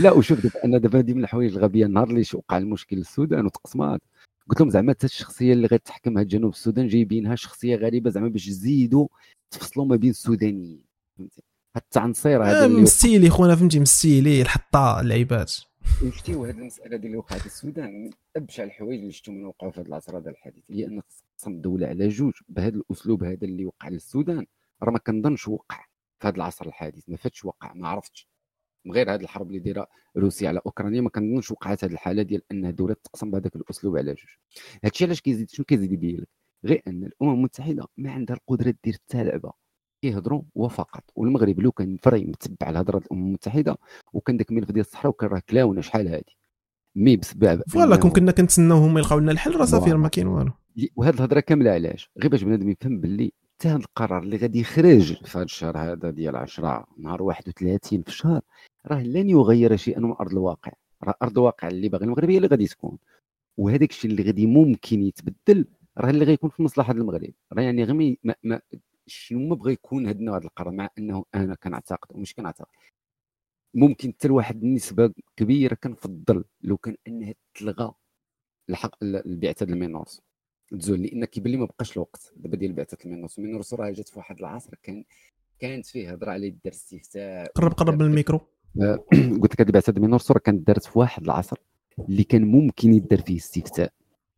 لا وشوف دابا أنا دابا هذه من الحوايج الغبية النهار اللي وقع المشكل السودان وتقسمات. قلت لهم زعما حتى الشخصية اللي غتحكم جنوب السودان جايبينها شخصية غريبة زعما باش يزيدوا تفصلوا ما بين السودانيين فهمتي؟ التعنصير هذا آه مستيلي خونا فهمتي؟ مستيلي الحطة اللعيبات. شتي هذه المسألة ديال اللي وقعت في السودان من أبشع الحوايج اللي شفتهم من وقعوا في هذا العصر هذا الحديث هي أن تقسم الدولة على جوج بهذا الأسلوب هذا اللي وقع للسودان. راه ما كنظنش وقع في هذا العصر الحديث ما فاتش وقع ما عرفتش. من غير هذه الحرب اللي دايرة روسيا على أوكرانيا ما كنظنش وقعت هذه الحالة ديال أن الدولة تقسم بهذاك الأسلوب على جوج. هادشي علاش كيزيد شنو كيزيد يبين لك غير أن الأمم المتحدة ما عندها القدرة دير حتى لعبة. كيهضروا وفقط. والمغرب لو كان vraiment متبع الهضره الأمم المتحدة وكان داك الملف ديال الصحراء وكان راه كلاونا شحال هادي. mais بسبب voilà كون كنا كنتسناو هما يلقاو لنا الحل راه صافي ما كاين والو. وهاد الهضرة كاملة علاش؟ غير باش بنادم يفهم باللي حتى هذا القرار اللي غادي يخرج في هذا الشهر هذا ديال 10 نهار 31 في الشهر راه لن يغير شيئا من أرض الواقع. راه أرض الواقع اللي باغي المغرب هي اللي غادي تكون. وهذاك الشيء اللي غادي ممكن يتبدل راه اللي غيكون في مصلحة المغرب. راه يعني غير ما شنو ما بغى يكون هذا النوع القرار مع انه أنا كنعتقد ومش كنعتقد. ممكن حتى لواحد النسبة كبيرة كنفضل لو كان انها تلغى الحق البعثة المينورس. تزول لأن كيبان لي ما بقاش الوقت دابا ديال بعثه المينورس. المينورس راه جات في واحد العصر كان كانت فيه هضرة على يدار استفتاء. قرب قرب من الميكرو. آه، <clears throat> قلت لك هذه بعثه المينورس راه كانت دارت في واحد العصر اللي كان ممكن يدار فيه استفتاء.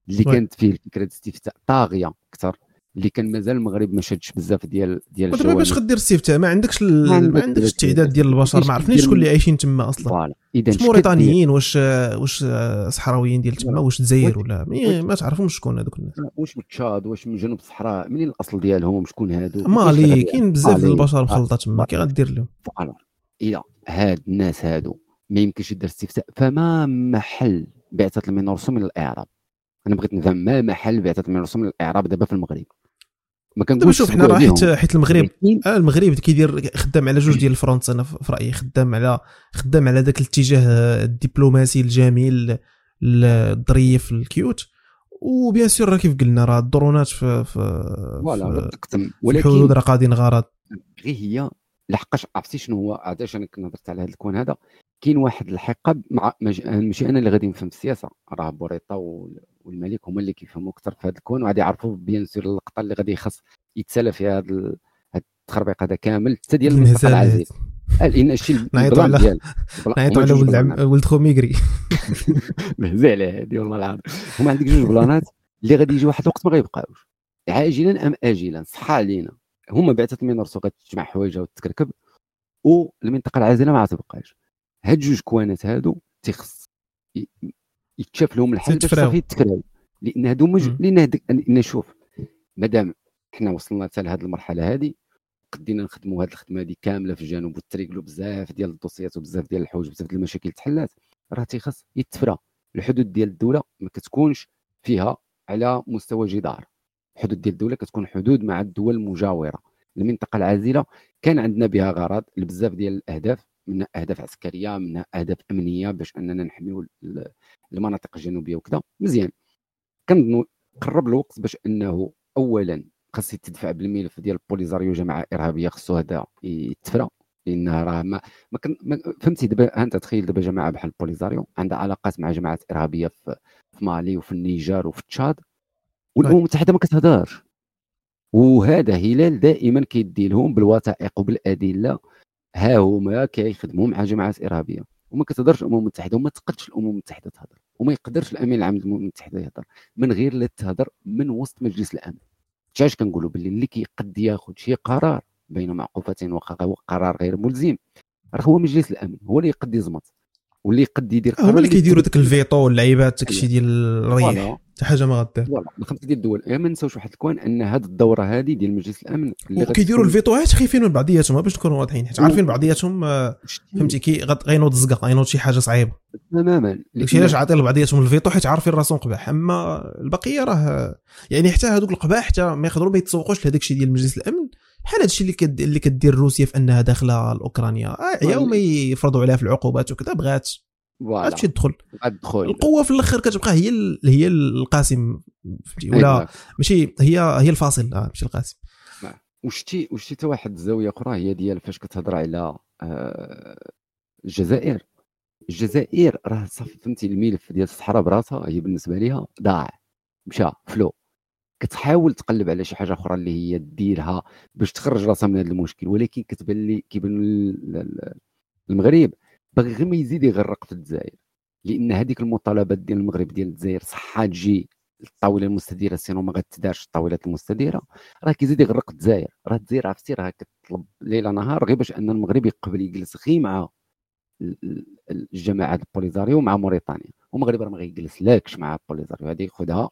اللي كانت فيه فكره استفتاء طاغية أكثر. اللي كان مازال المغرب ما شادش بزاف ديال ديال الجوانب باش غدير استفتاء ما عندكش ال... ما عندكش التعداد ديال البشر ما عرفنيش شكون اللي عايشين تما أصلا. إذا واش موريتانيين واش واش صحراويين ديال تما واش الجزائر ولا ما تعرفهمش شكون هذوك الناس. واش من تشاد واش من جنوب الصحراء منين الأصل ديالهم؟ شكون هادو؟ مالي كاين بزاف ديال البشر مخلطه تما كي غدير لهم. voilà. إذا هاد الناس هادو ما يمكنش يدير استفتاء فما محل بعثة المينورسو من الإعراب أنا بغيت نفهم ما محل بعثة المينورسو من الإعراب دابا في المغرب. ما كنقولش شوف حنا راه حيت. حيت المغرب ولكن آه، المغرب كيدير خدام على جوج ديال ال fronts أنا في رأيي خدام على خدام على ذاك الاتجاه الدبلوماسي الجميل الظريف ال cute. و bien sûr راه كيف قلنا راه الدرونات في في في الحدود ولكن راه غاديين غرض. غير هي لحقاش عرفتي شنو هو. علاش أنا كنت هضرت على هذا ال coin هذا. كاين واحد الحقب مع ماشي أنا اللي غادي نفهم السياسة راه بوريطة وال- والملك هما اللي كيفهموا أكثر في هذا ال coin وغادي يعرفوا bien sûr اللقطة اللي غادي يخص يتسالى فيها هذا التخربيق هذا كامل حتى ديال المنطقة العزيز. آه، لأن الشيء نعيطوا على- نعيطوا على ولد. عم ولد خو ميغري مهزي على هادي والله العظيم. هما عندك جوج بلانات اللي غادي يجي واحد الوقت ما غيبقاوش. عاجلا أم اجلا؟ صحة علينا. هما بعثة المينورسو غتجمع حوايجها وتكركب والمنطقة العازلة ما غتبقاش هاد جوج كوانات هادو تيخص يتشاف لهم الحل باش. صافي لأن هادو مج... لأن هادك لأن شوف مادام حنا وصلنا حتى لهاد المرحلة هادي قدينا نخدموا هاد الخدمة هادي كاملة في الجنوب وتريقلوا بزاف ديال الدوسيات وبزاف ديال الحوايج بزاف ديال المشاكل تحلات راه تيخص يتفرى. الحدود ديال الدولة ما كتكونش فيها على مستوى جدار. الحدود ديال الدولة كتكون حدود مع الدول المجاورة. المنطقة العازلة كان عندنا بها غرض لبزاف ديال الأهداف منها أهداف عسكرية منها أهداف أمنية باش أننا نحميو ال- المناطق الجنوبية وكذا. مزيان. كنظنوا قرب الوقت باش أنه اولا خاص يتدفع بالملف ديال بوليزاريو جماعة إرهابية خصو هذا يتفرى. لانها راه ما, ما, كن ما فهمتي دابا؟ أنت تخيل دابا جماعة بحال بوليزاريو عندها علاقات مع جماعات إرهابية في, في مالي وفي النيجر وفي تشاد. والأمم المتحده ما كتهضرش. وهذا هلال دائما كيدي لهم بالوثائق وبالأدلة. ها هما كيخدموا مع جماعات إرهابية وما كتهضرش الأمم المتحدة وما تقدش الأمم المتحدة تهضر وما يقدرش الأمين العام للأمم المتحدة يهضر من غير لا تهضر من وسط مجلس الأمن. علاش كنقولوا باللي اللي كيقد ياخذ شي قرار بين معقوفتين وقرار غير ملزم راه هو مجلس الأمن هو اللي يقد يزمط. واللي يقد يدير هما اللي كيديروا داك الفيتو واللعيبات داكشي ديال الريح. حتى حاجة ما غدير voilà. الخمسه ديال الدول. إيه ما نساوش واحد ال coin أن هذه الدورة هذه ديال مجلس الأمن اللي تكون- الفيتوهات خايفين من بعضياتهم باش نكونوا واضحين. حيت عارفين بعضياتهم آه، فهمتي كي غينوض الزقة غينوض شي حاجة صعيبة. تماما. داكشي علاش عاطي لبعضياتهم الفيتو حيت عارفين راسهم قباح. أما البقية راه يعني حتى هذوك القباح حتى ما يقدروا ما يتسوقوش لهذاك الشيء ديال مجلس الأمن. بحال هذا الشيء اللي كد... اللي كدير روسيا في أنها داخلة لاوكرانيا آه يا وما يفرضوا عليها في العقوبات وكذا بغات. voilà. غتمشي تدخل. القوة في الآخر كتبقى هي ال... هي القاسم فهمتي؟ ولا ماشي هي هي الفاصل آه ماشي القاسم. وشتي وشتي حتى واحد الزاويه أخرى هي ديال فاش كتهضر على آه، الجزائر. الجزائر راه صافي فهمتي؟ الملف ديال الصحراء براسها هي بالنسبة ليها ضاع مشى فلو. كتحاول تقلب على شي حاجة أخرى اللي هي ديرها باش تخرج راسها من هذا المشكل ولكن كتبان لي كيبان ال- ال- المغرب باغي غير ما يزيد يغرق في الجزائر لأن هذيك المطالبات ديال المغرب ديال الجزائر صحة تجي الطاوله المستديرة sinon ما غتدارش الطاولات المستديرة راه كيزيد يغرق الجزائر راه الجزائر عرفتي راه كتطلب ليل نهار غير باش أن المغرب يقبل يجلس غير مع ال- ال- الجماعة البوليزاريو مع موريتانيا والمغرب راه ما غيجلس لاكش مع البوليزاريو هذه خذها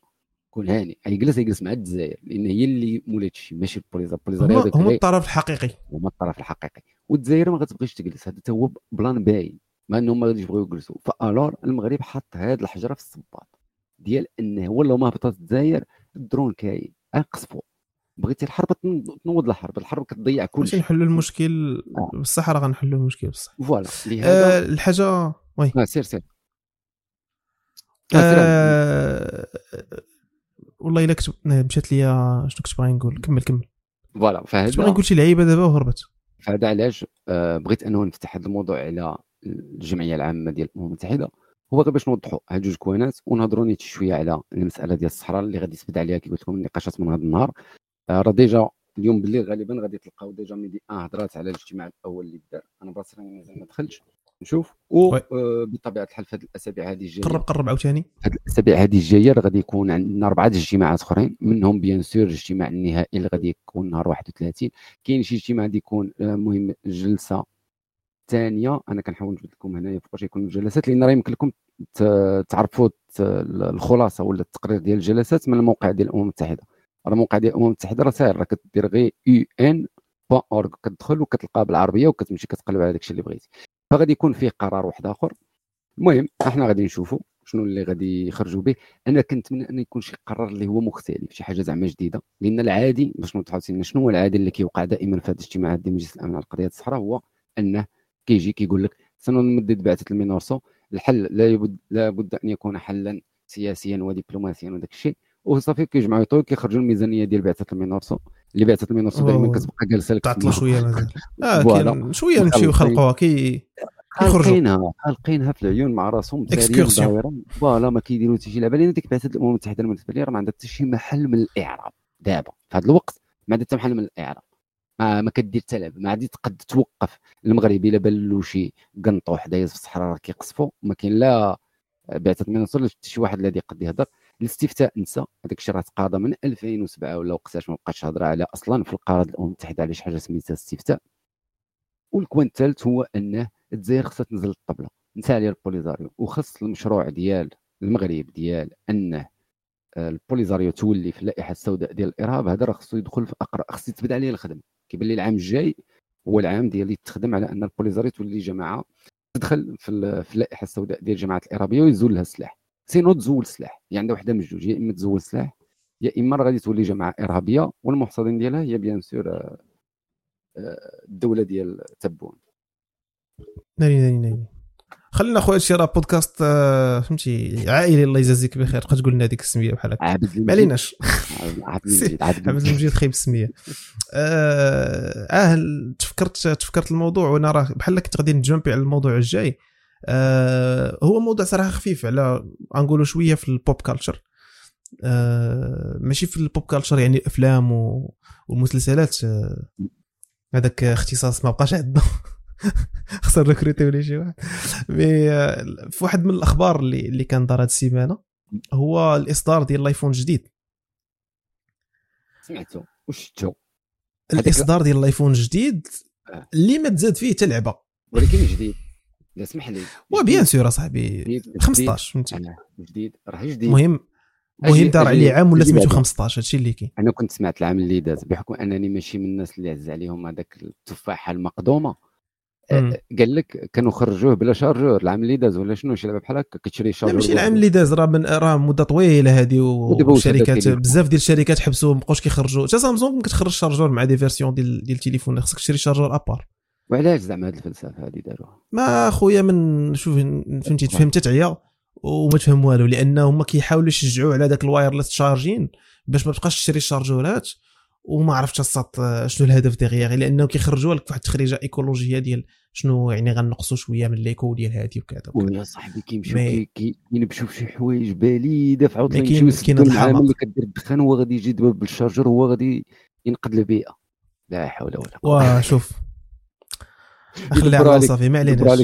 كون هاني يجلس يجلس مع الجزائر لأن هي اللي مولات الشيء ماشي البوليزاريو البوليزاريو هما غير- الطرف الحقيقي. هما الطرف الحقيقي. والجزائر ما غتبغيش تجلس. هذا هو plan باين. مع إنهم ما غاديش يبغيو يجلسوا. فالور المغرب حط هاد الحجرة في الصباط. ديال انه والله ما هبطت الجزائر الدرون كاين. اقصفوا بغيتي الحرب تنوض الحرب. الحرب كتضيع كل شيء نحلوا المشكل آه. بصح راه غنحلوا المشكل بصح voilà. لهذا آه الحاجة oui. آه سير سير. آه. آه والله إلا كتب مشات ليا شنو كنت باغي نقول. كمل كمل. voilà كنت باغي فهذا نقول شي لعيبة دابا وهربت. فهذا علاش آه، بغيت أنه نفتح هذا الموضوع على الجمعية العامة ديال الامم المتحدة. هو غير باش نوضحوا هاد جوج كوانات ونهضروا نيت شوية على المسألة ديال الصحراء اللي غادي تبدا عليها كي قلت لكم النقاشات من هذا النهار. آه، راه déjà اليوم بالليل غالبا غادي تلقاو déjà Medi1 هضرات على الاجتماع الأول اللي دار أنا براسي راني مازال ما دخلتش. نشوف. وبطبيعه الحال في هذه الأسابيع هذه الجاية. قرب قرب عاوتاني. هاد الأسابيع هذه الجاية غادي يكون عندنا أربعة د الاجتماعات أخرين. منهم bien sûr الاجتماع النهائي اللي غادي يكون نهار 31 كاين شي اجتماع غادي يكون آه، مهم جلسة ثانية. أنا كنحاول نجبد لكم هنايا فوقاش يكونوا الجلسات لأن راه يمكن لكم تعرفوا الخلاصة ولا التقرير ديال الجلسات من الموقع ديال الأمم المتحدة. راه الموقع ديال الأمم المتحدة راه ساهل. راه كدير غير UN org كتدخل وكتلقاه بالعربية وكتمشي كتقلب على داكشي اللي بغيتي. فغادي يكون فيه قرار واحد آخر. المهم إحنا غادي نشوفوا شنو اللي غادي يخرجوا به. أنا كنتمنى أن يكون شي قرار اللي هو مختلف شي حاجة زعما جديدة. لأن العادي باش نوضحوا شنو هو العادي اللي كيوقع دائما في هذه الاجتماعات ديال مجلس الأمن على القضية الصحراء؟ هو أنه كيجي كيقول لك سنمدد بعثة المينورسو. الحل لا يبد لا بد أن يكون حلا سياسيا ودبلوماسيا وداك الشيء. وصافي كيجمعوا يطوي كيخرجوا الميزانية ديال بعثة المينورسو. اللي بعثه المينورسو دائما. كتبقى جالسة لك تعطلوا شوية مازال. <laughs> آه. كاين شوية نمشيو خلقوها كي. خالقينها خالقينها في العيون مع راسهم. دايره voilà ما كيديروا حتى شي. لعبه لأن ديك بعثه الامم المتحدة بالنسبة لي راه ما عندها حتى شي محل من الإعراب. دابا في هذا الوقت ما عندها حتى محل من الإعراب. ما, ما كدير حتى لعبه ما عادي تقد توقف. المغربي الا بان له شي قنطوح دايز في الصحراء راه كيقصفو. ما كاين لا بعثه من حتى شي واحد الذي قد يهضر الاستفتاء نسى هذاك الشيء راه تقاضى من 2007 ولا وقتاش ما بقاش هضرة على أصلا في القرار الامم المتحده على شي حاجة سميتها استفتاء والكوان الثالث هو أنه الجزائر خصها تنزل الطبله نسى عليها البوليزاريو. وخص المشروع ديال المغرب ديال أنه آه، البوليزاريو تولي في اللائحة السوداء ديال الإرهاب هذا راه خصو يدخل في أقرأ. خصو يتبدأ عليه الخدمه كيبان لي العام الجاي هو العام ديال اللي تخدم على أن البوليزاريو تولي جماعة تدخل في اللائحة السوداء ديال الجماعات الإرهابية ويزول لها السلاح. sinon تزول السلاح هي عندها وحدة من جوج يا إما تزول السلاح يا إما راه غادي تولي جماعة إرهابية والمحصلين ديالها هي bien sûr آه، آه، الدولة ديال تبون. ناري ناري ناري خلينا اخويا هادشي راه بودكاست آه، فهمتي عائلي الله يجازيك بخير. تبقى تقول لنا هذيك السمية بحال هكا. ما عليناش عبد المجيد خايب السمية. آه تفكرت تفكرت الموضوع؟ وأنا راه بحال كنت غادي نجمبي على الموضوع الجاي. آه هو موضوع صراحة خفيف على غنقولوا شوية في ال pop culture آه ماشي في ال pop culture يعني الأفلام و- والمسلسلات. آه هذاك اختصاص ما بقاش عندنا. <laughs> خسر recruter ولا شي واحد. mais آه، في واحد من الأخبار اللي اللي كان دار هذه السيمانة هو الإصدار ديال الآيفون الجديد. سمعتو وشتو الإصدار ديال الآيفون الجديد. اللي ما تزاد فيه حتى لعبة. ولكن جديد. اسمح لي و bien sûr اصاحبي جديد- جديد. 15 فهمتي؟ جديد راه جديد. المهم المهم دار عليه عام ولا سميتو بعدا. 15 هادشي اللي كاين. أنا كنت سمعت العام اللي داز. بحكم أنني ماشي من الناس اللي عز عليهم هذاك التفاحة المقدومة. قال لك كانوا خرجوه بلا chargeur. العام اللي داز ولا شنو؟ شي لعبة بحال هكا كتشري لا chargeur. ماشي العام اللي داز راه من راه مدة طويلة هذه والشركات التليفون؟ بزاف ديال الشركات حبسوا مابقاوش كيخرجوا. حتى سامسونج كتخرج chargeur مع des versions ديال ديال التليفون خصك تشري chargeur à part. وعلاش زعما هذه الفلسفة هذه داروها ما خويا من شوف فهمتي تفهم تعيا وما تفهم والو لأن هما كيحاولوا يشجعوا على داك ال wireless charging باش ما تبقاش تشري الشارجورات وما عرفتش السط شنو الهدف derrière لأنه كيخرجوا لك واحد التخريجة إيكولوجية ديال شنو يعني غنقصوا شوية من les coûts ديال هادي وكذا ويا صاحبي كيمشيو كينبشوا في شي حوايج باليده في عوض كاين- الحماق. اللي كدير الدخان هو غادي يجي دابا بال chargeur هو غادي ينقذ البيئة. لا حول ولا قوة. وشوف خلي على صافي ما عليناش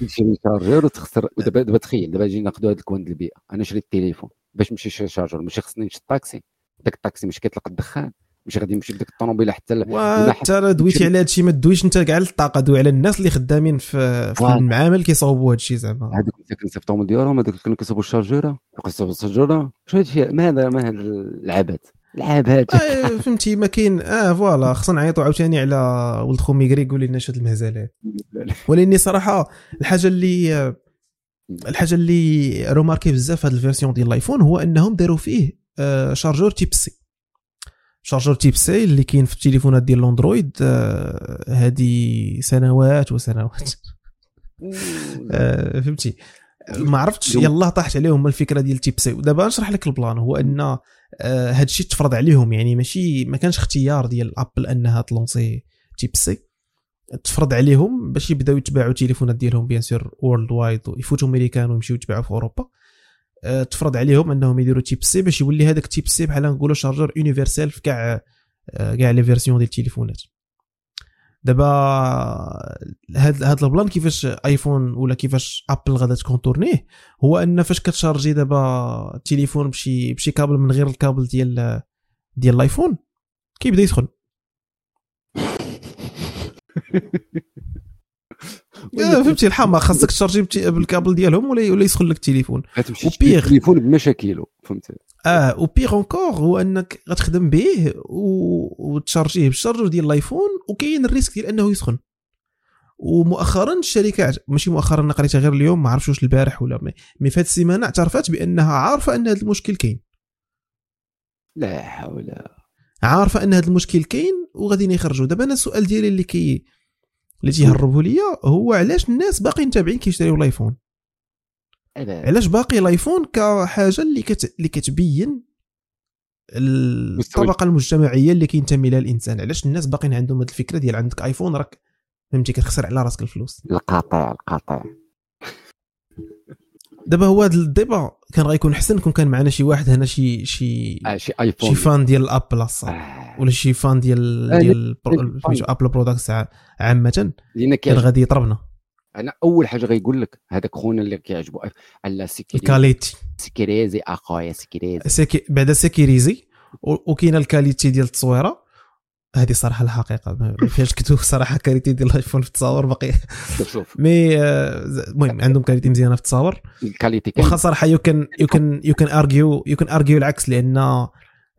تشري chargeur وتخسر. ودابا دابا تخيل دابا نجي ناخذوا هذا ال coin ديال البيئة. أنا شريت التليفون باش نمشي نشري chargeur ماشي خصني نمشي الطاكسي. داك الطاكسي مش كيطلق الدخان مش غادي نمشي بديك الطوموبيله حتى وانت راه دويتي على هادشي ما دويش انت كاع الطاقه دوي على الناس اللي خدامين في, في. المعامل كيصاوبوا هادشي زعما. هذوك اللي الطوموبيل ديالهم هذوك اللي كانوا كيصاوبوا ال chargeur كيصاوبوا ال chargeur شنو هادشي ما هذا ما هذا العبث. العبث آه، فهمتي ما كاين. آه voilà خصنا نعيطوا عاوتاني على ولد خو ميغري يقول لنا شاد المهزلات. ولاني صراحة الحاجة اللي الحاجة اللي remarqué بزاف هذا ال version ديال الآيفون هو إنهم داروا فيه آه، chargeur type C. chargeur type-C اللي كاين في التليفونات ديال الأندرويد آه، هذه سنوات وسنوات. آه، فهمتي. ما عرفتش. يلا طاحت عليهم الفكرة ديال type-C. ودابا نشرح لك ال plan. هو إن آه، هاد الشيء تفرض عليهم. يعني ماشي ما كانش اختيار ديال ابل أنها ت lancer type-C تفرض عليهم باش يبداو يتباعوا التليفونات ديالهم bien sûr worldwide يفوتوا أمريكان ويمشيو يتباعوا في أوروبا. آه، تفرض عليهم أنهم يديروا type-C باش يولي هذاك type-C بحال نقولوا chargeur universel في كاع آه، كاع les versions ديال التليفونات دابا هاد هاد ال plan كيفاش آيفون ولا كيفاش ابل غادا ت contourner ه هو أن فاش كت charger دابا التليفون بشي بشي كابل من غير الكابل ديال ديال الآيفون كيبدا يسخن <laughs> فهمتي الحماق خاصك ت charger بال câble ديالهم ولا ولا يسخن لك التليفون. و pire. التليفون بمشاكله فهمتي. آه و pire encore هو أنك غتخدم به. وت charger ه بال chargeur ديال الآيفون وكاين ال risque ديال أنه يسخن. ومؤخرا الشركة عج- ماشي مؤخرا أنا قريتها غير اليوم ما عرفتش واش البارح ولا mais, في هذه السيمانة اعترفت بأنها عارفة أن هذا المشكل كاين. لا حول. عارفة أن هذا المشكل كاين وغاديين يخرجوا دابا أنا السؤال ديالي اللي كي اللي تيهربوا ليا هو علاش الناس باقيين تابعين كيشريو الآيفون؟ لا علاش باقي الايفون كحاجة اللي كت... اللي كتبين الطبقة المجتمعية اللي كينتمي لها الإنسان. علاش الناس باقيين عندهم هذه الفكرة ديال عندك ايفون راك فهمتي كتخسر على راسك الفلوس. القاطع القاطع دابا هو هذا ال débat كان غيكون أحسن كون كان معنا شي واحد هنا شي شي آه شي ايفون شي fan ديال الابل آه. ولا شي fan ديال آه، ديال ابل products عامة. كان غادي يطربنا. أنا أول حاجة غيقول لك هذاك خونا اللي كيعجبو. على sécurisé. ال qualité. sécurisé. أخويا sécurisé. sécu بعدا sécurisé. وكاينة ال qualité ديال التصويرة. هذه صراحة الحقيقة. ما فيهاش كتب صراحة qualité ديال الآيفون في التصاور. باقي شوف <laughs> mais آه، المهم عندهم qualité مزيانة في التصاور. ال qualité واخا صراحة you can you can you can argue you can argue العكس لأن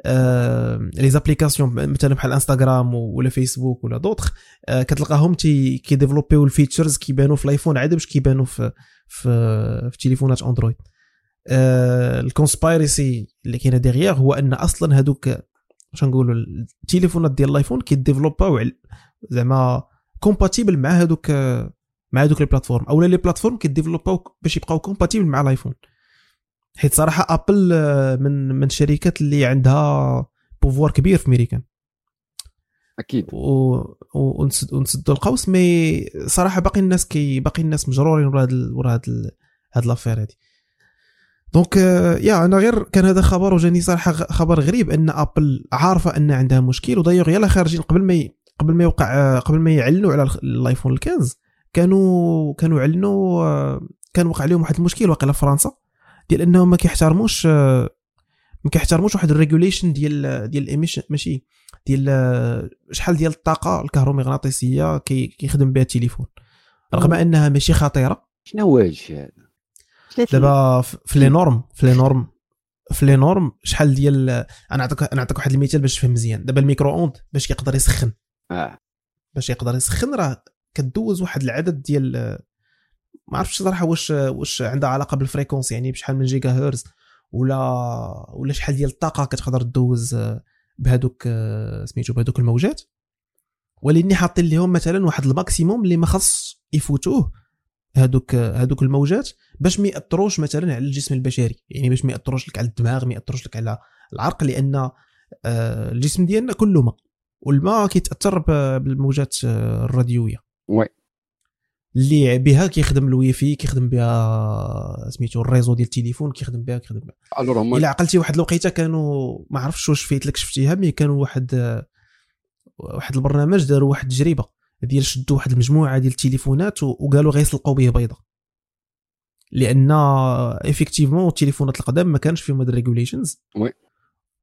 les applications مثلا بحال انستغرام ولا فيسبوك ولا دوطخ آه، كتلقاهم تي كي développer يو ال features كيبانوا في الآيفون عادي باش كيبانوا في في في تليفونات اندرويد ال conspiracy اللي كاينة derrière هو أن أصلا هذوك واش نقولوا التليفونات ديال الآيفون كي développer او زعما compatible مع هذوك مع هذوك les plateformes أولا les plateformes كي développer او باش يبقاو compatibles مع الآيفون. حيت صراحة ابل آه، من من الشركات اللي عندها pouvoir كبير في ميريكان أكيد. و... ونسد... ونسدوا القوس mais صراحة باقي الناس كي باقي الناس مجرورين ورا هاد ال- ورا هاد ال... هاد l'affaire هادي. donc آه، يا أنا غير كان هذا خبر وجاني صراحة خبر غريب أن ابل عارفة أن عندها مشكل ودايوغ يلا خارجين قبل ما ي... قبل ما يوقع آه، قبل ما يعلنوا على الايفون 15 كانوا كانوا اعلنوا آه، كان وقع عليهم واحد المشكل واقع في فرنسا ديال انهم ما كيحترموش ما كيحترموش واحد ال regulation ديال ديال ال emission ماشي ديال شحال ديال الطاقة الكهرومغناطيسية كي- كيخدم بها التليفون. رغم أنها ماشي خطيرة. شنو هو هادشي هذا؟ دابا في les normes في les normes في les normes شحال ديال أنا نعطيك أنا نعطيك واحد المثال باش تفهم مزيان. دابا ال micro-ondes باش يقدر يسخن. آه. باش يقدر يسخن راه كدوز واحد العدد ديال ما عرفتش صراحة واش واش عندها علاقة بال fréquence يعني بشحال من جيجا هرتز ولا ولا شحال ديال الطاقة كتقدر دوز بهذوك سميتو بهذوك الموجات. ولإني حاطين لهم مثلا واحد ال maximum اللي ما خص يفوتوه هذوك هذوك الموجات باش ما يأثروش مثلا على الجسم البشري. يعني باش ما يأثروش لك على الدماغ ما يأثروش لك على العرق لأن آه، الجسم ديالنا كله ماء والماء كيتأثر بالموجات آه، الراديوية. oui. اللي بها كيخدم الواي فاي كيخدم بها سميتو ال réseau ديال التليفون كيخدم بها كيخدم بها. هما إلا عقلتي واحد الوقيتة كانوا ما عرفتش واش فايت لك شفتيها mais كانوا واحد واحد البرنامج داروا واحد التجربة ديال شدوا واحد المجموعة ديال التليفونات وقالوا غيسلقوا به بيضة. لأن effectivement التليفونات القدام ما كانش فيهم هاد ال regulations oui.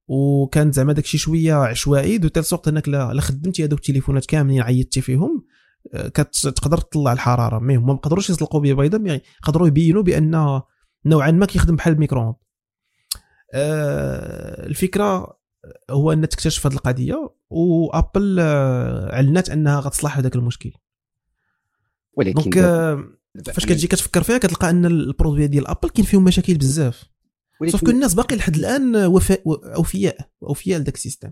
وكان زعما داكشي شوية عشوائي de telle sorte إنك لا خدمتي هذوك التليفونات كاملين عيطتي فيهم. كتقدر تطلع الحرارة. mais هما ما قدروش يسلقوا به بيضه mais قدروا يبينوا بأن نوعا ما كيخدم بحال ال micro-ondes. آه، الفكرة هو أن تكتشف هذه القضية وأبل آه، أعلنت أنها غتصلح هذاك المشكل. ولكن donc آه، فاش كتجي كتفكر فيها كتلقى أن ال produits ديال أبل كاين فيهم مشاكل بزاف. sauf que الناس باقي لحد الآن وفاء أوفياء أوفياء لذاك ال système.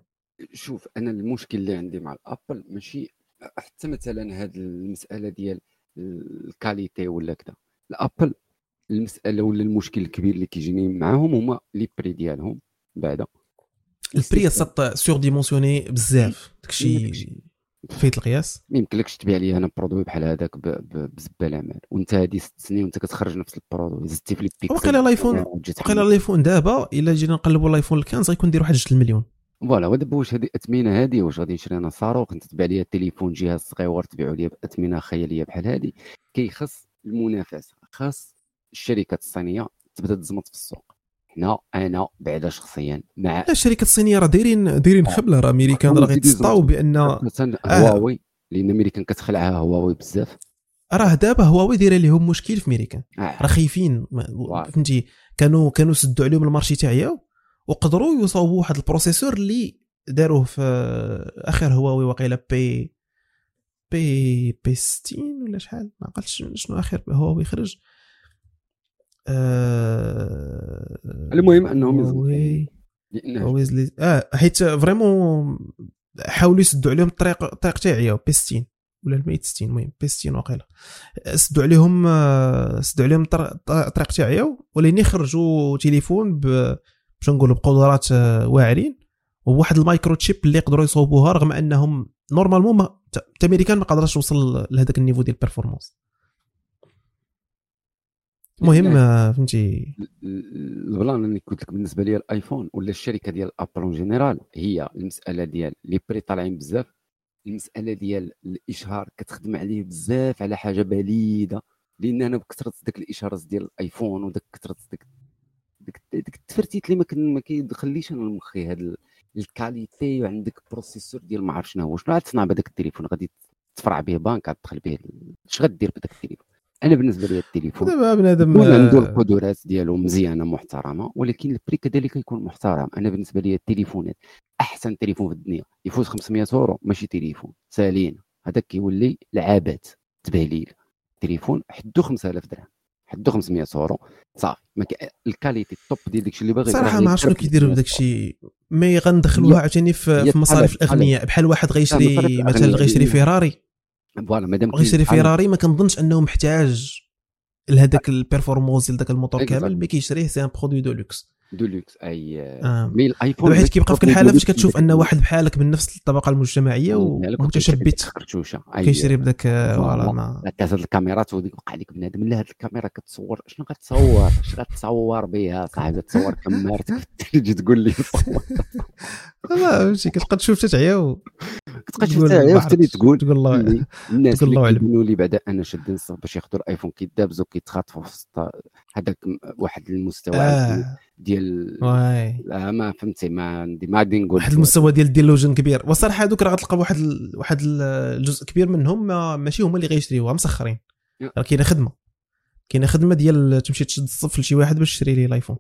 شوف أنا المشكل اللي عندي مع الابل ماشي حتى مثلا هاد المسألة ديال ال qualité ولا كذا الأبل المسألة ولا المشكل الكبير اللي كيجيني معاهم هما les prix ديالهم بعدا. ال prix ça a surdimensionné بزاف. داكشي. فايت القياس. ما يمكنلكش تبيع لي أنا produit بحال هذاك بزبالة مال. وأنت هادي ست سنين وأنت كتخرج نفس ال produit. زدتي في les pixels وقيلا الايفون وقيلا الآيفون دابا إلا جينا نقلبوا الآيفون 15 غيكون داير واحد 2 المليون. voilà ودابا واش هذه الاثمنه هذه واش غادي نشري أنا صاروخ انت تبيع لي التليفون جهاز صغيور تبيعوا لي باثمنه خيالية بحال هذه كيخص المنافسة خاص الشركات الصينية تبدأ تزمط في السوق. حنا أنا بعدا شخصيا مع لا الشركات الصينية راه دايرين دايرين خبلة راه أمريكان راه غيتسطاو بان مثلا هواوي لأن أمريكان كتخلعها هواوي بزاف. راه دابا هواوي دايرة لهم مشكل في أمريكان. آه. راه خايفين. فهمتي؟ كانوا كانوا سدوا عليهم ال marché تاعيا وقدروا يصاوبوا واحد ال processeur اللي داروه في آخر هواوي وقيلا P P P 60 ولا شحال؟ ما عقلتش شنو آخر هواوي خرج. آه المهم أنهم. هواوي. زلي- آه حيت vraiment حاولوا يسدوا عليهم الطريق الطريق تاعي P 60 ولا ال Mate 60 المهم P 60 واقيلا سدوا عليهم آه، سدوا عليهم الطر- الطريق تاعي ولين يخرجوا تليفون ب باش نقولوا بقدرات آه، واعرين. وواحد ال en: micro chip اللي يقدروا يصوبوها رغم أنهم normalement ما ت- الامريكان ما قدرش توصل لهذاك ال niveau ديال ال performance المهم آه، فهمتي. البلان اللي قلت لك بالنسبة لي الآيفون ولا الشركة ديال ابل en général هي المسألة ديال les prix طالعين بزاف. المسألة ديال الإشهار كتخدم عليه بزاف على حاجة بليدة. لأن أنا بكثرة داك الإشارات ديال الآيفون وداك كثرة داك ديك التفرتيت اللي ما كيدخليش أنا لمخي هاد ال- ال qualité وعندك processeur ديال ما عرف شنو هو شنو غتصنع بهذاك التليفون؟ غادي تفرع به بنك غادي تدخل به اش غدير بهذاك التليفون؟ أنا بالنسبة لي التليفون دابا بنادم عنده آه، القدرات ديالو مزيانة محترمة ولكن ال prix كذلك يكون محترم. أنا بالنسبة لي التليفونات أحسن تليفون في الدنيا. يفوت 500 اورو ماشي تليفون سالين. هذاك كيولي لعابات تبهليل. تليفون حدو 5000 درهم. حدو 500 اورو صافي. ال qualité ال top ديال داكشي اللي باغي صراحة ما عرفت شنو كيديروا 500 بداك الشيء mais غندخلوها عاوتاني في, مصاريف الأغنياء. بحال واحد غيشري مثلا. غيشري فيراري. voilà مادام غيشري فيراري ما كنظنش أنه محتاج لهذاك ال performance ديال ذاك ال moteur exact. كامل mais كيشريه c'est un produit de luxe دولوكس أي آه. مي الآيفون حيت كيبقى في الحالة فاش كتشوف أن واحد بحالك من نفس الطبقة المجتمعية ومتشبت خرشوشه كيشري بداك آه، فوالا. كازا الكاميرات وديك وقع لك بنادم لا هاد الكاميرا كتصور شنو غتصور اش غتصور بها صاحبي تصور كمارتك في الثلج تقول لي <laughs> صور فهمتي كتبقى تشوف تتعيا كتبقى تشوف اللي عرفتش. تقول تقول الله <laughs> الناس اللي. كيقولوا لي بعدا أنا شادين الصف باش ياخذوا الآيفون كيدابزوا كيتخاطفوا في هذاك واحد المستوى آه ديال واي. لا ما فهمتي ما عندي ما غادي نقول واحد المستوى ديال الديلوجن كبير. وصراحة هذوك راه غتلقى واحد ال- واحد ال- الجزء كبير منهم ما ماشي هما اللي غيشريوها مسخرين. راه كاينة خدمة. كاينة خدمة ديال تمشي تشد الصف لشي واحد باش يشري ليه الآيفون.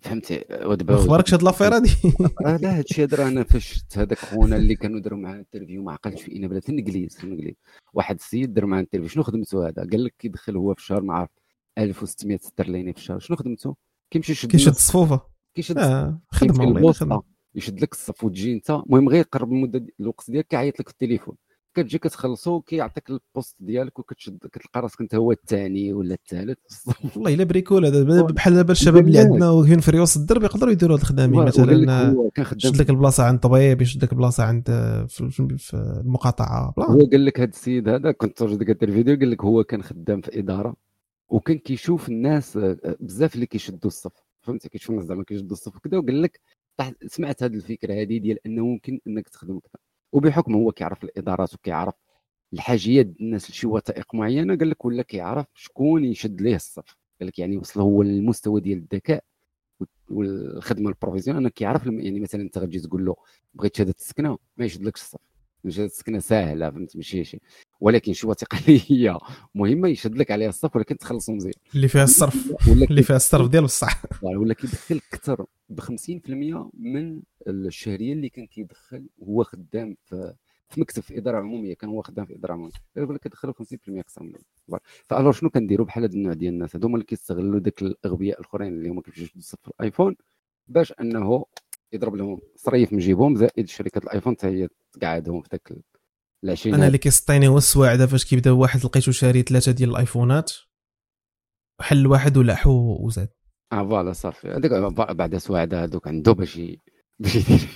فهمتي. ودابا أخبارك هاد l'affaire هادي؟ لا هادشي هذا راه أنا فاش شفت هذاك خونا اللي كانوا داروا معاه interview ما عقلتش في الانجليز في الانجليز واحد السيد دار معاه interview شنو خدمته هذا؟ قال لك كيدخل هو في الشهر ما عرف 1600 استرليني في الشهر. شنو خدمته كيمشي يشد كيشد الصفوفه كيشد كيمشي خدمة والله خدمة. يشد لك الصف وتجي انت. المهم غير يقرب المدة الوقت ديالك كيعيط لك في التليفون. كتجي كتخلصو كيعطيك ال poste ديالك وكتشد كتلقى راسك انت هو الثاني ولا الثالث. <laughs> والله إلا bricole هذا. بحال دابا الشباب اللي. عندنا وكاين في ريوس الدرب يقدروا يديروا هاد الخدامين. لك مثلا يشد لك البلاصة عند طبيب يشد لك البلاصة عند في, المقاطعة بلا. هو قال لك هذا السيد هذا كنت تفرج ديك الفيديو قال لك هو كان خدام في إدارة. وكان كيشوف الناس آه، آه، بزاف اللي كيشدوا الصف. فهمتي؟ كيشوف الناس زعما كيشدوا الصف وكذا وقال لك سمعت هذه الفكرة هذه ديال أنه ممكن أنك تخدم كذا وبحكم هو كيعرف الإدارات وكيعرف الحاجيات الناس لشي وثائق معينة قال لك ولا كيعرف شكون يشد ليه الصف. قال لك يعني وصل هو للمستوى ديال الذكاء والخدمة ال professionnel أنه كيعرف يعني مثلا أنت غتجي تقول له بغيت شهادة السكنة ما يشدلكش الصف. شهاده السكنه ساهله فهمت؟ ماشي شي ولكن شي وثيقه <laughs> مهمة يشد لك عليها الصف ولكن تخلصو مزيان اللي فيها الصرف <laughs> ولا اللي فيها الصرف ديال بصح. ولا كيدخل أكثر ب 50% من الشهرية اللي كان كيدخل وهو خدام في في مكتب في إدارة عمومية. كان هو خدام في إدارة عمومية. يقول لك كيدخلوا 50% أكثر من. فالور شنو كنديروا بحال هذا النوع ديال الناس؟ هذوما اللي كيستغلوا داك الأغبياء الأخرين اللي هما كيمشيو يشدوا الصف في الآيفون باش أنه يضرب لهم صريف من جيبهم زائد شركة الآيفون حتى هي تقعدهم في ذاك العشرين أنا اللي كيسطيني هو السواعده فاش كيبدأ واحد لقيتو شاري ثلاثة ديال الآيفونات حل واحد ولاح و- وزاد. آه فوالا صافي. هذاك بعد سواعده هذوك عنده باش باش يدير.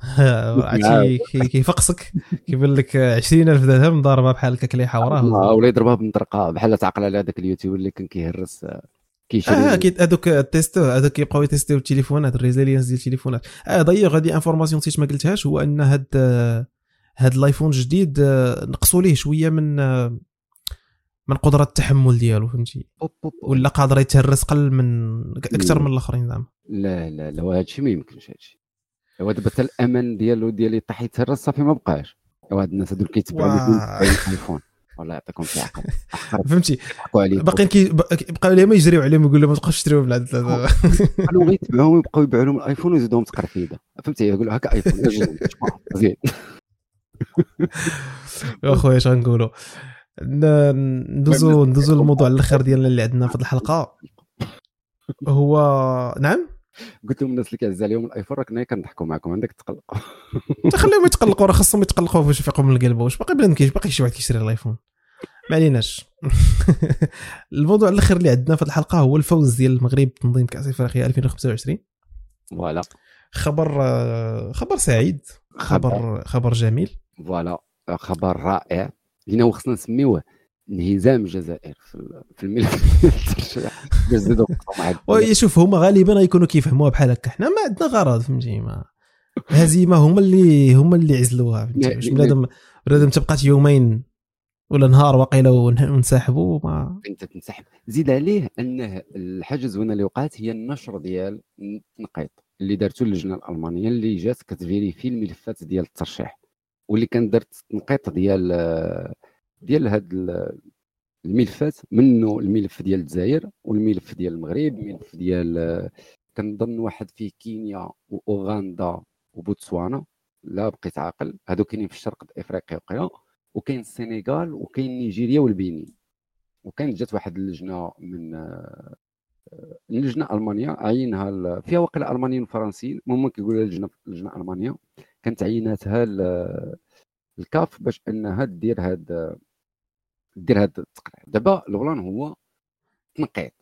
<laughs> عرفتي كي- كيفقسك. كيبان لك 20000 درهم ضاربه بحال هكا كليحه آه، وراه ولا يضربها بمطرقة بحال تعقل على هذاك اليوتيوب اللي كان كيهرس. آه، كيشري آه أكيد هذوك تيستو هذوك كيبقاو يتيستيو التليفونات ال résilience ديال التليفونات. آه ضيق هذه information نسيت ما قلتهاش هو أن هاد هاد الآيفون الجديد آه، نقصوا ليه شوية من آه، من قدرة التحمل ديالو فهمتي. ولا قادر يتهرس قل من أكثر من الآخرين زعما. لا لا لا هذا الشيء ما يمكنش هذا الشيء. هو دابا حتى الامان ديالو ديال يطيح يتهرس صافي ما بقاش. هاد الناس هادو كيتبعوا الآيفون. والله يعطيكم في عقل فهمتي؟ باقيين كي بقاو عليهم يجريو عليهم يقول لهم ما تبقاوش تشريو بالعدد قالوا <laughs> غير يتبعوهم يبقاو يبيعوا لهم الآيفون ويزيدوهم تقرفيده فهمتي؟ يقولوا هكا آيفون. <laughs> مزيان اخويا اش غنقولوا ندوزو <laughs> ندوزو للموضوع الآخر ديالنا اللي عندنا في الحلقة. هو نعم؟ قلت لهم الناس اللي كيعز عليهم الآيفون راه كنا كنضحكوا معكم عندك تقلقوا. <laughs> تخليهم يتقلقوا راه خاصهم يتقلقوا باش يفيقوا من القلب. واش باقي كاين باقي شي واحد كيشري الآيفون؟ ما عليناش. <laughs> الموضوع الآخر اللي عندنا في الحلقة هو الفوز ديال المغرب بتنظيم كأس افريقيا 2025 voilà. خبر خبر سعيد خبر. خبر جميل. voilà. خبر رائع. لينا هو خصنا نسميوه انهزام الجزائر في ال- في الملف. <laughs> ديال شوف هما غالبا غيكونوا كيفهموها بحال هكا. حنا ما عندنا غرض فهمتي؟ ما الهزيمه هما اللي هما اللي عزلوها فهمتي؟ بنادم بنادم تبقات يومين ولا نهار واقيلا ون- ونسحبوا ما انت تنسحب. زيد عليه انه الحاجة الزوينه اللي وقعت هي النشر ديال التنقيط اللي دارته اللجنة الألمانية اللي جات كتفيريفي الملفات ديال الترشيح. واللي كان دارت التنقيط ديال ديال هاد ال- الملفات منه الملف ديال الجزائر والملف ديال المغرب الملف ديال كنظن واحد فيه كينيا واوغندا وبوتسوانا لا بقيت عاقل. هادو كاينين في الشرق إفريقيا وقيلا وكاين السنغال وكاين نيجيريا والبنين. وكانت جات واحد اللجنة من آه، اللجنة لمن عينها فيها واقيلا ألمانيين وفرنسيين. المهم كيقولوا لجنة لجنة ألمانية كانت عيناتها ال- الكاف باش أنها دير هاد دير هاد التقرير. دابا الغلان هو تنقيط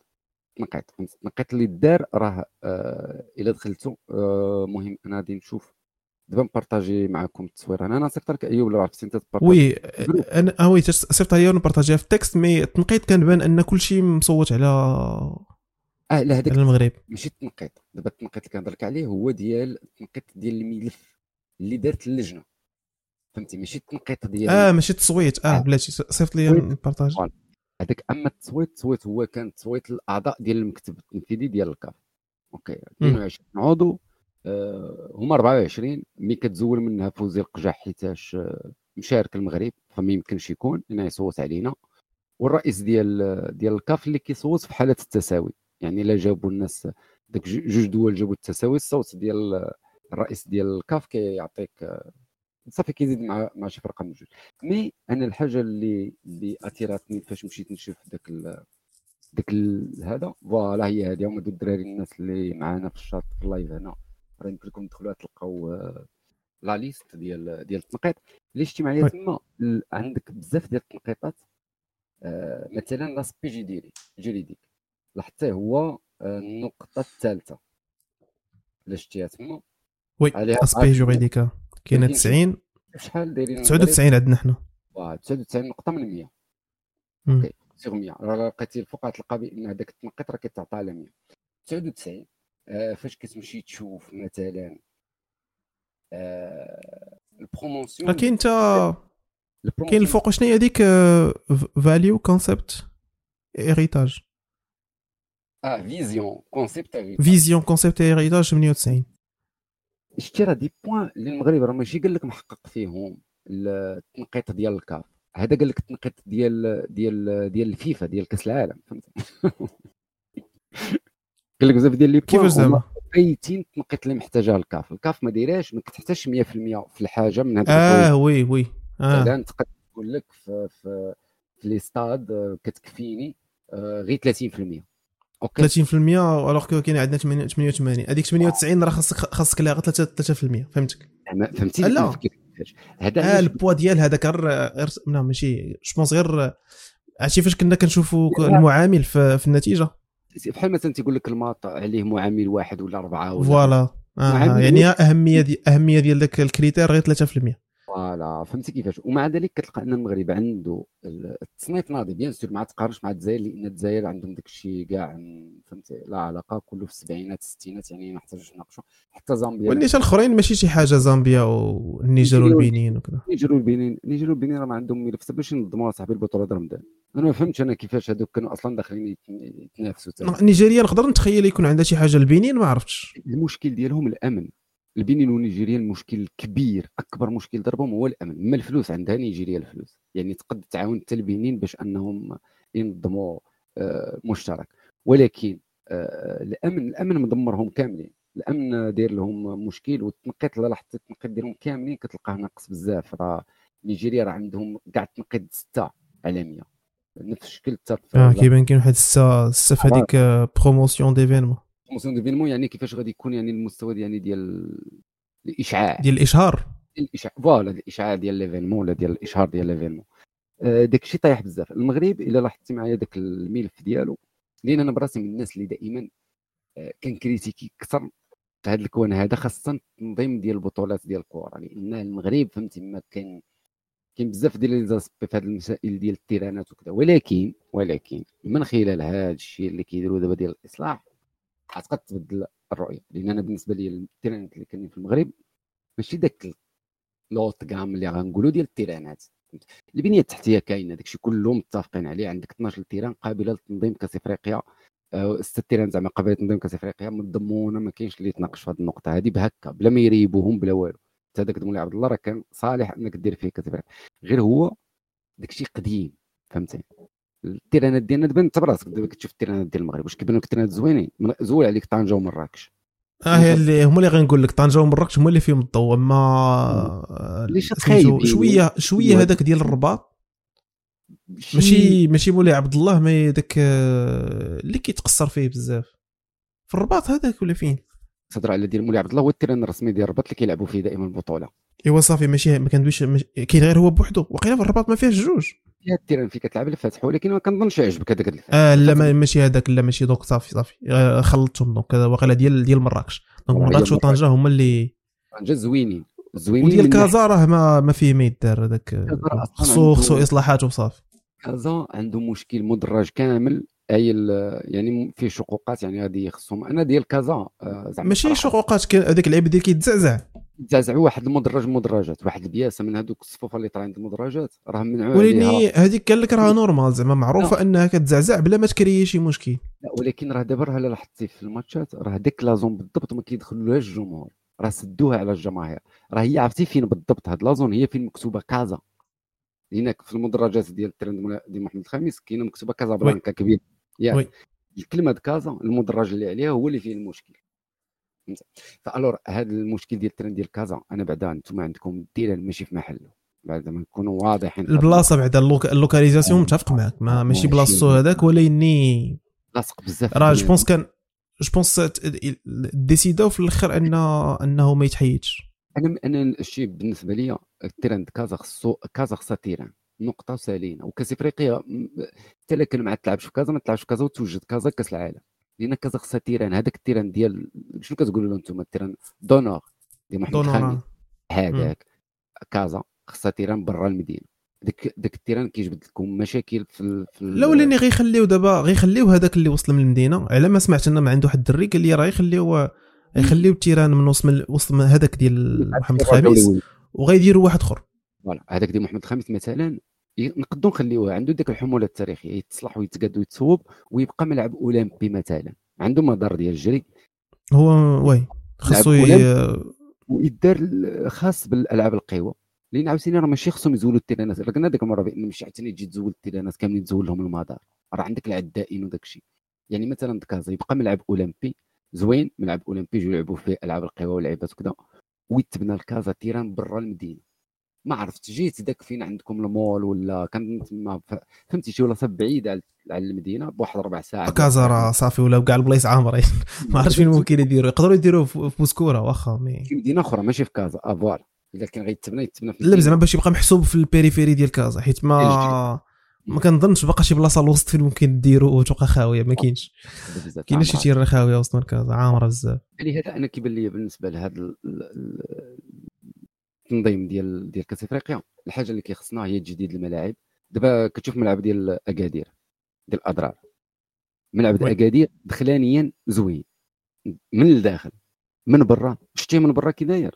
تنقيط؟ التنقيط اللي دار راه آه إلا دخلتو آه مهم أنا غادي نشوف. دابا ن partager معكم التصوير. أنا أنا صيفط لك ايوب لو عرفتي انت ت partager. Oui أنا آه oui تس- صيفط هي ون partager ها في ال texte mais التنقيط كان بان أن كل شيء مصوت على آه لا هذاك على المغرب. ماشي التنقيط. دابا التنقيط اللي كنهضر لك عليه هو ديال التنقيط ديال الملف اللي دارت اللجنة. فهمتي؟ ماشي التنقيط ديال آه ماشي التصويت. آه آه. بلاتي صيفط لي. ن partage. هذاك أما التصويت التصويت هو كان تصويت الأعضاء ديال المكتب التنفيذي ديال الكاف. OK 22 عضو آه هما 24 ملي كتزول منها فوزي لقجع حيتاش آه، مشارك المغرب فما يمكنش يكون لأنه يصوت علينا. والرئيس ديال ديال الكاف اللي كيصوت في حالة التساوي. يعني إلا جابوا الناس داك جو- جوج دول جابوا التساوي الصوت ديال الرئيس ديال الكاف كيعطيك آه، صافي كيزيد مع مع شي فرقة من جوج mais أنا الحاجة اللي اللي أثيرتني فاش مشيت نشوف داك ال- داك ال- هذا voilà هي هذه هما دوك الدراري الناس اللي معانا في الشاط في ال live هنا. راه يمكن لكم تدخلوا تلقاو آه، la liste ديال ديال التنقيط. اللي شتي معايا. تما عندك بزاف ديال التنقيطات آه، مثلا l'aspect juridi- juridique لاحظتيه هو آه، النقطة الثالثة. الا شتيها تما Oui aspect juridique كاينة كاين شي- 90 شحال دايرين المغرب؟ 99 عندنا حنا. واه 99 نقطة من 100 مم. OK sur 100 راه لقيتي الفوق غتلقى بأن هذاك التنقيط راه كيتعطى على 100 99 آه فاش كتمشي تشوف مثلا آه ال promotion راه كاين ال promotion كاين الفوق شنو هي هذيك Value concept héritage آه vision concept vision concept héritage 98 شتي راه des points اللي المغرب راه ماشي قال لك محقق فيهم التنقيط ديال الكاف. هذا قال لك التنقيط ديال ديال ديال الفيفا ديال كاس العالم فهمت؟ <laughs> قال لك بزاف ديال les points كيفاش زعما؟ بيتين التنقيط اللي محتاجها الكاف. الكاف ما دايراش ما كتحتاجش 100% في الحاجة من هاد آه oui oui. آه. مثلا تقدر تقول لك في في, في les stades آه، كتكفيني آه، غير 30% OK. 30% alors que كاين عندنا 88 هذيك 98 راه خاصك خاصك لها غير 3 3% فهمتك؟ زعما فهمتي؟ لا. هذا علاش البوا ديال هذاك غير ماشي. je pense غير عرفتي فاش كنا كنشوفوا. المعامل في, في النتيجة؟ بحال مثلا تيقول لك ال maths عليه معامل واحد ولا أربعة ولا voilà. آه يعني أهمية دي أهمية ديال داك ال critère غير 3% voilà فهمتي كيفاش؟ ومع ذلك كتلقى أن المغرب عنده ال- التصنيف ناضي bien sûr ما تقارنش مع الجزائر لأن الجزائر عندهم داك الشيء كاع فهمتي لا علاقة كله في السبعينات الستينات يعني ما نحتاجوش نناقشوا حتى زامبيا والنيجر الأخرين ماشي شي حاجة زامبيا والنيجر والبنين وكذا. نيجر والبنين نيجر والبنين راه ما عندهم ملف باش ينظموا صاحبي البطولة ديال رمضان. أنا ما فهمتش أنا كيفاش هذوك كانوا أصلا داخلين يت- يتنافسوا. نيجيريا نقدر نتخيل يكون عندها شي حاجة البنين؟ ما عرفتش. المشكل ديالهم الأمن. البنين ونيجيريا المشكل الكبير أكبر مشكل ضربهم هو الأمن. ما الفلوس عندها نيجيريا الفلوس؟ يعني تقد تعاون حتى البنين باش أنهم ينظموا آه، مشترك. ولكن آه، الأمن الأمن مدمرهم كاملين. الأمن داير لهم مشكل والتنقيط لا لاحظت التنقيط ديالهم كاملين. كتلقاه ناقص بزاف. راه نيجيريا راه عندهم كاع تنقيد ستة عالمية. نفس الشكل حتى آه كيبان كاين واحد السا السا في هذيك بروموسيون ديفينمون بروموسيون ديفينمون يعني كيفاش غادي يكون يعني المستوى يعني ديال الإشعاع. ديال الإشهار. الإشعاع. Voilà الإشعاع ديال l'événement ولا ديال الإشهار ديال l'événement. آه، داك الشيء طايح بزاف. المغرب إلا لاحظتي معايا داك الملف ديالو لأن أنا براسي من الناس اللي دائما آه، كن critiquer أكثر في هذا الكوان هذا خاصة التنظيم ديال البطولات ديال الكره لأن المغرب فهمتي ما كان كاين بزاف ديال les aspects في هذه المسائل ديال ال terrain ات وكذا. ولكن ولكن من خلال هذا الشيء اللي كيديروا دابا ديال الإصلاح غتبقى تبدل الرؤية لأن أنا بالنسبة لي ال terrain ات اللي كاينين في المغرب ماشي داك haute gamme اللي غنقولوا ديال ال terrain ات البنية التحتية كاينة داكشي كله متفقين عليه. عندك 12 terrain قابلة للتنظيم كاس إفريقيا. آه، ست terrain زعما قابلة للتنظيم كاس إفريقيا. مضمونه ما كاينش اللي يتناقش في هذه النقطة هذه بهكا بلا ما يريبوهم بلا والو. حتى هذاك مولاي عبد الله راه كان صالح إنك دير فيه كاس إفريقيا. غير هو داكشي قديم فهمتي؟ ال terrain ات ديالنا دابا انت براسك دابا كتشوف ال terrain ات ديال المغرب واش كيبانوا لك ال terrain ات زوينين؟ زول عليك طنجة ومراكش آه هي اللي هما اللي غنقول لك طنجة ومراكش هما اللي فيهم الضوء. أما اللي سميتو شوية شوية هذاك ديال الرباط. ماشي ماشي مولاي عبد الله ما داك اللي كيتقصر فيه بزاف. في الرباط هذاك ولا فين؟ تهضر على ديال مولاي عبد الله هو ال terrain الرسمي ديال الرباط اللي كيلعبوا فيه دائما البطولة. إيوا صافي ماشي ما كندويش كاين غير هو بوحدو. وقيلا في الرباط ما فيهش جوج. فيها ال terrain فين كيلعب الفتح ولكن ما كنظنش يعجبك هذاك الفتح. آه لا ماشي هذاك لا ماشي دوك صافي صافي. آه، خلطتهم donc واقيلا ديال ديال مراكش. Donc مراكش وطنجة هما اللي طنجة زوينين. زوينين وديال كازا راه ما ما فيه ما يدار هذاك. خصو خصو اصلاحات وصافي كازا عنده مشكل مدرج كامل. أي يعني فيه شقوقات يعني غادي خصهم. أنا ديال كازا آه، زعما ماشي شقوقات هذاك اللعيب ديال كيتزعزع. تزعزعوا واحد المدرج مدرجات واحد البياسة من هذوك الصفوفة اللي طالعين المدرجات راه منعوا ولكن هذيك قال لك راه normal زعما معروفة إنها كتزعزع بلا ما تكري شي مشكل. لا ولكن راه دابا راه لاحظتي في الماتشات راه ديك la zone بالضبط ما كيدخلوهاش الجمهور. راه سدوها على الجماهير. راه هي عرفتي فين بالضبط هاد la zone هي فين مكتوبة كازا. هناك في المدرجات ديال الترند ديال محمد الخامس كاينة مكتوبة كازا بلانكا كبير يا. الكلمة كازا المدرج اللي عليها هو اللي فيه المشكل. voilà هذا المشكل ديال الترند ديال كازا أنا بعدا أنتم عندكم التيران ماشي في محله. بعد ما نكونوا واضحين. البلاصة بعدا localisation متفق معك ما ماشي بلاصتو هذاك ولكني لاصق بزاف راه je pense كان je pense ديسيداو في الآخر ان أنه ما يتحيدش. أنا أنا الشيء بالنسبة لي التيران كازا خصو كازا خصها تيران نقطة سالينا وكاس افريقيا حتى الا كان ما تلعبش في كازا ما تلعبش في كازا وتوجد كازا كأس العالم. لأن كازا خصها تيران هذاك التيران ديال شنو كتقولوا له أنتم التيران d'honneur ديال محمد خامس هذاك كازا خصها تيران برا المدينة. داك داك التيران كيجبد لكم مشاكل في, في لا ولاني غيخليو دابا غيخليو هذاك اللي وصل من المدينة. على ما سمعت أنا ما عنده واحد الدري قال لي راه غيخليو غيخليو التيران من وسط من وسط هذاك ديال محمد الخامس وغيديروا واحد آخر. voilà هذاك ديال محمد الخامس مثلا نقدروا نخليوه عنده ديك الحمولة التاريخية يتصلح ويتقاد ويتصوب ويبقى ملعب اولمبي مثلا عنده مدار ديال الجري. هو oui خاصو ويدار خاص بالألعاب القوى. لأن عاوتاني راه ماشي خصهم يزولوا التيرانات. قلنا ديك المرة بأن ماشي عاوتاني تجي تزول التيرانات كاملين تزول لهم المدار. راه عندك العدائين وداك الشيء. يعني مثلا كازا يبقى ملعب أولمبي زوين ملعب أولمبي يجوا يلعبوا فيه ألعاب القوى ولعيبات وكذا. ويتبنى الكازا تيران برا المدينة. ما عرفت جيت داك فين عندكم المول ولا كان تما فهمتي شي ولا بعيد على المدينة بواحد ربع ساعة. كازا راه صافي ولا كاع البلايص عامرين <laughs> ما عرفتش فين ممكن يديروا. يقدروا يديروا في بوسكوره واخا mais. في مدينة أخرى ماشي في كازا voilà آه، إذا كان غيتبنى يتبنى في لا زعما باش يبقى محسوب في périphérie ديال كازا حيت ما ما كنظنش باقا شي بلاصة الوسط فين ممكن ديروا وتبقى خاوية ما كاينش. كاين شي تيران خاويه وسط كازا عامرة بزاف. لهذا أنا كيبان لي بالنسبة لهذا التنظيم ديال ديال كاس إفريقيا. الحاجة اللي كيخصنا هي تجديد الملاعب. دابا كتشوف ملعب ديال أكادير ديال الأضرار. ملعب ديال اكادير دخلانيا زوين. من الداخل من برا. شتي من برا كي داير؟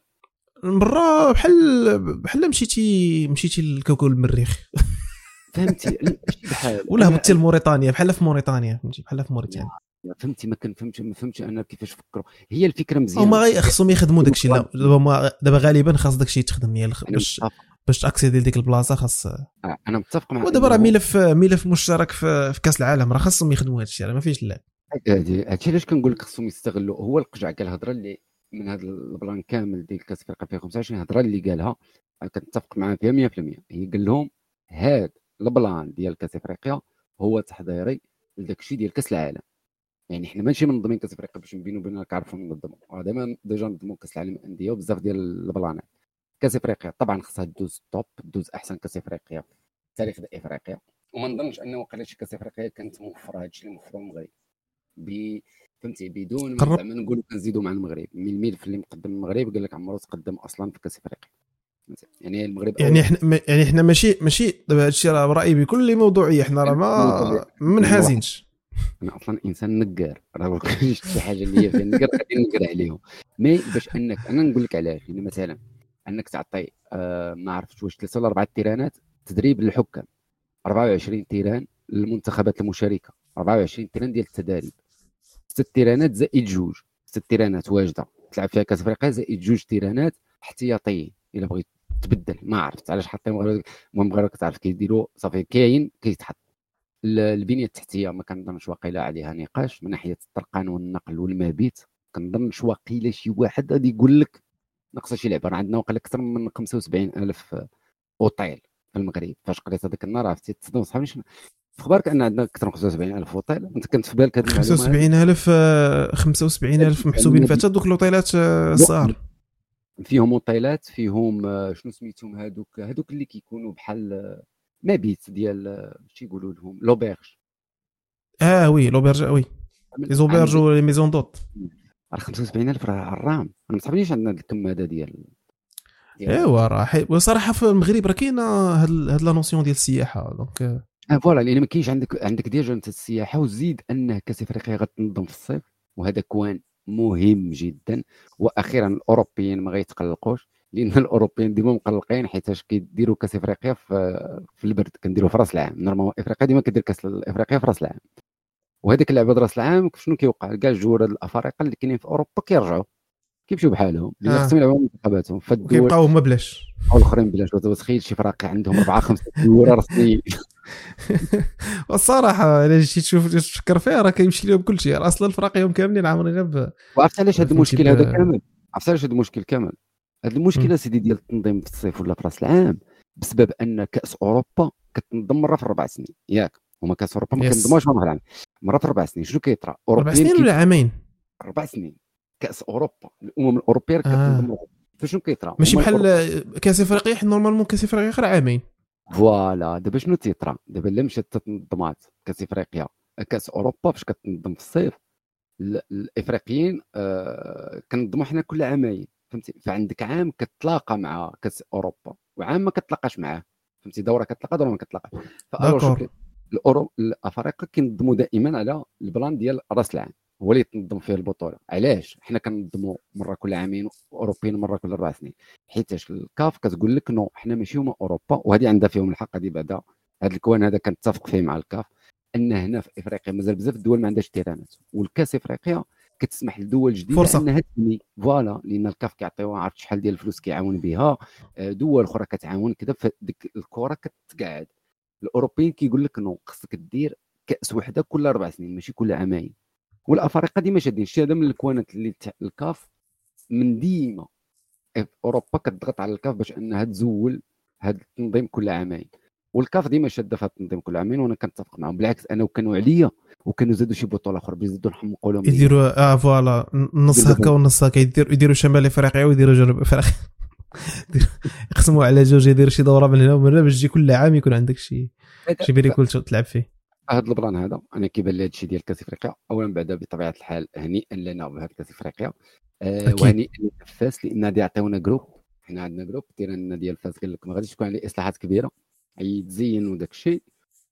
من برا بحال بحال مشيتي مشيتي لكوكب المريخ. فهمتي. <laughs> بحال. ولا هبطتي لموريتانيا. بحال في موريتانيا فهمتي؟ بحال في موريتانيا. فهمتي ما كنفهمش ما فهمتش أنا كيفاش فكروا. هي الفكرة مزيانة. هما خصهم يخدموا داكشي لا دابا دابا غالبا خاص داكشي يتخدم باش باش تاكسيدي لديك البلاصة خاص آه، أنا متفق معك ودابا راه ملف ملف مشترك في, في كأس العالم راه خاصهم يخدموا هذا الشيء راه ما فيش لا. هادشي علاش كنقول لك خصهم يستغلوا؟ هو القجع كالهضره اللي من هذا البلان كامل ديال كأس افريقيا 2025 الهضرة اللي قالها كنتفق معاه فيها 100% هي قال لهم هذا البلان ديال كأس إفريقيا هو تحضيري لداك الشيء ديال كأس العالم. يعني حنا ماشي منظمين كاس إفريقيا باش بينو وبين كنعرفوا ننظموا دابا déjà نظموا كأس العالم الانديه وبزاف ديال البلانات. كاس إفريقيا طبعا خصها دوز top دوز أحسن كاس إفريقيا في تاريخ إفريقيا. وما نظنش أنه وقيلا شي كاس إفريقيا كانت موفره هادشي اللي موفره المغرب. ب فهمتي؟ بدون. زعما نقولوا كنزيدوا مع المغرب. من الملف اللي مقدم المغرب قال لك عمرو تقدم أصلا في كاس إفريقيا؟ يعني المغرب يعني إحنا يعني إحنا ماشي ماشي دابا هادشي راه برايي بكل موضوعية. حنا راه ما منحازينش. أنا أصلا إنسان نقار راه ما كاينش <laughs> شي حاجة اللي هي فيها نقار غادي نقر عليهم. mais باش أنك أنا نقول لك علاش لأن مثلا أنك تعطي آه ما عرفتش واش ثلاثة ولا أربعة تيرانات تدريب للحكام. 24 تيران للمنتخبات المشاركة 24 تيران ديال التدريب. ست تيرانات زائد جوج. ست تيرانات واجدة. تلعب فيها كاس أفريقيا زائد جوج تيرانات احتياطيين إلا بغيت تبدل. ما عرفت علاش حاطين المغرب المهم غير كتعرف كيديروا صافي كاين كيتحط البنية التحتية ما كنظنش واقيلا عليها نقاش من ناحية الطرقان والنقل والمبيت. كنظنش واقيلا شي واحد غادي يقول لك ناقصة شي لعبة. راه عندنا واقيلا أكثر من 75 ألف اوتيل في المغرب. فاش قريت هذاك النهار عرفتي تصدم صحابي شنو؟ في خبارك أن عندنا أكثر من 75 ألف اوتيل أنت كنت في بالك هذه المعلومة؟ 75000 آه، 75000 محسوبين في حتى دوك الاوتيلات آه، الصغار فيهم اوتيلات فيهم آه، شنو سميتهم هذوك هذوك اللي كيكونوا بحال آه، مبيت ديال آه، شي يقولوا لهم؟ l'auberge. آه oui l'auberge oui. les auberges و les maisons d'hôtes راه 75000 راه عرام أنا ما صحابنيش عندنا الكم هذا ديال ديال- ايوا راه وصراحة في المغرب راه كاينة هاد هاد la notion ديال السياحة donc آه، آه voilà لأن ما كاينش عندك عندك déjà أنت السياحة وزيد انه كاس إفريقيا غتنظم في الصيف وهذا كوان مهم جدا. وأخيرا الأوروبيين ما غيتقلقوش. لأن الأوروبيين ديما مقلقين حيتاش كيديروا كأس إفريقيا في في البرد كنديروا في رأس العام. normalement إفريقيا ديما كدير كأس إفريقيا في رأس العام. وهذيك اللعبه رأس العام شنو كيوقع؟ كاع الجوار الأفارقة اللي كاينين في أوروبا كيرجعوا كيمشيو بحالهم. آه. خصهم يلعبوا منتخباتهم فالدول وكيبقاو هما بلاش. الآخرين بلاش. تخيل شي فراقي عندهم أربعة خمسة جوار رسميين. <laughs> والصراحة الا جيتي تشوف تفكر فيها راه كيمشي لهم كل شيء. أصلا الفرق يوم كاملين عامرين ب وعرفت علاش هذا المشكل هذا كامل؟ عرفت علاش هذا المشكل كامل؟ هذا المشكلة سيدي ديال التنظيم في الصيف ولا في راس العام بسبب أن كأس أوروبا كتنظم مرة في أربع سنين. ياك هما كأس أوروبا ما. كينظموش مره في العام مرة في أربع سنين. شنو كيطرا؟ أربع سنين ولا عامين؟ أربع سنين. كأس أوروبا. الأمم الأوروبية آه. كتنظم فشنو كيطرا؟ ماشي بحال آه، كأس افريقيا حنا normalement كأس افريقيا غير عامين. voilà. دابا شنو تيطرا؟ دابا الا مشات تنظمات كأس إفريقيا كأس أوروبا فاش كتنظم في الصيف ال- الإفريقيين آه كنظموا حنا كل عامين. فهمتي؟ فعندك عام كتلاقى مع كاس اوروبا وعام ما كتلاقاش معاه فهمتي؟ دورة كتلاقى دورة ما كتلاقاش. ف alors d'accord. شوف الاورو الافارقه كينظموا دائما على ال plan ديال رأس العام هو اللي تنظم فيه البطولة. علاش؟ حنا كنظموا مرة كل عامين أوروبيين مرة كل أربع سنين. حيتاش الكاف كتقول لك non حنا ماشي هما أوروبا وهذه عندها فيهم الحق هذه بعدا. هذا ال coin هذا كنتفق فيه مع الكاف أن هنا في إفريقيا مازال بزاف الدول ما عندهاش تيرانات. والكأس إفريقيا كتسمح لدول جديدة فرصة. أنها تبني. voilà لأن الكاف كيعطيوها عرفت شحال ديال الفلوس كيعاون بها. آه، دول أخرى كتعاون كذا فديك الكرة كتقعد. الأوروبيين كيقول لك non خصك دير كأس وحدة كل أربع سنين ماشي كل عامين. والأفارقة ديما شادين. الشيء هذا من الكوانات اللي الكاف من ديما. أوروبا كتضغط على الكاف باش أنها تزول هذا التنظيم كل عامين. والكاف ديما شاده في التنظيم كل عامين وأنا كنتفق معهم بالعكس أنا وكانوا عليا وكانوا زادوا شي بطولة أخرى بيزيدوا نحمقوا لهم يديروا آه voilà. نص هكا ونص هكا. يديروا يديروا شمال افريقيا ويديروا جنوب افريقيا <laughs> يقسموا على جوج يديروا شي دورة من هنا ومن هنا باش تجي كل عام يكون عندك شي شي بيري كول تلعب فيه. هذا ال plan هذا أنا كيبان لي هذا الشيء ديال كاس إفريقيا اولا بعدا بطبيعة الحال هنيئا لنا بهذا كاس إفريقيا أكيد. وهنيئا لفاس لأن غادي يعطيونا groupe حنا عندنا groupe terrain ديال فاس قال لك ما غاديش تكون عليه إصلاحات كبيرة. يتزين وداك الشيء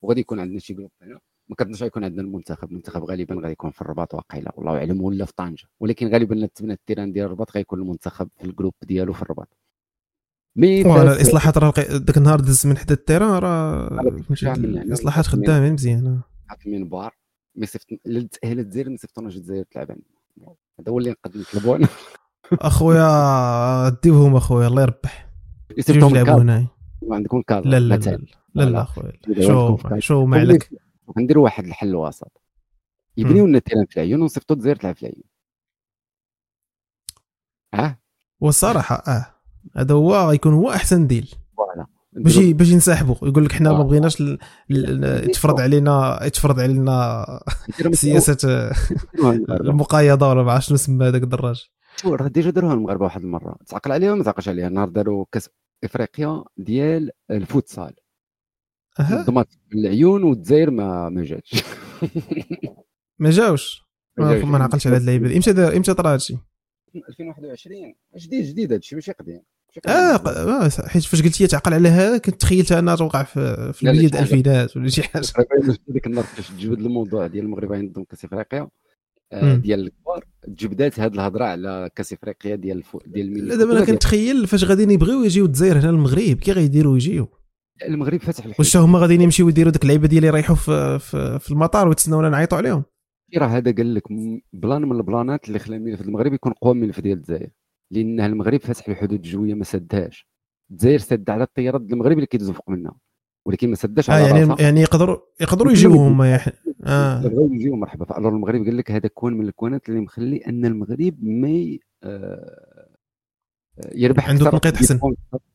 وغادي يكون عندنا شي groupe هنا ما كنظنش غيكون عندنا المنتخب. المنتخب غالبا غادي يكون في الرباط واقيلا والله أعلم ولا في طنجة. ولكن غالبا تبنى ال terrain ديال الرباط غيكون المنتخب في ال groupe ديالو في الرباط. mais فاس- الإصلاحات راه ذاك النهار دز من حدا ال terrain راه شامل يعني. الاصلاحات خدامين مزيان. حط المنبر مي صيفط الا تاهلت الجزائر ما صيفطوناش الجزائر تلعب هذا هو اللي نقدر نطلبوا أنا <laughs> أخويا ديوهم أخويا الله يربح. جوج يصيفطهم لعبوا الكاز هنايا. عندكم الكاز لا لا لا مثلا لا لا. اخويا شو. شو ما عليك ونديروا واحد الحل وسط يبنيو لنا تيران في العيون ونصيفطوا الجزائر تلعب في العيون. آه والصراحة آه. هذا هو غيكون هو أحسن ديل. فوالا. باش باش ينسحبوا يقول لك حنا ما آه. بغيناش تفرض علينا تفرض علينا سياسة المغاربة. المقايضة ولا ما عرفتش شنو سمى هذاك الدراج. شو راه déjà داروها المغاربه واحد المرة. تعقل عليها ما تعقلش عليها. نهار داروا كاس إفريقيا ديال الفوتسال. نظمات العيون والجزائر ما ما جاتش. <laughs> ما جاوش. ما نعقلش على هاد اللعيبة. إمتى دار إمتى طرا هادشي؟ 2021 جديد جديد هادشي ماشي قديم. ماشي آه قديم. ق- آه، حيت فاش قلت لي تعقل على هذا كنت تخيلت انها توقع في في لا، لا، البليد شي حاجة. ألفينات ولا شي حاجة. ديك النهار فاش تجبد الموضوع ديال المغرب عندهم كاس إفريقيا. ديال الكبار تجبدات هاد الهضرة على كاس إفريقيا ديال الفو... ديال لا دابا أنا كنتخيل فاش غاديين يبغيو يجيو الجزائر هنا المغرب كي غيديروا يجيو المغرب فتح الحدود واش هما غاديين يمشيو يديروا ديك اللعيبة ديال يريحوا في, في, في المطار ويتسناونا نعيطوا عليهم؟ راه هذا قال لك plan من البلانات اللي خلى الملف المغرب يكون قوى من الملف ديال الجزائر. لأن المغرب فتح الحدود الجويه ما سدهاش. الجزائر سد على الطيارات المغرب اللي كيدوزوا فوق منها. ولكن ما سداش آه على يعني راسها. يعني يقدروا يقدروا يجيو. هما بغاو يجيو مرحبا ف alors المغرب قال لك هذا coin من الكونات اللي مخلي أن المغرب ما آه، آه، يربح عنده تنقيط حسن.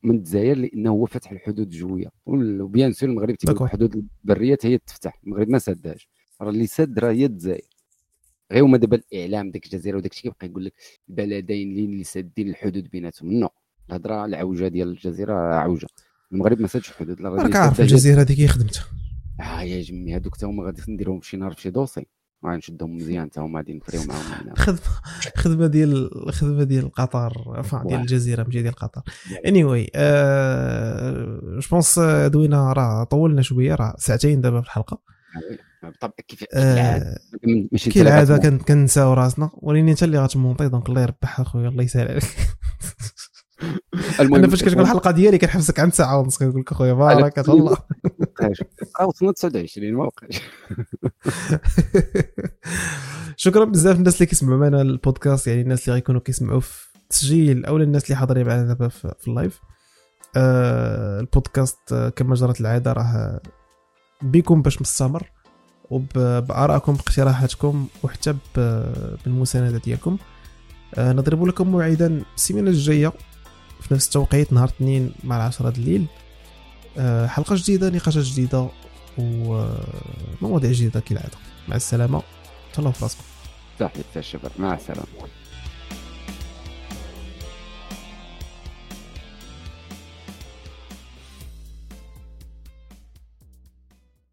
من الجزائر لأنه هو فتح الحدود الجويه و bien sûr المغرب d'accord. الحدود البريات هي تفتح. المغرب ما سداش راه اللي سد راه هي الجزائر. غير هما دابا الإعلام ديك الجزيره وداك الشيء كيبقى يقول لك البلدين اللي سادين الحدود بيناتهم. نو. الهضرة العوجة ديال الجزيره عوجة. المغرب ما سادش الحدود. لا راه عارف سادها هي الجزيره خدمت آه يا جمي هذوك تا هما غادي نديرهم شي نهار في شي دوسي. غادي نشدهم مزيان تا هما غادي نفريو معاهم من- خدمة خدمة ديال الخدمه ديال قطر enfin ديال. الجزيرة ماشي ديال قطر. اني واي جو بونس دوينا راه طولنا شوية راه ساعتين دابا في الحلقة. بالطبع كيف كيف. آه ماشي كنساو راسنا. ولكن انت اللي غتمونطي donc الله يربح اخويا الله يسهل عليك. <laughs> أنا فاش كتكون الحلقة ديالي كنحبسك عند ساعة ونص كنقول لك أخويا بارك الله وصلنا 29 ما وقعش. <laughs> شكرا بزاف الناس اللي كيسمعوا معنا البودكاست يعني الناس اللي غيكونوا كيسمعوا في التسجيل أو الناس اللي حاضرين معنا دابا في, ال live. آه البودكاست آه، كما جرت العادة راه بكم باش مستمر وبآرائكم باقتراحاتكم وحتى بالمساندة ديالكم. آه نضرب لكم موعدا السيمانة الجاية. في نفس التوقيت نهار اثنين مع العشرة الليل. آه حلقة جديدة نقاشات جديدة ومواضيع جديدة كالعاده مع السلامة. تهلاو في راسكم. تحية الشباب مع السلامة.